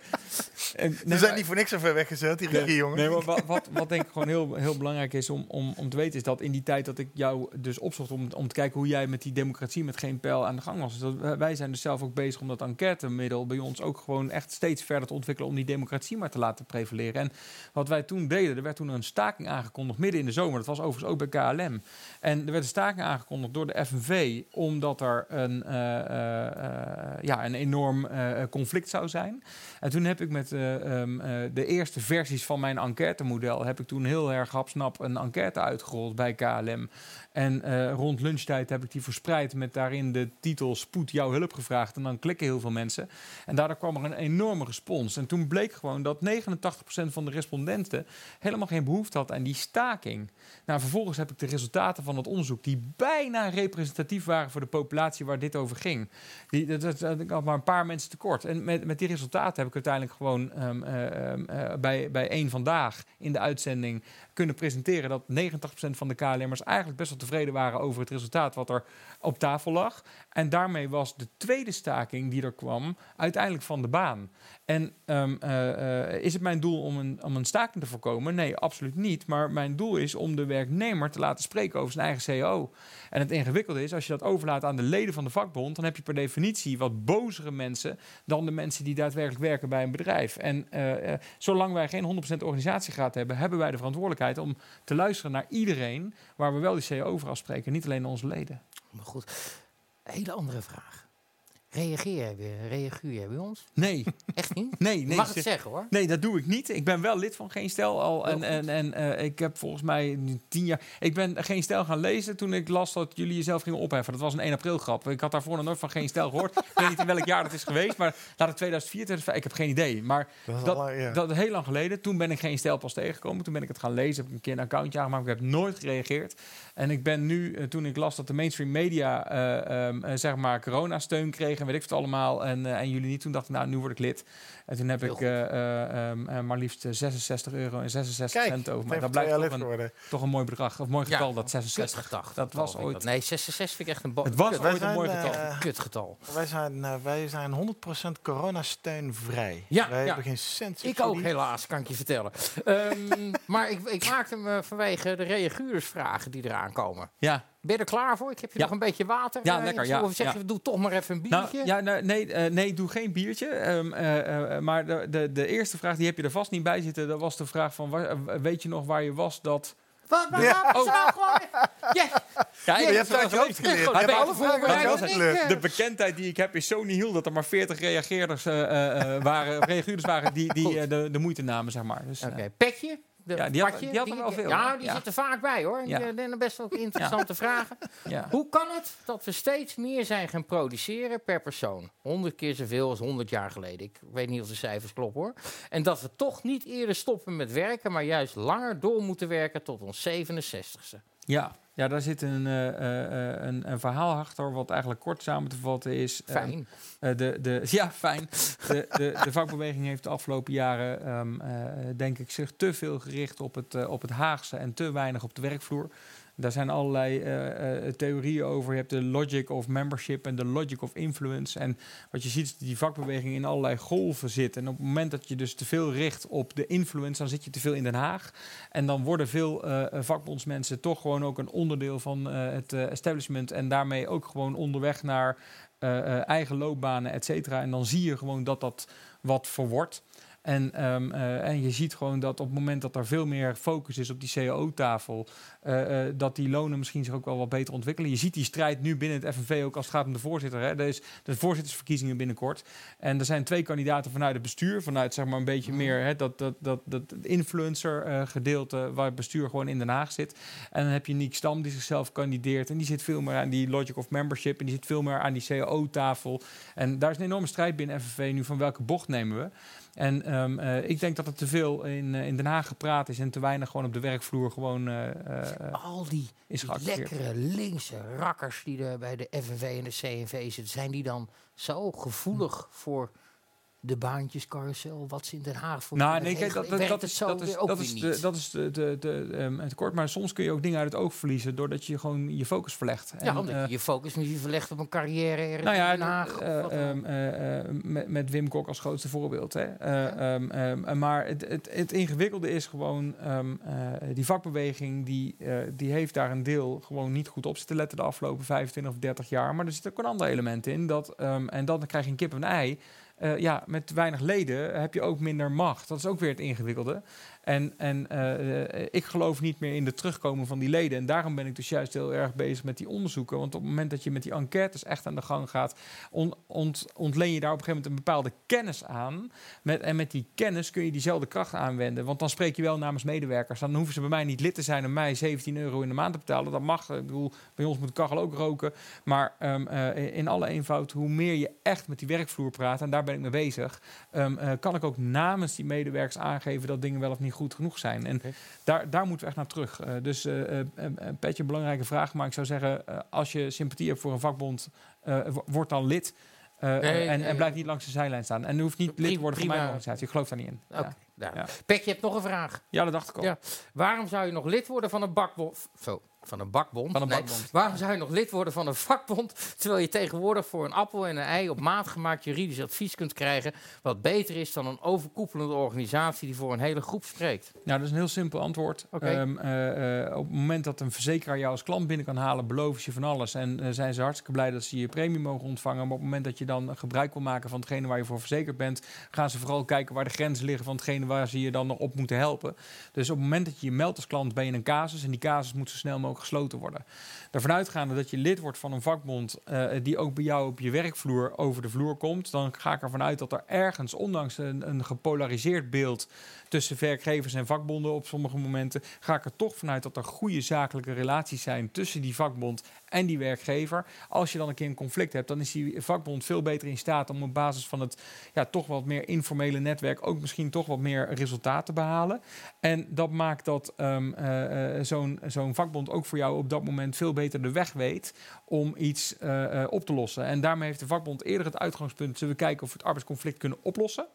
Nee, Ze zijn maar- niet voor niks zo ver weggezet, die regie, jongen. Nee, maar wat, wat, wat denk ik gewoon heel, heel belangrijk is om, om, om te weten, is dat in die tijd dat ik jou dus opzocht om, om te kijken hoe jij met die democratie met geen pijl aan de gang was. Dus dat, wij- zijn dus zelf ook bezig om dat enquêtemiddel bij ons ook gewoon echt steeds verder te ontwikkelen om die democratie maar te laten prevaleren. En wat wij toen deden, er werd toen een staking aangekondigd midden in de zomer. Dat was overigens ook bij KLM. En er werd een staking aangekondigd door de FNV omdat er een, eh, eh, eh, ja, een enorm conflict zou zijn. En toen heb ik met eh, ehm, eh, de eerste versies van mijn enquêtemodel... heb ik toen heel erg hapsnap een enquête uitgerold bij KLM. En eh, rond lunchtijd heb ik die verspreid met daarin de titel... Spoed jouw hulp gevraagd. En dan klikken heel veel mensen. En daardoor kwam er een enorme respons. En toen bleek gewoon dat 89% van de respondenten... helemaal geen behoefte had aan die staking. Nou, vervolgens heb ik de resultaten van het onderzoek... die bijna representatief waren voor de populatie waar dit over ging... Die, dat, ik had maar een paar mensen tekort. En met, met die resultaten heb ik uiteindelijk gewoon ehm, eh, ehm, eh, bij, bij één vandaag in de uitzending kunnen presenteren dat 89% van de KLM'ers eigenlijk best wel tevreden waren over het resultaat wat er op tafel lag. En daarmee was de tweede staking die er kwam uiteindelijk van de baan. En ehm, eh, eh, is het mijn doel om een, om een staking te voorkomen? Nee, absoluut niet. Maar mijn doel is om de werknemer te laten spreken over zijn eigen CEO. En het ingewikkelde is, als je dat overlaat aan de leden van de vakbond, dan heb je per definitie wat bozere mensen dan de mensen die daadwerkelijk werken bij een bedrijf. En eh, zolang wij geen 100% organisatiegraad hebben, hebben wij de verantwoordelijkheid om te luisteren naar iedereen waar we wel die CEO over afspreken, niet alleen onze leden. Maar goed, een hele andere vraag. Reageer jij weer? Reageer jij bij ons? Nee, Echt niet? [LAUGHS] nee, Je nee. mag het zeg- zeggen hoor. Nee, dat doe ik niet. Ik ben wel lid van Geen Stijl al. En, en, en eh, ik heb volgens mij nu tien jaar... Ik ben Geen Stijl gaan lezen toen ik las dat jullie jezelf gingen opheffen. Dat was een 1 april grap. Ik had daarvoor nog nooit van Geen Stijl gehoord. ik weet niet in welk jaar dat is geweest. Maar laat het 2004, 2005... Ik heb geen idee. Maar Dat is dat, al lang, ja. dat is heel lang geleden. Toen ben ik Geen Stijl pas tegengekomen. Toen ben ik het gaan lezen. Heb ik een keer een accountje aangemaakt. Ik heb nooit gereageerd. En ik ben nu, eh, toen ik las dat de mainstream media... ehm, eh, zeg maar coronasteun kregen en weet ik wat allemaal... En, en jullie niet. Toen dacht ik, nou, nu word ik lid. En toen heb Heel ik eh, eh, ehm, eh, maar liefst eh, 66 euro en 66 Kijk, cent over. Maar dat blijft toch een, toch een mooi bedrag. Of mooi getal, dat 66. Kutgetal. Dat was ooit- dat. Nee, 66 vind ik echt een Het was ooit een mooi getal. kutgetal. Wij zijn, wij zijn 100% coronasteunvrij. Ja, wij ja. hebben geen cent Ik ook helaas, kan ik je vertellen. Ehm, [LAUGHS] maar ik, ik maakte hem vanwege de reaguursvragen die eraan komen. Ja, Ben je er klaar voor? Ik heb je Ja. nog een beetje water. Ja, eh, lekker, ja, zou zeggen, ja. doe toch maar even een nou, biertje. ja nou, nee, eh, nee, doe geen biertje. Ehm, eh, maar de, de, de eerste vraag, die heb je er vast niet bij zitten. Dat was de vraag van, wa- eh, weet je nog waar je was dat... Wat, wat, Ja. gewoon... Ja, je hebt het je geleerd. Je hebt beter alle vragen voorbereid uit je dan hoofd ik, geleerd. eh. De bekendheid die ik heb is zo nihil dat er maar 40 reageerders waren, [LAUGHS] reaguurders waren die, die de, de moeite namen, zeg maar. Dus, Oké, petje. De Ja, die had- padje, die had er wel veel, Ja, die Ja. zit er vaak bij hoor. Ja. Die zijn best wel [LAUGHS] interessante vragen. Hoe kan het dat we steeds meer zijn gaan produceren per persoon? 100 keer zoveel als 100 jaar geleden. Ik weet niet of de cijfers kloppen hoor. En dat we toch niet eerder stoppen met werken, maar juist langer door moeten werken tot ons 67ste. Ja, Ja, daar zit een, eh, eh, eh, een, een verhaal achter, wat eigenlijk kort samen te vatten is. Fijn. de, de, [LAUGHS] ja, fijn. De, de, de vakbeweging heeft de afgelopen jaren, ehm, eh, denk ik, zich te veel gericht op het, op het Haagse en te weinig op de werkvloer. Daar zijn allerlei eh, eh, theorieën over. Je hebt de logic of membership en de logic of influence. En wat je ziet is dat die vakbeweging in allerlei golven zit. En op het moment dat je dus te veel richt op de influence, dan zit je te veel in Den Haag. En dan worden veel eh, vakbondsmensen toch gewoon ook een onderdeel van het establishment. En daarmee ook gewoon onderweg naar eigen loopbanen, et cetera. En dan zie je gewoon dat dat wat verwordt. En, ehm, eh, en je ziet gewoon dat op het moment dat er veel meer focus is op die CAO-tafel, eh, eh, dat die lonen misschien zich ook wel wat beter ontwikkelen. Je ziet die strijd nu binnen het FNV ook als het gaat om de voorzitter. Hè. Er is de voorzittersverkiezingen binnenkort. En er zijn twee kandidaten vanuit het bestuur, vanuit zeg maar een beetje meer hè, dat, dat, dat, dat influencer-gedeelte waar het bestuur gewoon in Den Haag zit. En dan heb je Niek Stam die zichzelf kandideert en die zit veel meer aan die logic of membership en die zit veel meer aan die CAO-tafel. En daar is een enorme strijd binnen FNV nu van welke bocht nemen we. En ehm, eh, ik denk dat er te veel in, eh, in Den Haag gepraat is en te weinig gewoon op de werkvloer gewoon eh, Al die, lekkere linkse rakkers die er bij de FNV en de CNV zitten, zijn die dan zo gevoelig voor de baantjescarousel, wat ze in Den Haag voor Nou, nee, kijk, dat, dat, dat is, dat is, dat is, de, dat is de, de, de, ehm, het tekort. Maar soms kun je ook dingen uit het oog verliezen doordat je gewoon je focus verlegt. ja, En, omdat eh, je je focus misschien verlegt op een carrière nou ja, in Den Haag. eh, ehm, eh, eh, met, met Wim Kok als grootste voorbeeld. Hè. Eh, ehm, ehm, maar het, het, het ingewikkelde is gewoon, eh, die vakbeweging, die, eh, die heeft daar een deel gewoon niet goed op zitten letten de afgelopen 25 of 30 jaar. Maar er zit ook een ander element in. Dat, en dan krijg je een kip en een ei. Eh, ja, met weinig leden heb je ook minder macht. Dat is ook weer het ingewikkelde. En, en eh, ik geloof niet meer in de terugkomen van die leden. En daarom ben ik dus juist heel erg bezig met die onderzoeken. Want op het moment dat je met die enquêtes echt aan de gang gaat, on- ont- ontleen je daar op een gegeven moment een bepaalde kennis aan. Met, en met die kennis kun je diezelfde kracht aanwenden. Want dan spreek je wel namens medewerkers. Dan hoeven ze bij mij niet lid te zijn en mij 17 euro in de maand te betalen. Dat mag. Ik bedoel, bij ons moet de kachel ook roken. Maar ehm, eh, in alle eenvoud, hoe meer je echt met die werkvloer praat, en daar ben ik mee bezig, ehm, eh, kan ik ook namens die medewerkers aangeven dat dingen wel of niet goed genoeg zijn. En daar, daar moeten we echt naar terug. Eh, dus eh eh, eh, een beetje een belangrijke vraag, maar ik zou zeggen, als je sympathie hebt voor een vakbond, wo- word dan lid. Nee, en, nee. en blijf niet langs de zijlijn staan. En je hoeft niet lid te worden van mijn organisatie. Ik geloof daar niet in. Oké, Ja. daar. Ja. Pek, je hebt nog een vraag. ja, dat dacht ik al. Ja. Waarom zou je nog lid worden van een bakbond? Zo, van een bakbond? Van een Nee. bakbond. Waarom zou je nog lid worden van een [LAUGHS] vakbond... terwijl je tegenwoordig voor een appel en een ei... op maat gemaakt juridisch advies kunt krijgen... wat beter is dan een overkoepelende organisatie... die voor een hele groep spreekt? Nou, dat is een heel simpel antwoord. Ehm, eh, eh, op het moment dat een verzekeraar jou als klant binnen kan halen, beloven ze je van alles. En eh, zijn ze hartstikke blij dat ze je premie mogen ontvangen. Maar op het moment dat je dan gebruik wil maken van hetgene waar je voor verzekerd bent, gaan ze vooral kijken waar de grenzen liggen van hetgene waar ze je dan nog op moeten helpen. Dus op het moment dat je je meldt als klant, ben je in een casus. En die casus moet zo snel mogelijk gesloten worden. Daarvan uitgaande dat je lid wordt van een vakbond eh, die ook bij jou op je werkvloer over de vloer komt, dan ga ik ervan uit dat er ergens, ondanks een, een gepolariseerd beeld tussen werkgevers en vakbonden op sommige momenten, ga ik er toch vanuit dat er goede zakelijke relaties zijn tussen die vakbond en die werkgever. Als je dan een keer een conflict hebt, dan is die vakbond veel beter in staat om op basis van het ja, toch wat meer informele netwerk ook misschien toch wat meer resultaat te behalen. En dat maakt dat ehm, eh, eh, zo'n vakbond ook voor jou op dat moment veel beter de weg weet om iets eh, op te lossen. En daarmee heeft de vakbond eerder het uitgangspunt, zullen we kijken of we het arbeidsconflict kunnen oplossen.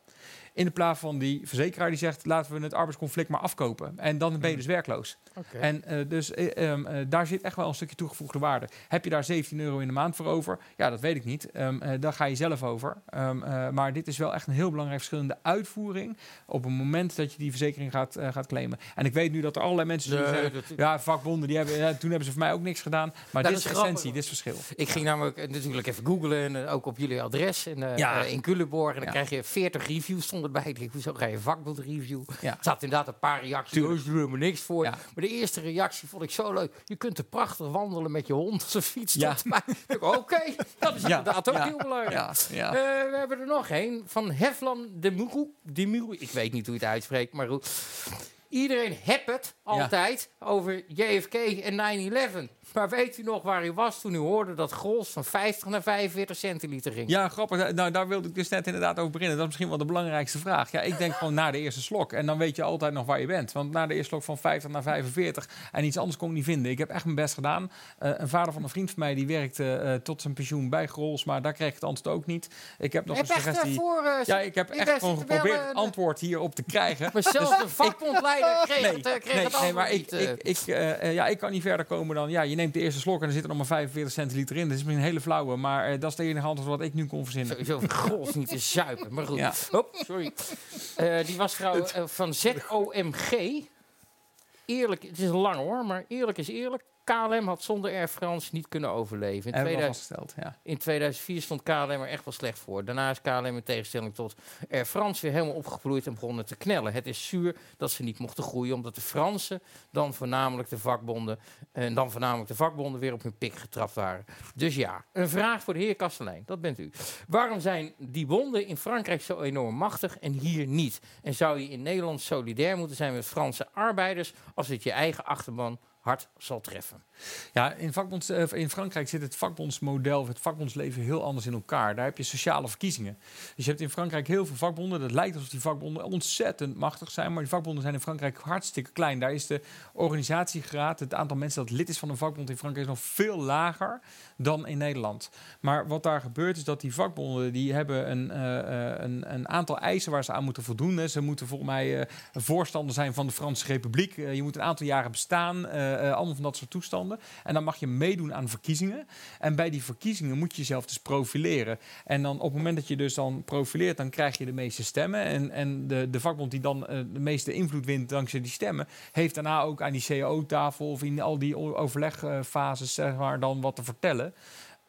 In de plaats van die verzekeraar die zegt, laten we het arbeidsconflict maar afkopen. En dan ben je dus werkloos. En eh, dus eh, ehm, eh, daar zit echt wel een stukje toegevoegde waarde. Heb je daar 17 euro in de maand voor over? Ja, dat weet ik niet. Ehm, eh, daar ga je zelf over. Ehm, eh, maar dit is wel echt een heel belangrijk verschil in de uitvoering. op het moment dat je die verzekering gaat, gaat claimen. En ik weet nu dat er allerlei mensen Nee, zeggen. dat- Ja, vakbonden, die hebben, ja, toen hebben ze voor mij ook niks gedaan. Maar Nou, dit dat is is essentie, dit is verschil. Ik ging namelijk natuurlijk even googlen en ook op jullie adres in, eh, Ja. in Culemborg. En dan Ja. krijg je 40 reviews erbij. Ik denk, hoezo ga je vakbond review? Ja. Er zaten inderdaad een paar reacties. Tuurlijk. Oh, er helemaal niks voor. Ja. Maar de eerste reactie vond ik zo leuk. Je kunt er prachtig wandelen met je hond als een fiets. Ja. Oké, dat is Ja. inderdaad ook heel belangrijk. Eh, we hebben er nog een van Heflan de Muru. De Muru. Ik weet niet hoe je het uitspreekt, maar goed. Iedereen hebt het altijd over JFK en 9-11. Maar weet u nog waar u was toen u hoorde dat Grols van 50 naar 45 centiliter ging? Ja, grappig. Nou, daar wilde ik dus net inderdaad over beginnen. Dat is misschien wel de belangrijkste vraag. Ja, ik denk gewoon na de eerste slok. En dan weet je altijd nog waar je bent. Want na de eerste slok van 50 naar 45 en iets anders kon ik niet vinden. Ik heb echt mijn best gedaan. Eh, een vader van een vriend van mij die werkte eh, tot zijn pensioen bij Grols. Maar daar kreeg ik het antwoord ook niet. Ik heb nog een suggestie. eh, voor, ja, ik heb echt gewoon geprobeerd het antwoord hierop te krijgen. Maar zelfs Dus de vakbondleider kreeg het, kreeg nee, het nee, antwoord maar ik, niet, ik, ik, ja, ik kan niet verder komen dan... Ja, je neemt de eerste slok en er zit er nog maar 45 centiliter in. Dat is misschien een hele flauwe, maar eh, dat is de enige antwoord wat ik nu kon verzinnen. Sowieso [LAUGHS] Grols niet te zuipen, maar goed. Ja. Hop, sorry. Eh, die was trouw eh, van ZOMG. Eerlijk, het is lang hoor, maar eerlijk is eerlijk. KLM had zonder Air France niet kunnen overleven. In, Hebben we 2000 vastgesteld, ja. in 2004 stond KLM er echt wel slecht voor. Daarna is KLM in tegenstelling tot Air France weer helemaal opgebloeid en begonnen te knellen. Het is zuur dat ze niet mochten groeien, omdat de Fransen dan voornamelijk de vakbonden en dan voornamelijk de vakbonden weer op hun pik getrapt waren. Dus ja, een vraag voor de heer Kastelein, dat bent u. Waarom zijn die bonden in Frankrijk zo enorm machtig en hier niet? En zou je in Nederland solidair moeten zijn met Franse arbeiders als het je eigen achterban hard zal treffen? Ja, in, eh, in Frankrijk zit het vakbondsmodel, het vakbondsleven heel anders in elkaar. Daar heb je sociale verkiezingen. Dus je hebt in Frankrijk heel veel vakbonden. Dat lijkt alsof die vakbonden ontzettend machtig zijn. Maar die vakbonden zijn in Frankrijk hartstikke klein. Daar is de organisatiegraad, het aantal mensen dat lid is van een vakbond in Frankrijk, is nog veel lager dan in Nederland. Maar wat daar gebeurt is dat die vakbonden die hebben een, eh, eh, een, een aantal eisen waar ze aan moeten voldoen. Ze moeten volgens mij voorstander zijn van de Franse Republiek. Je moet een aantal jaren bestaan. Eh, eh, allemaal van dat soort toestanden. En dan mag je meedoen aan verkiezingen. En bij die verkiezingen moet je jezelf dus profileren. En dan op het moment dat je dus dan profileert, dan krijg je de meeste stemmen. En, en de, de vakbond die dan eh, de meeste invloed wint dankzij die stemmen, heeft daarna ook aan die CAO-tafel of in al die overlegfases zeg maar, dan wat te vertellen.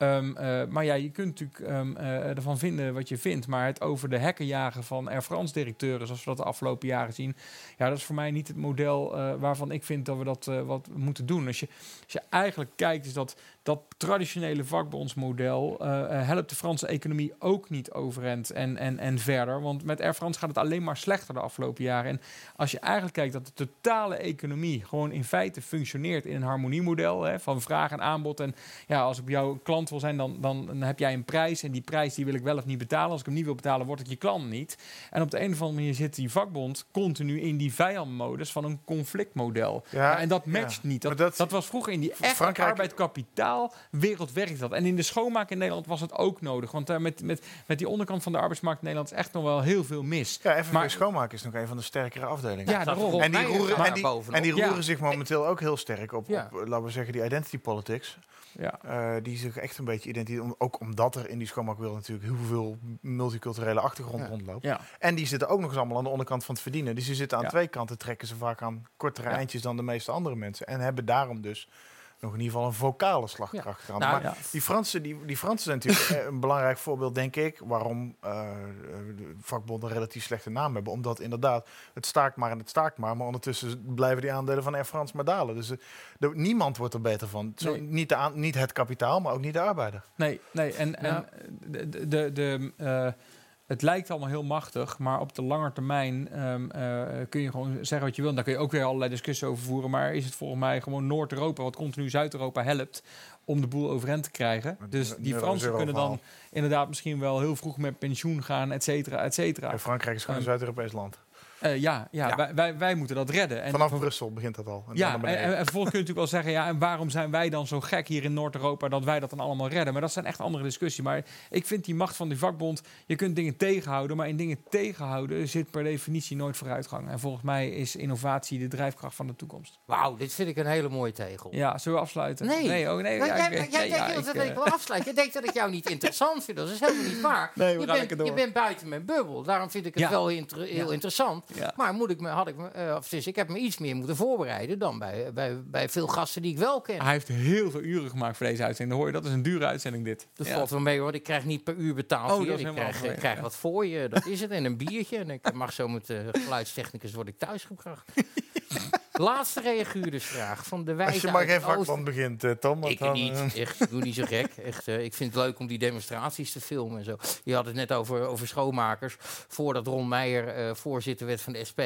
Ehm, eh, maar ja, je kunt natuurlijk ehm, eh, ervan vinden wat je vindt. Maar het over de hekken jagen van Air France-directeuren, zoals we dat de afgelopen jaren zien. Ja, dat is voor mij niet het model eh, waarvan ik vind dat we dat wat moeten doen. Als je, als je eigenlijk kijkt, is dat dat traditionele vakbondsmodel eh, eh, helpt de Franse economie ook niet overeind en, en, en verder. Want met Air France gaat het alleen maar slechter de afgelopen jaren. En als je eigenlijk kijkt dat de totale economie gewoon in feite functioneert in een harmoniemodel hè, van vraag en aanbod. En ja, als ik jouw klant wil zijn, dan, dan, dan heb jij een prijs. En die prijs die wil ik wel of niet betalen. Als ik hem niet wil betalen, wordt het je klant niet. En op de een of andere manier zit die vakbond continu in die vijandmodus van een conflictmodel. Ja, Ja, en dat ja. matcht niet. Dat, dat, dat- was vroeger in die echte Frankrijk- arbeid kapitaal wereld werkt dat. En in de schoonmaak in Nederland was het ook nodig. Want daar met, met, met die onderkant van de arbeidsmarkt in Nederland is echt nog wel heel veel mis. Ja, FNV Maar- Schoonmaken is nog een van de sterkere afdelingen. Ja, daarom. En die roeren, en die, en die Ja. roeren zich momenteel ook heel sterk op, Ja. op, laten we zeggen, die identity politics. Ja. Eh, die zich echt een beetje identiteit... Ook omdat er in die schoonmaakwereld natuurlijk heel veel multiculturele achtergrond Ja. rondloopt. Ja. En die zitten ook nog eens allemaal aan de onderkant van het verdienen. Dus die zitten aan Ja. twee kanten, trekken ze vaak aan kortere Ja. eindjes dan de meeste andere mensen. En hebben daarom dus nog in ieder geval een vocale slagkracht aan. Nou, maar ja. die Fransen, die, die Fransen zijn natuurlijk eh, een belangrijk voorbeeld, denk ik, waarom eh, de vakbonden een relatief slechte naam hebben. Omdat inderdaad, het staakt maar en het staakt maar. Maar ondertussen blijven die aandelen van Air France maar dalen. Dus eh, de- niemand wordt er beter van. Zo, Nee. niet, de niet het kapitaal, maar ook niet de arbeider. Nee, nee. En, en de, de, de, de, eh, het lijkt allemaal heel machtig, maar op de lange termijn ehm, eh, kun je gewoon zeggen wat je wil. En daar kun je ook weer allerlei discussies over voeren. Maar is het volgens mij gewoon Noord-Europa, wat continu Zuid-Europa helpt om de boel overeind te krijgen. Dus die Fransen kunnen dan inderdaad misschien wel heel vroeg met pensioen gaan, et cetera, et cetera. Frankrijk is gewoon een Ehm, Zuid-Europees land. Eh, ja, ja, Ja. Wij, wij, wij moeten dat redden. En Vanaf van- Brussel begint dat al. En ja, naar en, en, en vervolgens kun je natuurlijk wel zeggen... ja, en waarom zijn wij dan zo gek hier in Noord-Europa... dat wij dat dan allemaal redden? Maar dat zijn echt andere discussies. Maar ik vind die macht van die vakbond... je kunt dingen tegenhouden, maar in dingen tegenhouden... zit per definitie nooit vooruitgang. En volgens mij is innovatie de drijfkracht van de toekomst. Wauw, dit vind ik een hele mooie tegel. Ja, zullen we afsluiten? Nee. Nee, oh, nee Maar ja, jij, ik- jij ja, denkt dat ik eh, wil afsluiten. Je denkt dat ik jou niet interessant vind. Dat is helemaal niet waar. Nee, we je, bent, lekker door. je bent buiten mijn bubbel. Daarom vind ik het Ja. wel inter- heel Ja. interessant. Ja. Maar moet ik me, had ik me, eh, of dus ik heb me iets meer moeten voorbereiden dan bij, bij, bij veel gasten die ik wel ken. Hij heeft heel veel uren gemaakt voor deze uitzending. Dan hoor je, dat is een dure uitzending dit. Dat Ja. valt wel mee hoor. Ik krijg niet per uur betaald Oh, dat is Ik helemaal krijg, krijg ja. wat voor je. Dat is het. En een biertje. En ik mag zo met de geluidstechnicus word ik thuisgebracht. [LAUGHS] Laatste reaguurdersvraag van de wijze Als je maar geen het vakman begint, eh, Tom. want Ik dan, niet. eh, Echt, ik doe niet zo gek. Echt, eh, ik vind het leuk om die demonstraties te filmen en zo. Je had het net over, over schoonmakers. Voordat Ron Meijer eh, voorzitter werd van de SP,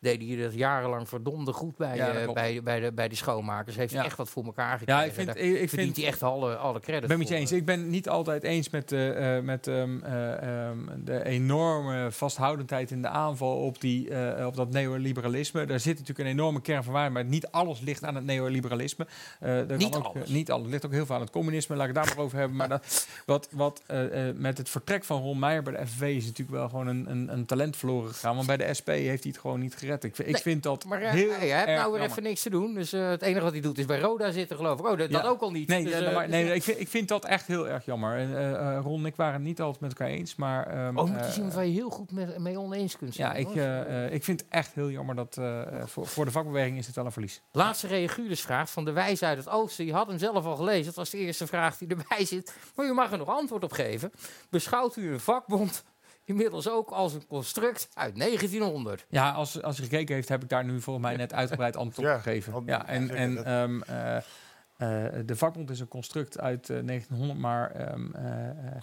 deed hij dat jarenlang verdomde goed bij, Ja, bij, bij, de, bij de schoonmakers. Heeft hij Ja. echt wat voor elkaar gekregen. Ja, ik vind, Daar ik, ik verdient vind hij echt alle, alle credit Ik ben met je voor. eens. Ik ben niet altijd eens met, eh, eh, met ehm, eh, ehm, de enorme vasthoudendheid in de aanval op, die, eh, op dat neoliberalisme. Daar zit natuurlijk een enorme kern van waarheid, maar niet alles ligt aan het neoliberalisme. Eh, er Niet ook, alles. eh, niet alles. Het ligt ook heel veel aan het communisme. Laat ik het daar nog over hebben. Maar dat, wat, wat eh, eh, met het vertrek van Ron Meijer bij de FNV is natuurlijk wel gewoon een, een, een talent verloren gegaan. Want bij de SP heeft hij het gewoon niet gered. Ik, vind- ik Nee, vind dat Maar eh, heel hij nou weer jammer. even niks te doen. Dus eh, het enige wat hij doet is bij Roda zitten, geloof ik. Oh, dat, dat ook al niet. Nee, Dus, ja, eh, maar, dus, nee eh, ik, vind, ik vind dat echt heel erg jammer. En, eh, eh, Ron en ik waren het niet altijd met elkaar eens, maar... ehm, Oh, maar eh, is iemand waar je heel goed mee, mee oneens kunt zijn. ja, ik, eh, eh, ik vind het echt heel jammer dat eh, eh, voor, voor de vakbeweging is het wel een verlies. Laatste reaguurdersvraag van de wijze uit het oosten. Je had hem zelf al gelezen. Dat was de eerste vraag die erbij zit. Maar u mag er nog antwoord op geven. Beschouwt u een vakbond inmiddels ook als een construct uit 1900? Ja, als, als je gekeken heeft, heb ik daar nu volgens mij net uitgebreid antwoord Ja, op gegeven. Ja, en, en ehm, eh, eh, de vakbond is een construct uit eh, 1900, maar ehm, eh, eh,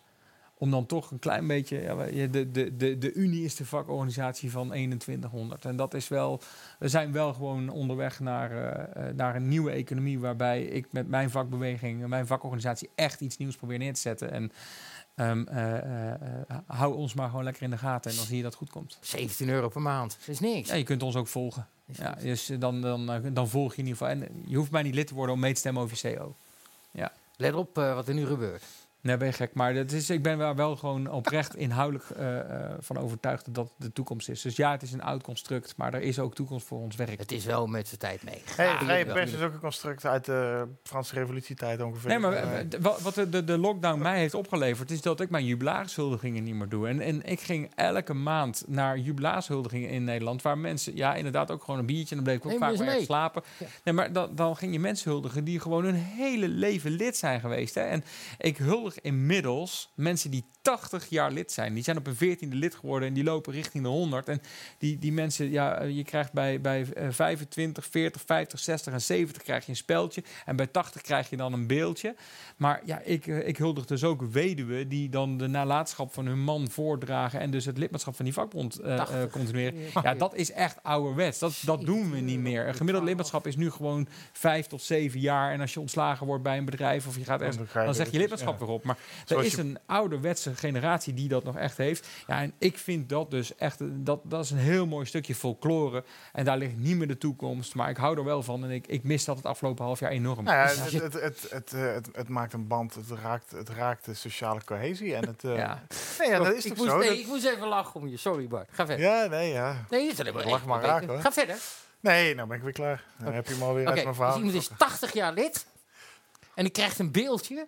om dan toch een klein beetje... Ja, de, de, de, de Unie is de vakorganisatie van 2100. En dat is wel... We zijn wel gewoon onderweg naar, eh, eh, naar een nieuwe economie... waarbij ik met mijn vakbeweging, mijn vakorganisatie... echt iets nieuws probeer neer te zetten. En ehm, eh, hou ons maar gewoon lekker in de gaten... en dan zie je dat goed komt. 17 euro per maand. Dat is niks. Ja, je kunt ons ook volgen. Ja, dus dan, dan, dan volg je in ieder geval. En je hoeft mij niet lid te worden om mee te stemmen over je CO. Let op wat er nu gebeurt. Nee, ben je gek. Maar dat is, ik ben wel, wel gewoon oprecht inhoudelijk eh, eh, van overtuigd dat dat de toekomst is. Dus ja, het is een oud construct, maar er is ook toekomst voor ons werk. Het is wel met zijn tijd mee. Hey, Ah, vrije jawel. pers is ook een construct uit de Franse revolutietijd ongeveer. Nee, maar Eh, wat wat de, de, de lockdown mij heeft opgeleverd, is dat ik mijn jubilaarshuldigingen niet meer doe. En, en ik ging elke maand naar jubilaarshuldigingen in Nederland, waar mensen, ja, inderdaad ook gewoon een biertje, en dan bleef ik ook Neem vaak weer mee. slapen. Ja. Nee, maar dan, dan ging je mensen huldigen die gewoon hun hele leven lid zijn geweest. Hè? En ik huldig inmiddels mensen die 80 jaar lid zijn. Die zijn op een 14e lid geworden en die lopen richting de 100. En die, die mensen, ja, eh, je krijgt bij, bij eh, 25, 40, 50, 60 en 70 krijg je een speldje. En bij 80 krijg je dan een beeldje. Maar ja, ik, eh, ik huldig dus ook weduwen die dan de nalatenschap van hun man voordragen. En dus het lidmaatschap van die vakbond eh, 80. continueren. Ja, dat is echt ouderwets. Dat, dat doen we niet meer. Een gemiddeld lidmaatschap is nu gewoon vijf tot zeven jaar. En als je ontslagen wordt bij een bedrijf of je gaat ergens, Dan zeg je weer- lidmaatschap weer op. Maar er is je- een ouderwetse generatie die dat nog echt heeft. Ja, en ik vind dat dus echt, dat, dat is een heel mooi stukje folklore. En daar ligt niet meer de toekomst. Maar ik hou er wel van en ik, ik mis dat het afgelopen half jaar enorm. Nou ja, Dus het, het, het, het, eh, het, het maakt een band, het raakt, het raakt de sociale cohesie. En het, eh, Ja. Nee, ja, dat is ik, toch moest, zo? nee, Dat- ik moest even lachen om je. Sorry Bart. Ga verder. ja, nee, ja. Nee, dat is Lach maar raak, hoor. Ga verder. Nee, nou ben ik weer klaar. Dan heb je hem alweer Oké, uit mijn verhaal. dus iemand is getrokken. 80 jaar lid en die krijgt een beeldje.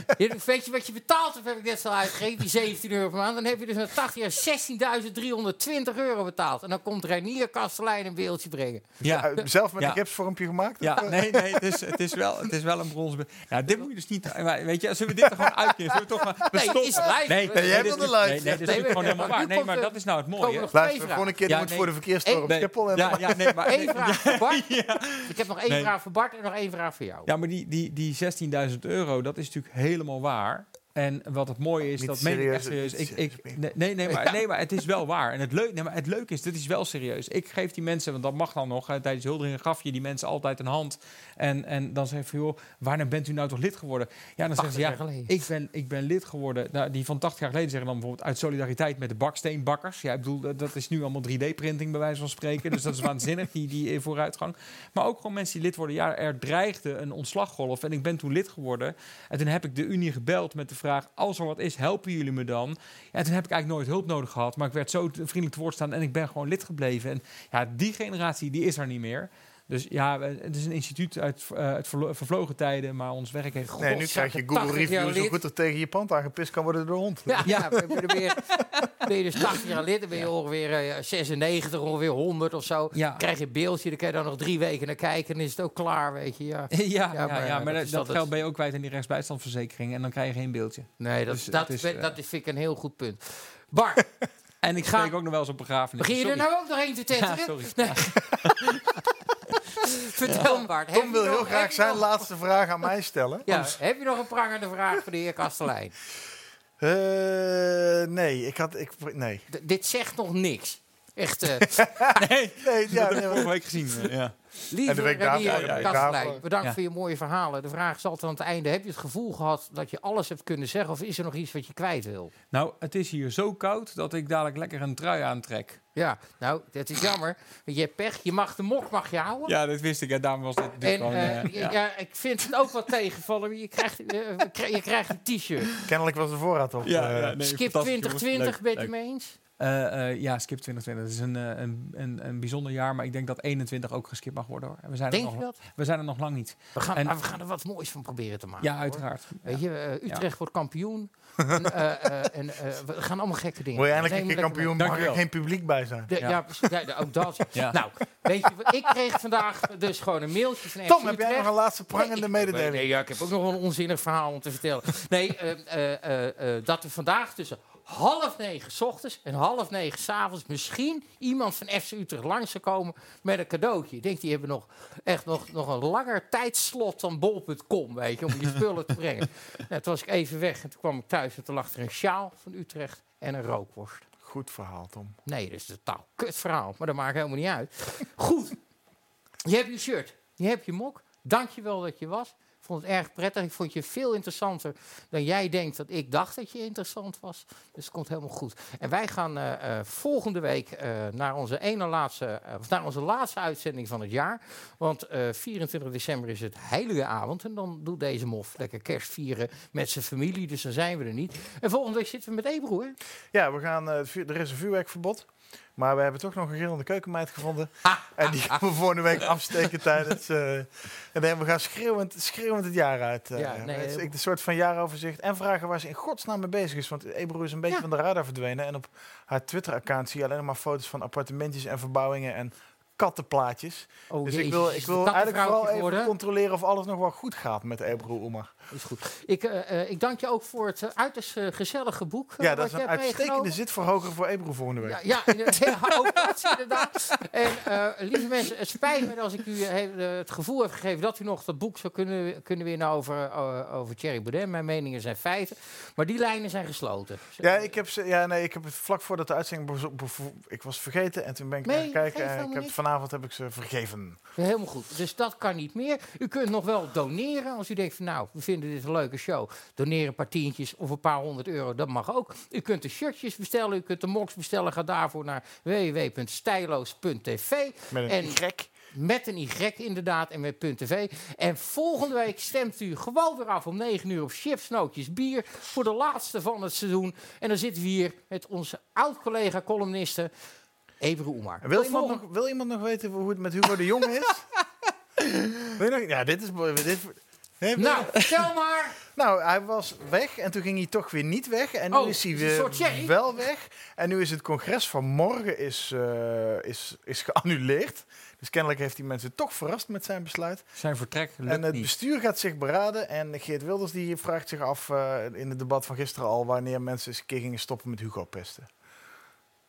Weet je wat je betaalt, of heb ik net zo uitgegeven, die 17 euro per maand? Dan heb je dus na 80 jaar 16.320 euro betaald. En dan komt Reinier Kastelein een beeldje brengen. Ja. Eh, zelf met Ja. een gipsvormpje gemaakt? Ja, Of, eh? nee, nee, het is, het is, wel, het is wel een bronsbe. Ja, dit moet je dus niet... maar Weet je, zullen we dit er gewoon uitkiezen? Zullen we toch maar... we Nee, is live. Nee, Nee, jij is- de live. Nee, nee, dit is gewoon nee, helemaal waar. Nee, maar dat is nou het mooie. Luister, de vragen. volgende keer Ja, moet nee. voor de Nee, Schiphol. En Ja, nee, maar... Eén nee, vraag voor Bart. [LAUGHS] Ja. Ik heb nog één Nee. vraag voor Bart en nog één vraag voor jou. Ja, maar die, die, die 16.000 euro, dat is natuurlijk helemaal waar. En wat het mooie is, Niet dat meen ik echt serieus. Ik, ik, nee, nee, maar, nee, maar het is wel waar. En het, leuk, nee, maar het leuke is, dit is wel serieus. Ik geef die mensen, want dat mag dan nog, hè, tijdens huldigingen gaf je die mensen altijd een hand. En, en dan zeg je van, joh, wanneer bent u nou toch lid geworden? Ja, dan zeggen ze, 80 ja, jaar geleden. ik ben, ik ben lid geworden. Nou, die van 80 jaar geleden zeggen dan bijvoorbeeld uit solidariteit met de baksteenbakkers. Ja, ik bedoel, dat, dat is nu allemaal 3D-printing bij wijze van spreken. Dus dat is waanzinnig, die, die eh, vooruitgang. Maar ook gewoon mensen die lid worden. Ja, er dreigde een ontslaggolf en ik ben toen lid geworden. En toen heb ik de Unie gebeld met de als er wat is, helpen jullie me dan? Ja, en toen heb ik eigenlijk nooit hulp nodig gehad. Maar ik werd zo vriendelijk te woord staan en ik ben gewoon lid gebleven. En ja, die generatie, die is er niet meer. Dus ja, het is een instituut uit, eh, uit verlo- vervlogen tijden, maar ons werk heeft... Nee, nu krijg je Google 80 jaar reviews hoe goed er tegen je pand aangepist kan worden door de hond. Ja, ja. ben, je weer, ben je dus 80 jaar lid, dan ben je ongeveer eh, 96, ongeveer 100 of zo. Ja. Krijg je een beeldje, dan kan je dan nog drie weken naar kijken en is het ook klaar, weet je. Ja. [LAUGHS] Ja, ja, Ja, maar, maar, ja, maar dat geld ben je ook kwijt in die rechtsbijstandverzekering en dan krijg je geen beeldje. Nee, dat, Dus dat, is, vind- eh, dat is, vind ik een heel goed punt. Bart, [LAUGHS] En ik Ga- spreek ook nog wel eens op begrafenis. Begin je er nou ook nog een te tetteren? [LAUGHS] Ja, sorry. Nee. [LAUGHS] Vertel Bart. Tom wil heel graag zijn nog- laatste vraag aan mij stellen. [LAUGHS] Ja, heb je nog een prangende vraag voor de heer Kastelein? Eh, nee, ik had... Ik, nee. D- dit zegt nog niks. Echt, eh Nee, [LAUGHS] Nee, ja, dat heb nee, ik vorige week gezien. eh, Ja. Lieve En de week Renier Kastelein, bedankt Ja. voor je mooie verhalen. De vraag is altijd aan het einde, heb je het gevoel gehad dat je alles hebt kunnen zeggen... of is er nog iets wat je kwijt wil? Nou, het is hier zo koud dat ik dadelijk lekker een trui aantrek. Ja, nou, dat is jammer. Je hebt pech, je mag de mok mag je houden. Ja, dat wist ik. En daarom was dit, dit En gewoon... eh, eh, ja. ja. ik vind het ook wat tegenvallen. Je krijgt, eh, je krijgt een t-shirt. Kennelijk was de voorraad op. Ja, ja, nee, Skip fantastisch, 2020, jongens. ben je het mee eens? Eh, eh, ja, Skip 2020. Het is een, eh, een, een, een bijzonder jaar, maar ik denk dat 21 ook geskipt mag worden. Hoor. En We zijn, er Denk nog, je dat? we zijn er nog lang niet. We gaan, En- maar we gaan er wat moois van proberen te maken. Ja, uiteraard. Weet je, Utrecht wordt kampioen. en, eh, eh, en eh, we gaan allemaal gekke dingen. Word je eindelijk een keer kampioen, mag er geen publiek bij zijn. De- ja. Ja. precies. Ja, ook dat. [LAUGHS] Ja. Nou, weet je, ik kreeg vandaag dus gewoon een mailtje van Tom, heb jij nog een laatste prangende mededeling? Nee, ja, ik heb ook nog een onzinnig verhaal om te vertellen. Nee, eh, eh, eh, eh, dat er vandaag tussen half negen 's ochtends en half negen 's avonds misschien iemand van FC Utrecht langs zou komen met een cadeautje. Ik denk, die hebben nog echt nog, nog een langer tijdslot dan bol.com, weet je, om je spullen te brengen. [LAUGHS] Nou, toen was ik even weg en toen kwam ik thuis en toen lag er een sjaal van Utrecht en een rookworst. Goed verhaal, Tom. Nee, dat is een totaal kut verhaal, maar dat maakt helemaal niet uit. Goed, je hebt je shirt, je hebt je mok. Dank je wel dat je was. Vond het erg prettig. Ik vond je veel interessanter dan jij denkt dat ik dacht dat je interessant was. Dus het komt helemaal goed. En wij gaan eh, eh, volgende week eh, naar, onze ene laatste, of naar onze laatste uitzending van het jaar. Want eh, 24 december is het heilige avond. En dan doet deze mof lekker kerst vieren met zijn familie. Dus dan zijn we er niet. En volgende week zitten we met Ebro? Ja, we gaan, er is een vuurwerkverbod. Maar we hebben toch nog een gillende keukenmeid gevonden. [LAUGHS] En die gaan we volgende week afsteken tijdens... eh, en dan we gaan schreeuwend, schreeuwend het jaar uit. Ja, nee, het is heel een soort van jaaroverzicht. En vragen waar ze in godsnaam mee bezig is. Want Ebro is een beetje Ja. van de radar verdwenen. En op haar Twitter-account zie je alleen maar foto's van appartementjes en verbouwingen en kattenplaatjes. Oh, dus ik wil, ik wil eigenlijk vooral even controleren of alles nog wel goed gaat met Ebro Oemar. Is goed. Ik, eh, eh, ik dank je ook voor het eh, uiterst gezellige boek. Ja, dat is een uitstekende zitverhoger voor Ebro volgende week. Ja, ja, inderdaad, ja, [LAUGHS] ook dat inderdaad. En lieve mensen, het spijt me als ik u he- het gevoel heb gegeven dat u nog dat boek zou kunnen, kunnen winnen over, over Thierry Baudet. Mijn meningen zijn feiten. Maar die lijnen zijn gesloten. Ja, ik heb, ze, ja, nee, ik heb het vlak voordat de uitzending ik was vergeten en toen ben ik Nee, gaan kijken en ik heb, vanavond heb ik ze vergeven. Helemaal goed. Dus dat kan niet meer. U kunt nog wel doneren. Als u denkt van nou, we vinden dit een leuke show. Doneer een paar tientjes of een paar honderd euro. Dat mag ook. U kunt de shirtjes bestellen. U kunt de moks bestellen. Ga daarvoor naar www.stijloos.tv. Met een En- gek. Met een Y inderdaad en met .tv. En volgende week stemt u gewoon weer af om 9 uur op Chips, Nootjes, Bier. Voor de laatste van het seizoen. En dan zitten we hier met onze oud-collega-columniste Ebru Oemar. Wil iemand, nog, wil iemand nog weten hoe het met Hugo de Jong is? [LAUGHS] Wil je nog- ja, dit is... mooi. Dit, Nou, [LAUGHS] vertel maar. nou, hij was weg en toen ging hij toch weer niet weg. En nu Oh, is hij weer wel weg. En nu is het congres van morgen is, eh, is, is geannuleerd. Dus kennelijk heeft hij mensen toch verrast met zijn besluit. Zijn vertrek lukt En het niet. bestuur gaat zich beraden. En Geert Wilders die vraagt zich af eh, in het debat van gisteren al... wanneer mensen eens een keer gingen stoppen met Hugo pesten.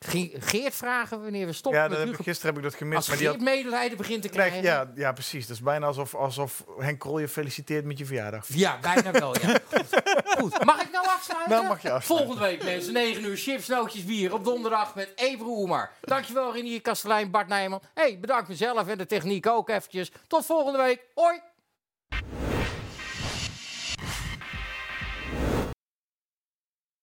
Ge- Geert vragen wanneer we stoppen ja, dat met heb ik, gisteren heb ik dat gemist. Als maar die Geert had, medelijden begint te krijg- krijgen. ja, ja, precies. Dat is bijna alsof, alsof Henk Krol je feliciteert met je verjaardag. Ja, bijna wel, ja. [LAUGHS] Goed, mag ik nou afsluiten? Nou mag je afsluiten. Volgende week, mensen, 9 uur, chips, nootjes, bier. Op donderdag met Ebru Oemar. Dankjewel, Renier Kastelein, Bart Nijman. hey, bedankt mezelf en de techniek ook eventjes. Tot volgende week. Hoi!